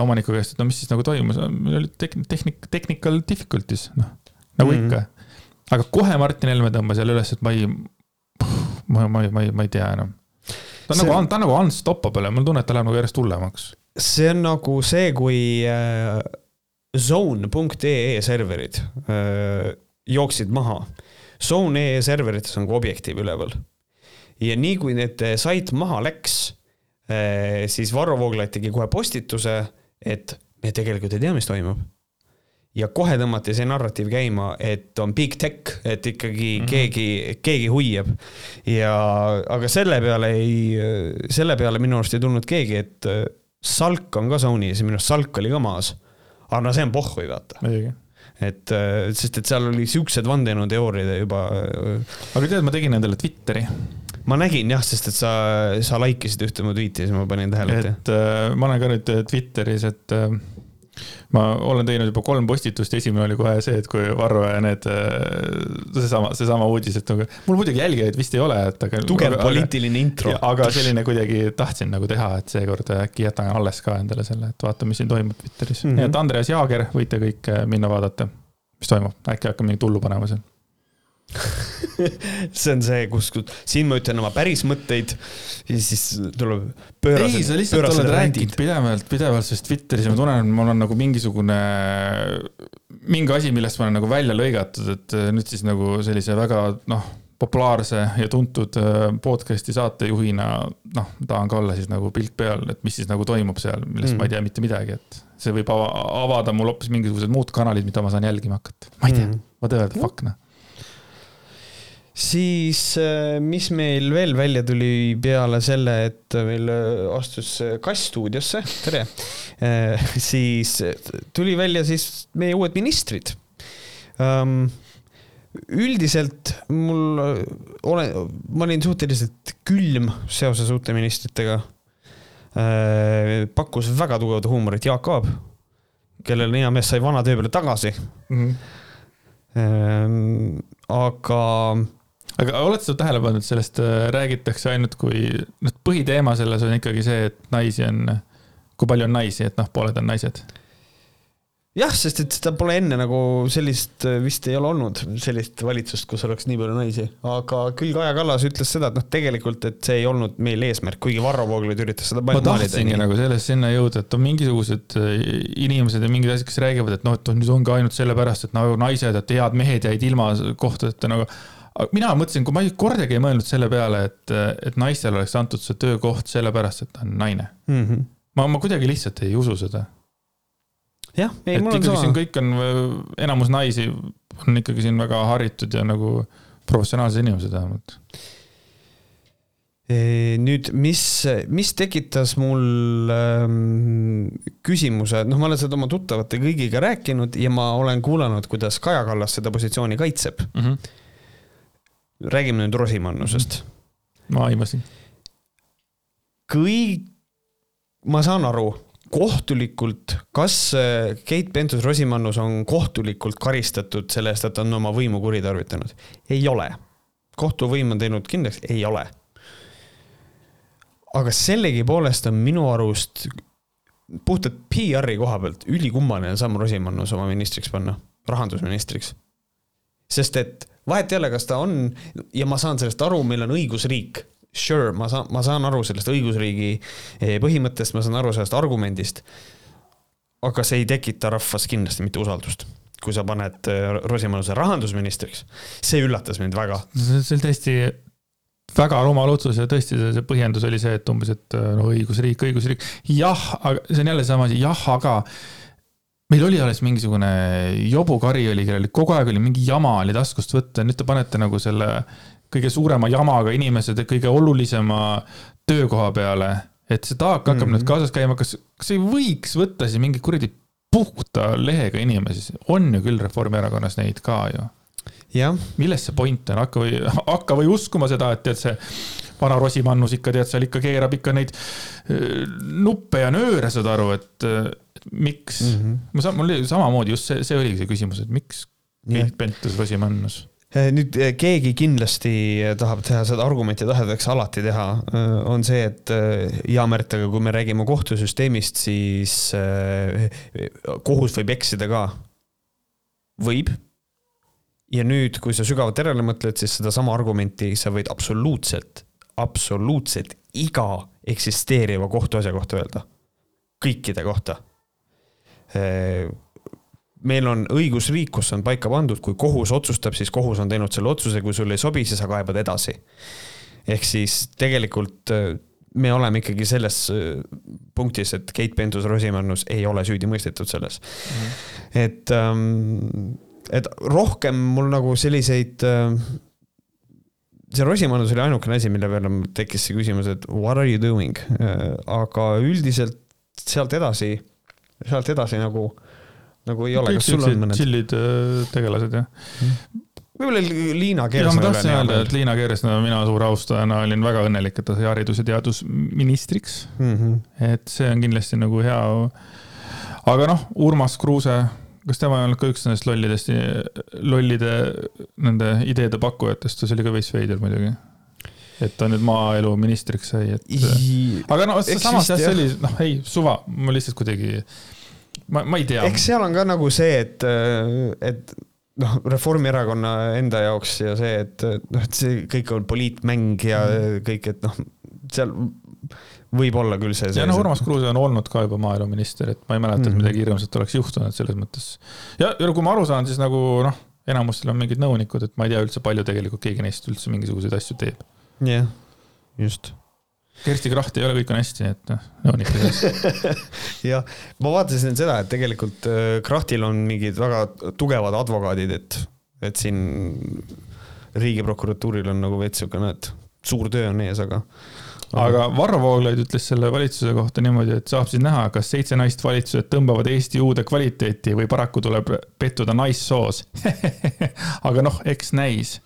omaniku käest, et no mis siis nagu toimus, meil olid tehnik-, technical difficulties, noh, nagu mm -hmm. ikka aga kohe Martin Helme tõmbas jälle üles, et ma ei, ma, ma, ma ei, ma ei tea enam. ta on see... nagu, ta on nagu unstoppable mul tunne, et ta läheb nagu järjest hullemaks. see on nagu see, kui äh, zone.ee serverid äh, jooksid maha. Zone.ee serverites on ka Objektiiv üleval. ja nii kui need sait maha läks äh,, siis Varro Vooglaid tegi kohe postituse, et me tegelikult ei tea, mis toimub ja kohe tõmmati see narratiiv käima, et on big tech, et ikkagi mm -hmm. keegi, keegi hoiab. ja, aga selle peale ei, selle peale minu arust ei tulnud keegi, et äh, Salk on ka Sony's ja minu arust Salk oli ka maas. aga no see on pohhui, vaata. Et, äh, sest et seal oli siuksed vandenõuteooriad juba. Äh, aga tead, ma tegin endale Twitteri ma nägin jah, sest et sa, sa like isid ühte mu tweet'i, siis ma panin tähele. et äh, ma olen ka nüüd Twitteris, et äh, ma olen teinud juba kolm postitust, esimene oli kohe see, et kui Varro ja need, äh, seesama, seesama uudis, et nagu, mul muidugi jälgijaid vist ei ole, et aga. tugev aga, poliitiline intro. aga selline kuidagi tahtsin nagu teha, et seekord äkki jätan alles ka endale selle, et vaata, mis siin toimub Twitteris mm. -hmm. nii et Andreas Jaager, võite kõik äh, minna vaadata, mis toimub, äkki hakkab mingit hullu panema seal see on see, kus, siin ma ütlen oma päris mõtteid ja siis tuleb pöörased. ei, sa lihtsalt oled rääkinud pidevalt, pidevalt sellest Twitteris ja ma tunnen, et mul on nagu mingisugune, mingi asi, millest ma olen nagu välja lõigatud, et äh, nüüd siis nagu sellise väga noh, populaarse ja tuntud äh, podcast'i saatejuhina, noh, tahan ka olla siis nagu pilk peal, et mis siis nagu toimub seal, millest mm. ma ei tea mitte midagi, et see võib avada mul hoopis mingisugused muud kanalid, mida ma saan jälgima hakata. ma ei tea mm., ma tõe-öelda fuck noh siis äh, mis meil veel välja tuli peale selle, et meil äh, astus äh, kass stuudiosse, tere, siis tuli välja siis meie uued ministrid. Ähm, üldiselt mul olen, ma olin suhteliselt külm seoses uute ministritega. pakkus väga tugevat huumorit Jaak Aab, kellel hea mees sai vana töö peale tagasi mm. -hmm. aga aga oled sa tähele pannud, sellest äh, räägitakse ainult kui, noh, põhiteema selles on ikkagi see, et naisi on, kui palju on naisi, et noh, pooled on naised. jah, sest et seda pole enne nagu sellist vist ei ole olnud, sellist valitsust, kus oleks nii palju naisi, aga küll Kaja Kallas ütles seda, et noh, tegelikult, et see ei olnud meil eesmärk, kuigi Varro Vooglaid üritas seda ma tahtsingi nagu sellest sinna jõuda, et on mingisugused äh, inimesed ja mingid asjad, kes räägivad, et noh, et nüüd ongi ainult sellepärast, et nagu naised, et head mehed jäid ilma kohtadeta nagu mina mõtlesin, kui ma ei, kordagi ei mõelnud selle peale, et, et naistele oleks antud see töökoht sellepärast, et ta on naine mm. -hmm. ma, ma kuidagi lihtsalt ei usu seda jah, ei mul on sama. siin kõik on, enamus naisi on ikkagi siin väga haritud ja nagu professionaalsed inimesed vähemalt. nüüd, mis, mis tekitas mul ähm, küsimuse, noh, ma olen seda oma tuttavate kõigiga rääkinud ja ma olen kuulanud, kuidas Kaja Kallas seda positsiooni kaitseb mm. -hmm. Räägime nüüd Rosimannusest ma aimasin. kõik, ma saan aru kohtulikult, kas äh, Keit Pentus-Rosimannus on kohtulikult karistatud selle eest, et ta on oma võimu kuritarvitanud? ei ole. kohtuvõim on teinud kindlaks, ei ole. aga sellegipoolest on minu arust puhtalt PR-i koha pealt ülikummaline samm Rosimannus oma ministriks panna, rahandusministriks. sest et vahet ei ole, kas ta on ja ma saan sellest aru, meil on õigusriik sure, ma saan, ma saan aru sellest õigusriigi eh, põhimõttest, ma saan aru sellest argumendist. aga see ei tekita rahvas kindlasti mitte usaldust, kui sa paned eh, Rosimannuse rahandusministriks. see üllatas mind väga. see on täiesti väga rumal otsus ja tõesti see, see põhjendus oli see, et umbes, et no õigusriik, õigusriik. jah, aga see on jälle sama asi, jah, aga meil oli alles mingisugune jobukari oli, kellel kogu aeg oli mingi jama oli taskust võtta, nüüd te panete nagu selle kõige suurema jamaga inimesed kõige olulisema töökoha peale, et see taak hakkab mm -hmm. nüüd kaasas käima, kas, kas ei võiks võtta siis mingi kuradi puhta lehega inimesi, on ju küll Reformierakonnas neid ka ju. milles see point on, hakka või, hakka või uskuma seda, et tead see vana Rosimannus ikka tead, seal ikka keerab ikka neid äh, nuppe ja nööre, saad aru, et miks mm, -hmm. ma saan, mul oli samamoodi just see, see oligi see küsimus, et miks Keit Pentus-Rosimannus Eh, nüüd eh, keegi kindlasti tahab teha seda argumenti, tahetakse alati teha, eh, on see, et ja Märt, aga kui me räägime kohtusüsteemist, siis kohus võib eksida ka. võib. ja nüüd, kui sa sügavalt järele mõtled, siis sedasama argumenti sa võid absoluutselt, absoluutselt iga eksisteeriva kohtuasja kohta öelda. kõikide kohta meil on õigusriik, kus on paika pandud, kui kohus otsustab, siis kohus on teinud selle otsuse, kui sulle ei sobi, siis sa kaebad edasi. ehk siis tegelikult äh, me oleme ikkagi selles äh, punktis, et Keit Pentus-Rosimannus ei ole süüdi mõistetud selles mm. -hmm. et, ähm, et rohkem mul nagu selliseid äh, see Rosimannus oli ainukene asi, mille peale mul tekkis see küsimus, et what are you doing, aga üldiselt sealt edasi, sealt edasi nagu äh, nagu ei ole, sul on mõned? chill'id äh, tegelased, jah mm. võib-olla Liina Kersna. ma tahtsin öelda, et Liina Kersna, mina suure austajana olin väga õnnelik, et ta sai haridus- ja teadusministriks mm. -hmm. et see on kindlasti nagu hea. aga noh, Urmas Kruuse, kas tema ei olnud ka üks nendest lollidest, lollide nende ideede pakkujatest, see oli ka veits veider muidugi et ta nüüd maaelu ministriks sai, et. aga no samas jah, see oli, noh, ei, suva, ma lihtsalt kuidagi ma, ma ei tea. eks seal on ka nagu see, et, et noh, Reformierakonna enda jaoks ja see, et noh, et see kõik on poliitmäng ja mm. kõik, et noh, seal võib olla küll see. ja noh, Urmas Kruuse on olnud ka juba maaeluminister, et ma ei mäleta, et mm. midagi hirmsat oleks juhtunud selles mõttes. ja, ja kui ma aru saan, siis nagu noh, enamustel on mingid nõunikud, et ma ei tea üldse, palju tegelikult keegi neist üldse mingisuguseid asju teeb. jah yeah., just Kersti Kracht ei ole, kõik on hästi, et noh, nõunik jah, ma vaatasin seda, et tegelikult äh, Krahtil on mingid väga tugevad advokaadid, et, et siin riigiprokuratuuril on nagu veits siukene, et suur töö on ees, aga aga Varro Vooglaid ütles selle valitsuse kohta niimoodi, et saab siis näha, kas seitse naist valitsused tõmbavad Eesti uude kvaliteeti või paraku tuleb pettuda naissoos aga noh, eks näis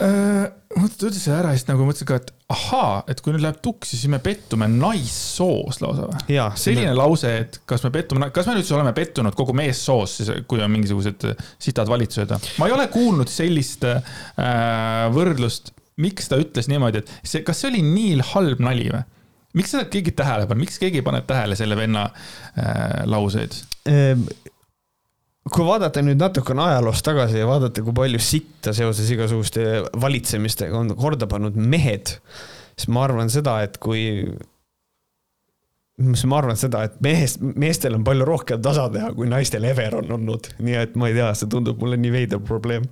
äh,. ta ütles selle ära ja siis nagu mõtlesin ka, et ahaa, et kui nüüd läheb tuksi, siis me pettume naissoos lausa või? selline me... lause, et kas me pettume, kas me üldse oleme pettunud kogu meessoos siis, kui on mingisugused sitad valitsused? ma ei ole kuulnud sellist äh, võrdlust, miks ta ütles niimoodi, et see, kas see oli nii halb nali või? miks seda keegi tähele paneb, miks keegi paneb tähele selle venna äh, lauseid? Ehm, kui vaadata nüüd natukene ajaloos tagasi ja vaadata, kui palju sitta seoses igasuguste valitsemistega on korda pannud mehed, siis ma arvan seda, et kui siis ma arvan seda, et meest, meestel on palju rohkem tasa teha, kui naistel ever on olnud, nii et ma ei tea, see tundub mulle nii veider probleem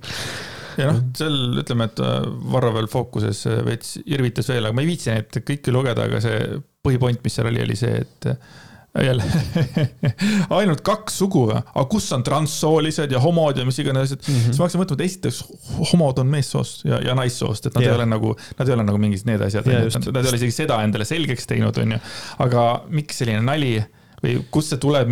ja noh, seal ütleme, et äh, Varro veel fookuses äh, veits irvitas veel, aga ma ei viitsi neid kõiki lugeda, aga see põhipoint, mis seal oli, oli see, et jälle ainult kaks sugu, aga kus on transsoolised ja homod ja mis iganes asjad mm. -hmm. siis ma hakkasin mõtlema, et esiteks homod on meessoost ja, ja naissoost, et nad yeah. ei ole nagu, nad ei ole nagu mingid need asjad yeah,, nad, nad ei ole isegi seda endale selgeks teinud, onju. aga miks selline nali või kust see tuleb,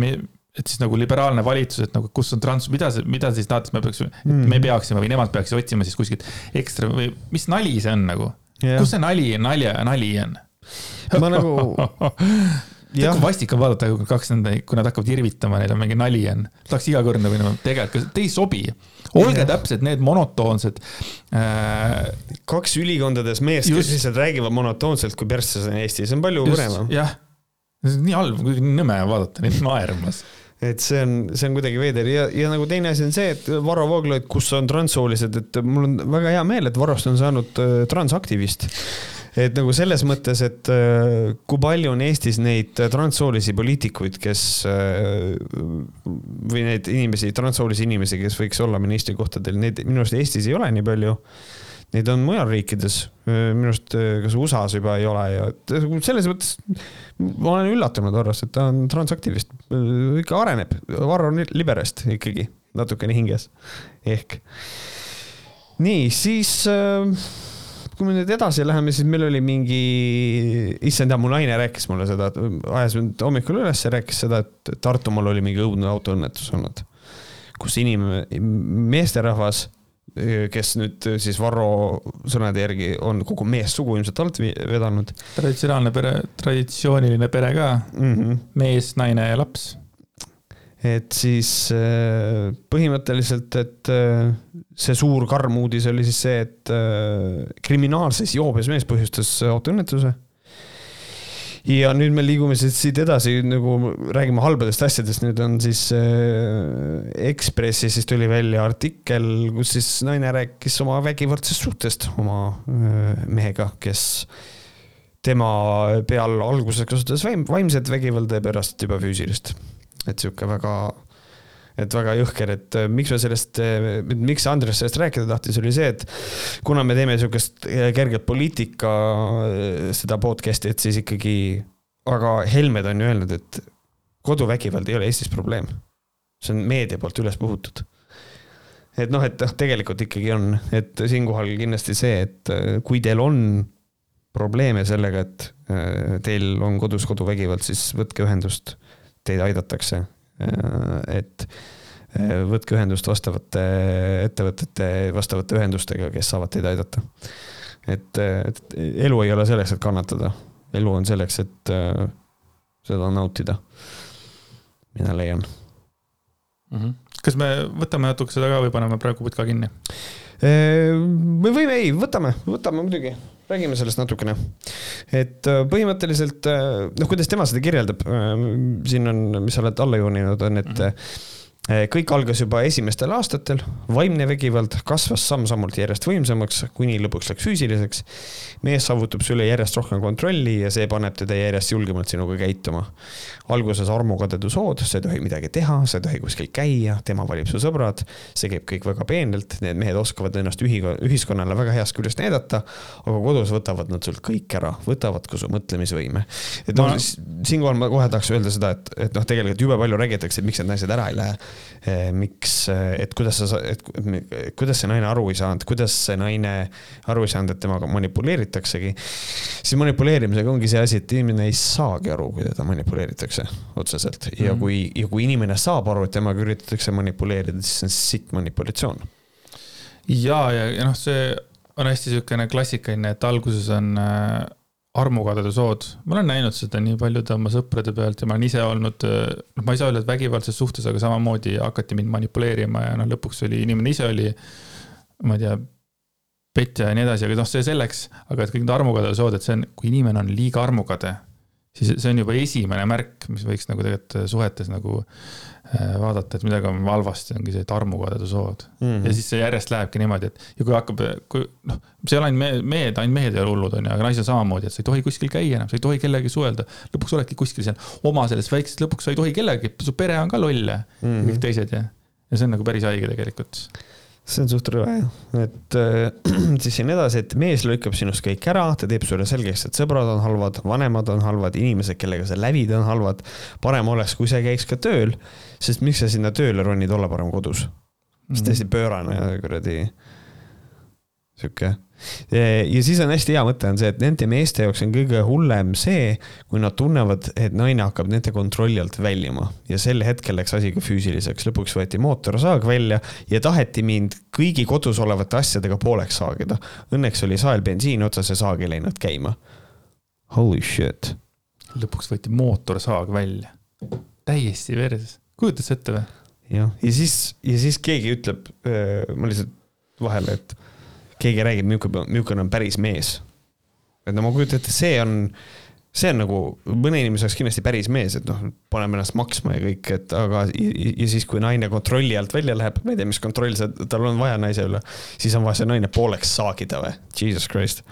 et siis nagu liberaalne valitsus, et nagu kus on trans, mida see, mida siis tahate, me peaks mm, me peaksime või nemad peaksid otsima siis kuskilt ekstra või mis nali see on nagu yeah.? kus see nali, nalja, nali on? ma nagu tead, kui vastik on vaadata, kui kaks nende, kui nad hakkavad irvitama, neil on mingi nali on. tahaks iga kord nagu minema, tegelikult, te ei sobi. olge ja. täpsed need monotoonsed äh.... kaks ülikondades meest, kes lihtsalt räägivad monotoonselt, kui persses on Eesti, see on palju põnevam. jah, see on nii halb, kuidagi nõme vaadata neid naermas et see on, see on kuidagi veider ja, ja nagu teine asi on see, et Varro Vooglaid, kus on transsoolised, et mul on väga hea meel, et Varrost on saanud äh, transaktivist et nagu selles mõttes, et äh, kui palju on Eestis neid transsoolisi poliitikuid, kes äh, või neid inimesi, transsoolisi inimesi, kes võiks olla ministrikohtadel, neid minu arust Eestis ei ole nii palju. Neid on mujal riikides, minu arust kas USA-s juba ei ole ja selles mõttes ma olen üllatunud Varrost, et ta on transaktivist, ikka areneb, Varro on liberast ikkagi natukene hinges ehk. nii, siis kui me nüüd edasi läheme, siis meil oli mingi, issand ja mu naine rääkis mulle seda, ajas mind hommikul üles ja rääkis seda, et Tartumaal oli mingi õudne autoõnnetus olnud. kus inimene, meesterahvas, kes nüüd siis Varro sõnade järgi on kogu meessugu ilmselt alt vedanud. traditsionaalne pere, traditsiooniline pere ka mm. -hmm. mees, naine ja laps et siis äh, põhimõtteliselt, et äh, see suur karm uudis oli siis see, et äh, kriminaalses joobes mees põhjustas autoõnnetuse. Ja nüüd me liigume siis siit edasi, nagu räägime halbadest asjadest, nüüd on siis Ekspressis siis tuli välja artikkel, kus siis naine rääkis oma vägivaldsest suhtest oma mehega, kes tema peal alguses kasutas vaim, vaimset vägivalda ja pärast juba füüsilist. Et sihuke väga, et väga jõhker, et äh, miks me sellest, äh, miks Andres sellest rääkida tahtis, oli see, et kuna me teeme sihukest äh, kerget poliitika, seda podcast'i, et siis ikkagi, aga Helmed on ju öelnud, et koduvägivald ei ole Eestis probleem. see on meedia poolt üles puhutud et noh, et noh, tegelikult ikkagi on, et siinkohal kindlasti see, et kui teil on probleeme sellega, et teil on kodus koduvägivald, siis võtke ühendust teid aidatakse. Äh, et äh, võtke ühendust vastavate ettevõtete, vastavate ühendustega, kes saavad teid aidata. et, et elu ei ole selleks, et kannatada, elu on selleks, et äh, seda nautida. mina leian mm. -hmm. kas me võtame natuke seda ka või paneme praegu putka kinni? me võime, ei, võtame, võtame muidugi räägime sellest natukene. et äh, põhimõtteliselt äh, noh, kuidas tema seda kirjeldab, äh, siin on, mis sa oled alla jooninud, on, et mm -hmm kõik algas juba esimestel aastatel, vaimne vägivald kasvas samm-sammult järjest võimsamaks, kuni lõpuks läks füüsiliseks. mees saavutab su üle järjest rohkem kontrolli ja see paneb teda järjest julgemalt sinuga käituma. alguses armukadedus hood, sa ei tohi midagi teha, sa ei tohi kuskil käia, tema valib su sõbrad, see käib kõik väga peenelt, need mehed oskavad ennast ühi-, ühiskonnale väga heast küljest näidata, aga kodus võtavad nad sult kõik ära, võtavad ka su mõtlemisvõime. et noh ma..., siinkohal ma kohe tahaks öelda seda, et, et noh, tegelikult jube palju räägitakse, et miks need naised ära ei lähe miks, eh, et kuidas sa, et kuidas see naine aru ei saanud, kuidas see naine aru ei saanud, et temaga manipuleeritaksegi. siis manipuleerimisega ongi see asi, et inimene ei saagi aru, kui teda manipuleeritakse otseselt ja mm -hmm. kui, ja kui inimene saab aru, et temaga üritatakse manipuleerida, siis see on sitt manipulatsioon. ja, ja, ja noh, see on hästi niisugune klassikaline, et alguses on äh armukadedushood, ma olen näinud seda nii paljude oma sõprade pealt ja ma olen ise olnud, noh, ma ei saa öelda, et vägivaldses suhtes, aga samamoodi hakati mind manipuleerima ja noh, lõpuks oli, inimene ise oli, ma ei tea, petja ja nii edasi, aga noh, see selleks, aga et kõik need armukadedushood, et see on, kui inimene on liiga armukade, siis see on juba esimene märk, mis võiks nagu tegelikult suhetes nagu vaadata, et midagi on halvasti, ongi see, et armukadedushood mm. -hmm. ja siis see järjest lähebki niimoodi, et ja kui hakkab, kui noh, see ei ole ainult mehed, mehed, ainult mehed ei ole hullud, on ju, aga naised samamoodi, et sa ei tohi kuskil käia enam, sa ei tohi kellegagi suhelda. lõpuks oledki kuskil seal oma selles väikses, lõpuks sa ei tohi kellegagi, su pere on ka loll ja mm -hmm. kõik teised ja, ja see on nagu päris haige tegelikult see on suht rõve et äh, siis siin edasi, et mees lükkab sinust kõik ära, ta teeb sulle selgeks, et sõbrad on halvad, vanemad on halvad, inimesed, kellega sa lävid, on halvad. parem oleks, kui sa käiks ka tööl, sest miks sa sinna tööle ronid, olla parem kodus. see on täiesti pöörane ja kuradi sihuke ja siis on hästi hea mõte on see, et nende meeste jaoks on kõige hullem see, kui nad tunnevad, et naine hakkab nende kontrolli alt väljuma ja sel hetkel läks asi ka füüsiliseks, lõpuks võeti mootorsaag välja ja taheti mind kõigi kodus olevate asjadega pooleks saagida. Õnneks oli sael bensiini otsas ja saag ei läinud käima. Holy shit. lõpuks võeti mootorsaag välja, täiesti verses, kujutad sa ette või? jah, ja siis, ja siis keegi ütleb, ma lihtsalt vahele, et keegi räägib, milline, milline on päris mees. et no ma kujutan ette, see on, see on nagu mõne inimese jaoks kindlasti päris mees, et noh, paneme ennast maksma ja kõik, et aga ja, ja siis, kui naine kontrolli alt välja läheb, ma ei tea, mis kontroll see, tal on vaja naise üle, siis on vaja see naine pooleks saagida või, jesus christ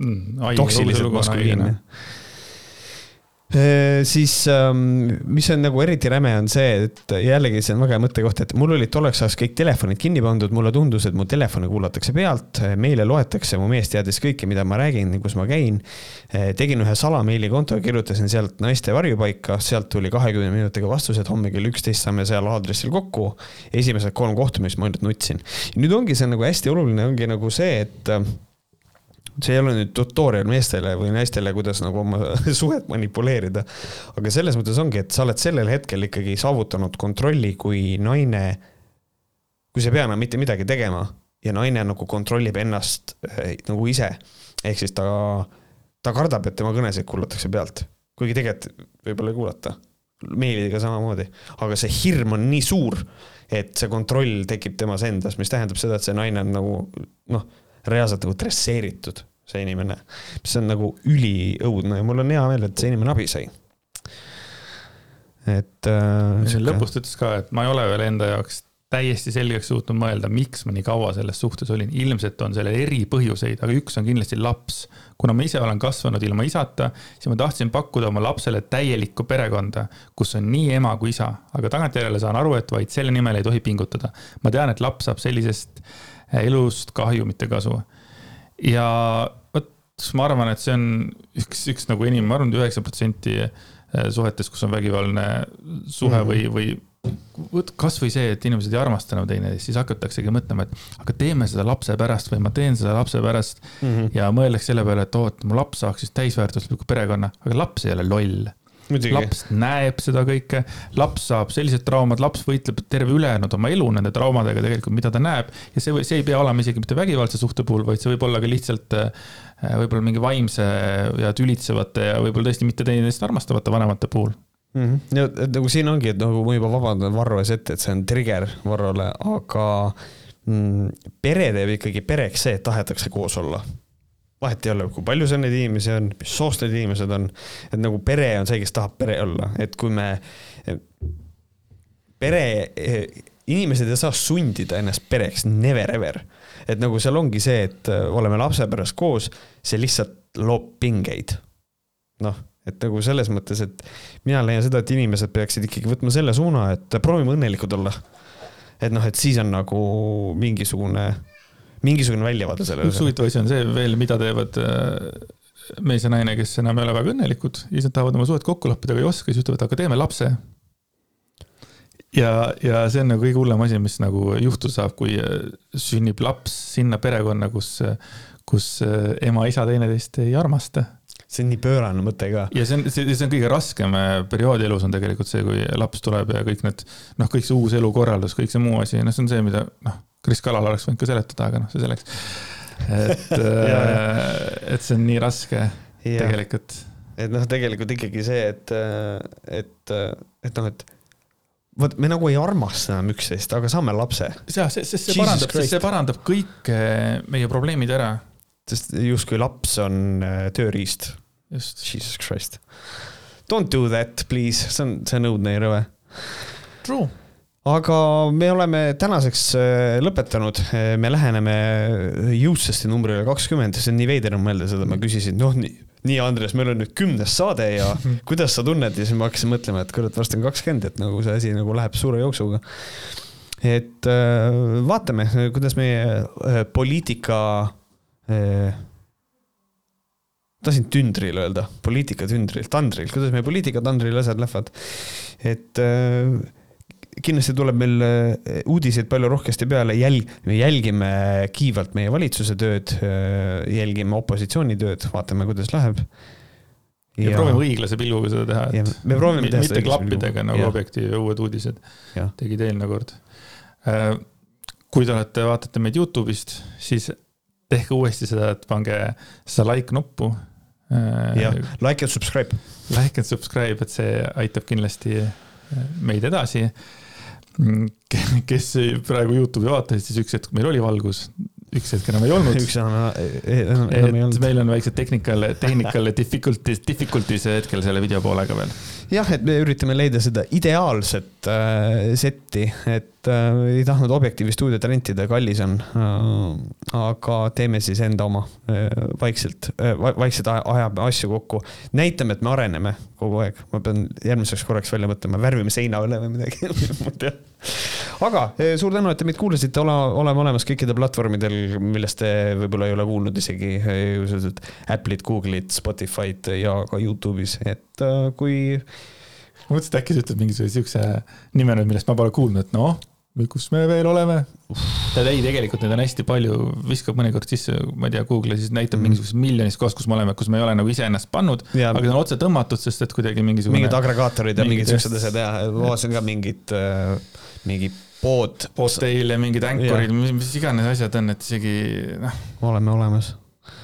mm,. toksiliselt maskuliinne siis ähm, mis on nagu eriti räme, on see, et jällegi see on väga hea mõttekoht, et mul olid tolleks ajaks kõik telefonid kinni pandud, mulle tundus, et mu telefoni kuulatakse pealt, meile loetakse, mu mees teadis kõike, mida ma räägin, kus ma käin. Tegin ühe salameili konto, kirjutasin sealt naiste varjupaika, sealt tuli kahekümne minutiga vastused, homme kell üksteist saame seal aadressil kokku. esimesed kolm kohtumist ma ainult nutsin. nüüd ongi see nagu hästi oluline, ongi nagu see, et see ei ole nüüd tutorial meestele või naistele, kuidas nagu oma suhet manipuleerida. aga selles mõttes ongi, et sa oled sellel hetkel ikkagi saavutanud kontrolli, kui naine, kui sa ei pea enam mitte midagi tegema ja naine nagu kontrollib ennast äh, nagu ise. ehk siis ta, ta kardab, et tema kõnesid kuulatakse pealt, kuigi tegelikult võib-olla ei kuulata. meilidega samamoodi, aga see hirm on nii suur, et see kontroll tekib temas endas, mis tähendab seda, et see naine on nagu noh reaalselt nagu dresseeritud, see inimene. mis on nagu üliõudne ja mul on hea meel, et see inimene abi sai. et äh,. lõpus ta ütles ka, et ma ei ole veel enda jaoks täiesti selgeks suutnud mõelda, miks ma nii kaua selles suhtes olin. ilmselt on sellel eri põhjuseid, aga üks on kindlasti laps. kuna ma ise olen kasvanud ilma isata, siis ma tahtsin pakkuda oma lapsele täielikku perekonda, kus on nii ema kui isa, aga tagantjärele saan aru, et vaid selle nimel ei tohi pingutada. ma tean, et laps saab sellisest elust kahju, mitte kasu. ja vot ma arvan, et see on üks, üks nagu enim, ma arvan, et üheksa protsenti eh, suhetes, kus on vägivaldne suhe mm -hmm. või, või kasvõi see, et inimesed ei armasta enam teineteist, siis hakataksegi mõtlema, et aga teeme seda lapse pärast või ma teen seda lapse pärast mm. -hmm. ja mõeldakse selle peale, et oo, et mu laps saaks siis täisväärtusliku perekonna, aga laps ei ole loll laps näeb seda kõike, laps saab sellised traumad, laps võitleb terve ülejäänud oma elu nende traumadega tegelikult, mida ta näeb. ja see, see ei pea olema isegi mitte vägivaldse suhte puhul, vaid see võib olla ka lihtsalt äh, võib-olla mingi vaimse ja tülitsevate ja võib-olla tõesti mitte teineteist armastavate vanemate puhul mm. -hmm. ja et nagu siin ongi, et nagu ma juba vabandan Varro ees ette, et see on trigger Varrole, aga mm, pere teeb ikkagi pereks see, et tahetakse koos olla vahet ei ole, kui palju seal neid inimesi on, mis soost need inimesed on. et nagu pere on see, kes tahab pere olla, et kui me, pere, inimesed ei saa sundida ennast pereks, never ever. et nagu seal ongi see, et äh, oleme lapse pärast koos, see lihtsalt loob pingeid. noh, et nagu selles mõttes, et mina leian seda, et inimesed peaksid ikkagi võtma selle suuna, et proovime õnnelikud olla. et noh, et siis on nagu mingisugune mingisugune väljavaade sellele. üks huvitav asi on see veel, mida teevad äh, mees ja naine, kes enam ei ole väga õnnelikud nad tahavad oma suhet kokku lappida, aga ei oska, siis ütlevad, aga teeme lapse. ja, ja see on nagu kõige hullem asi, mis nagu juhtuda saab, kui äh, sünnib laps sinna perekonna, kus, kus äh, ema-isa teineteist ei armasta see on nii pöörane mõte ka. ja see on, see, see on kõige raskem periood elus on tegelikult see, kui laps tuleb ja kõik need, noh, kõik see uus elukorraldus, kõik see muu asi, noh, see on see, mida, noh Kris Kalal oleks võinud ka seletada, aga noh, see selleks. et äh, et see on nii raske ja. tegelikult. et noh, tegelikult ikkagi see, et, et, et noh, et vot me nagu ei armasta enam üksteist, aga saame lapse. jah, see, see, see parandab, see parandab kõik meie probleemid ära. sest justkui laps on äh, tööriist just. Jesus Christ. Don't do that, please, see on, see on õudne ja rõve. True aga me oleme tänaseks äh, lõpetanud, me läheneme jõudsasti numbrile kakskümmend, see on nii veider on mõelda seda, ma küsisin, noh, nii, nii, Andres, meil on nüüd kümnes saade ja kuidas sa tunned? Ja siis ma hakkasin mõtlema, et kurat, varsti on kakskümmend, et nagu see asi nagu läheb suure jooksuga. et äh, vaatame, kuidas meie äh, poliitika tahtsin tündril öelda, poliitika tündril, tandril, kuidas meie poliitika tandril asjad lähevad. et äh, kindlasti tuleb meil äh, uudiseid palju rohkesti peale, jälg-, me jälgime kiivalt meie valitsuse tööd, äh, jälgime opositsiooni tööd, vaatame, kuidas läheb. ja, ja proovime õiglase pilguga seda teha, et me proovime teha mitte klappidega nagu Objektiiv ja Uued Uudised ja. tegid eelmine kord. Äh, kui te olete, vaatate meid Youtube'ist, siis tehke uuesti seda, et pange seda like nuppu. jah, like and subscribe. Like and subscribe, et see aitab kindlasti meid edasi kes praegu Youtube'i vaatasid, siis üks hetk meil oli valgus, üks hetk enam ei olnud. üks enam, enam, enam ei olnud. meil on väiksed technical, technical difficulties, difficulties hetkel selle video poolega veel. jah, et me üritame leida seda ideaalset äh, setti, et äh, ei tahtnud Objektiivi stuudiot rentida, kallis on. Äh,. aga teeme siis enda oma äh, vaikselt äh,, vaikselt ajame asju kokku, näitame, et me areneme kogu aeg, ma pean järgmiseks korraks välja mõtlema, värvime seina üle või midagi. Aga eh, suur tänu, et te meid kuulasite, ole, oleme olemas kõikidel platvormidel, millest te võib-olla ei ole kuulnud isegi, eh, Apple'it, Google'it, Spotify'd ja ka Youtube'is, et eh, kui. mõtlesin, et äkki sa ütled mingisuguse siukse nime nüüd, millest ma pole kuulnud, et noh või kus me veel oleme. tead ei, tegelikult neid on hästi palju, viskab mõnikord sisse, ma ei tea, Google'i siis näitab mm. mingisuguses miljonis kohas, kus me oleme, kus me ei ole nagu iseennast pannud. aga need on otse tõmmatud, sest et kuidagi mingisugune. mingid agregaatorid ja mingid siuksed asjad ja, vaatasin ka mingit äh,, mingi pood. Podtail ja mingid anchorid, mis iganes asjad on, et isegi noh. oleme olemas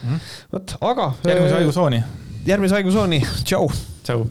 mm.. vot, aga. järgmise haigusooni. järgmise haigusooni, tšau. tšau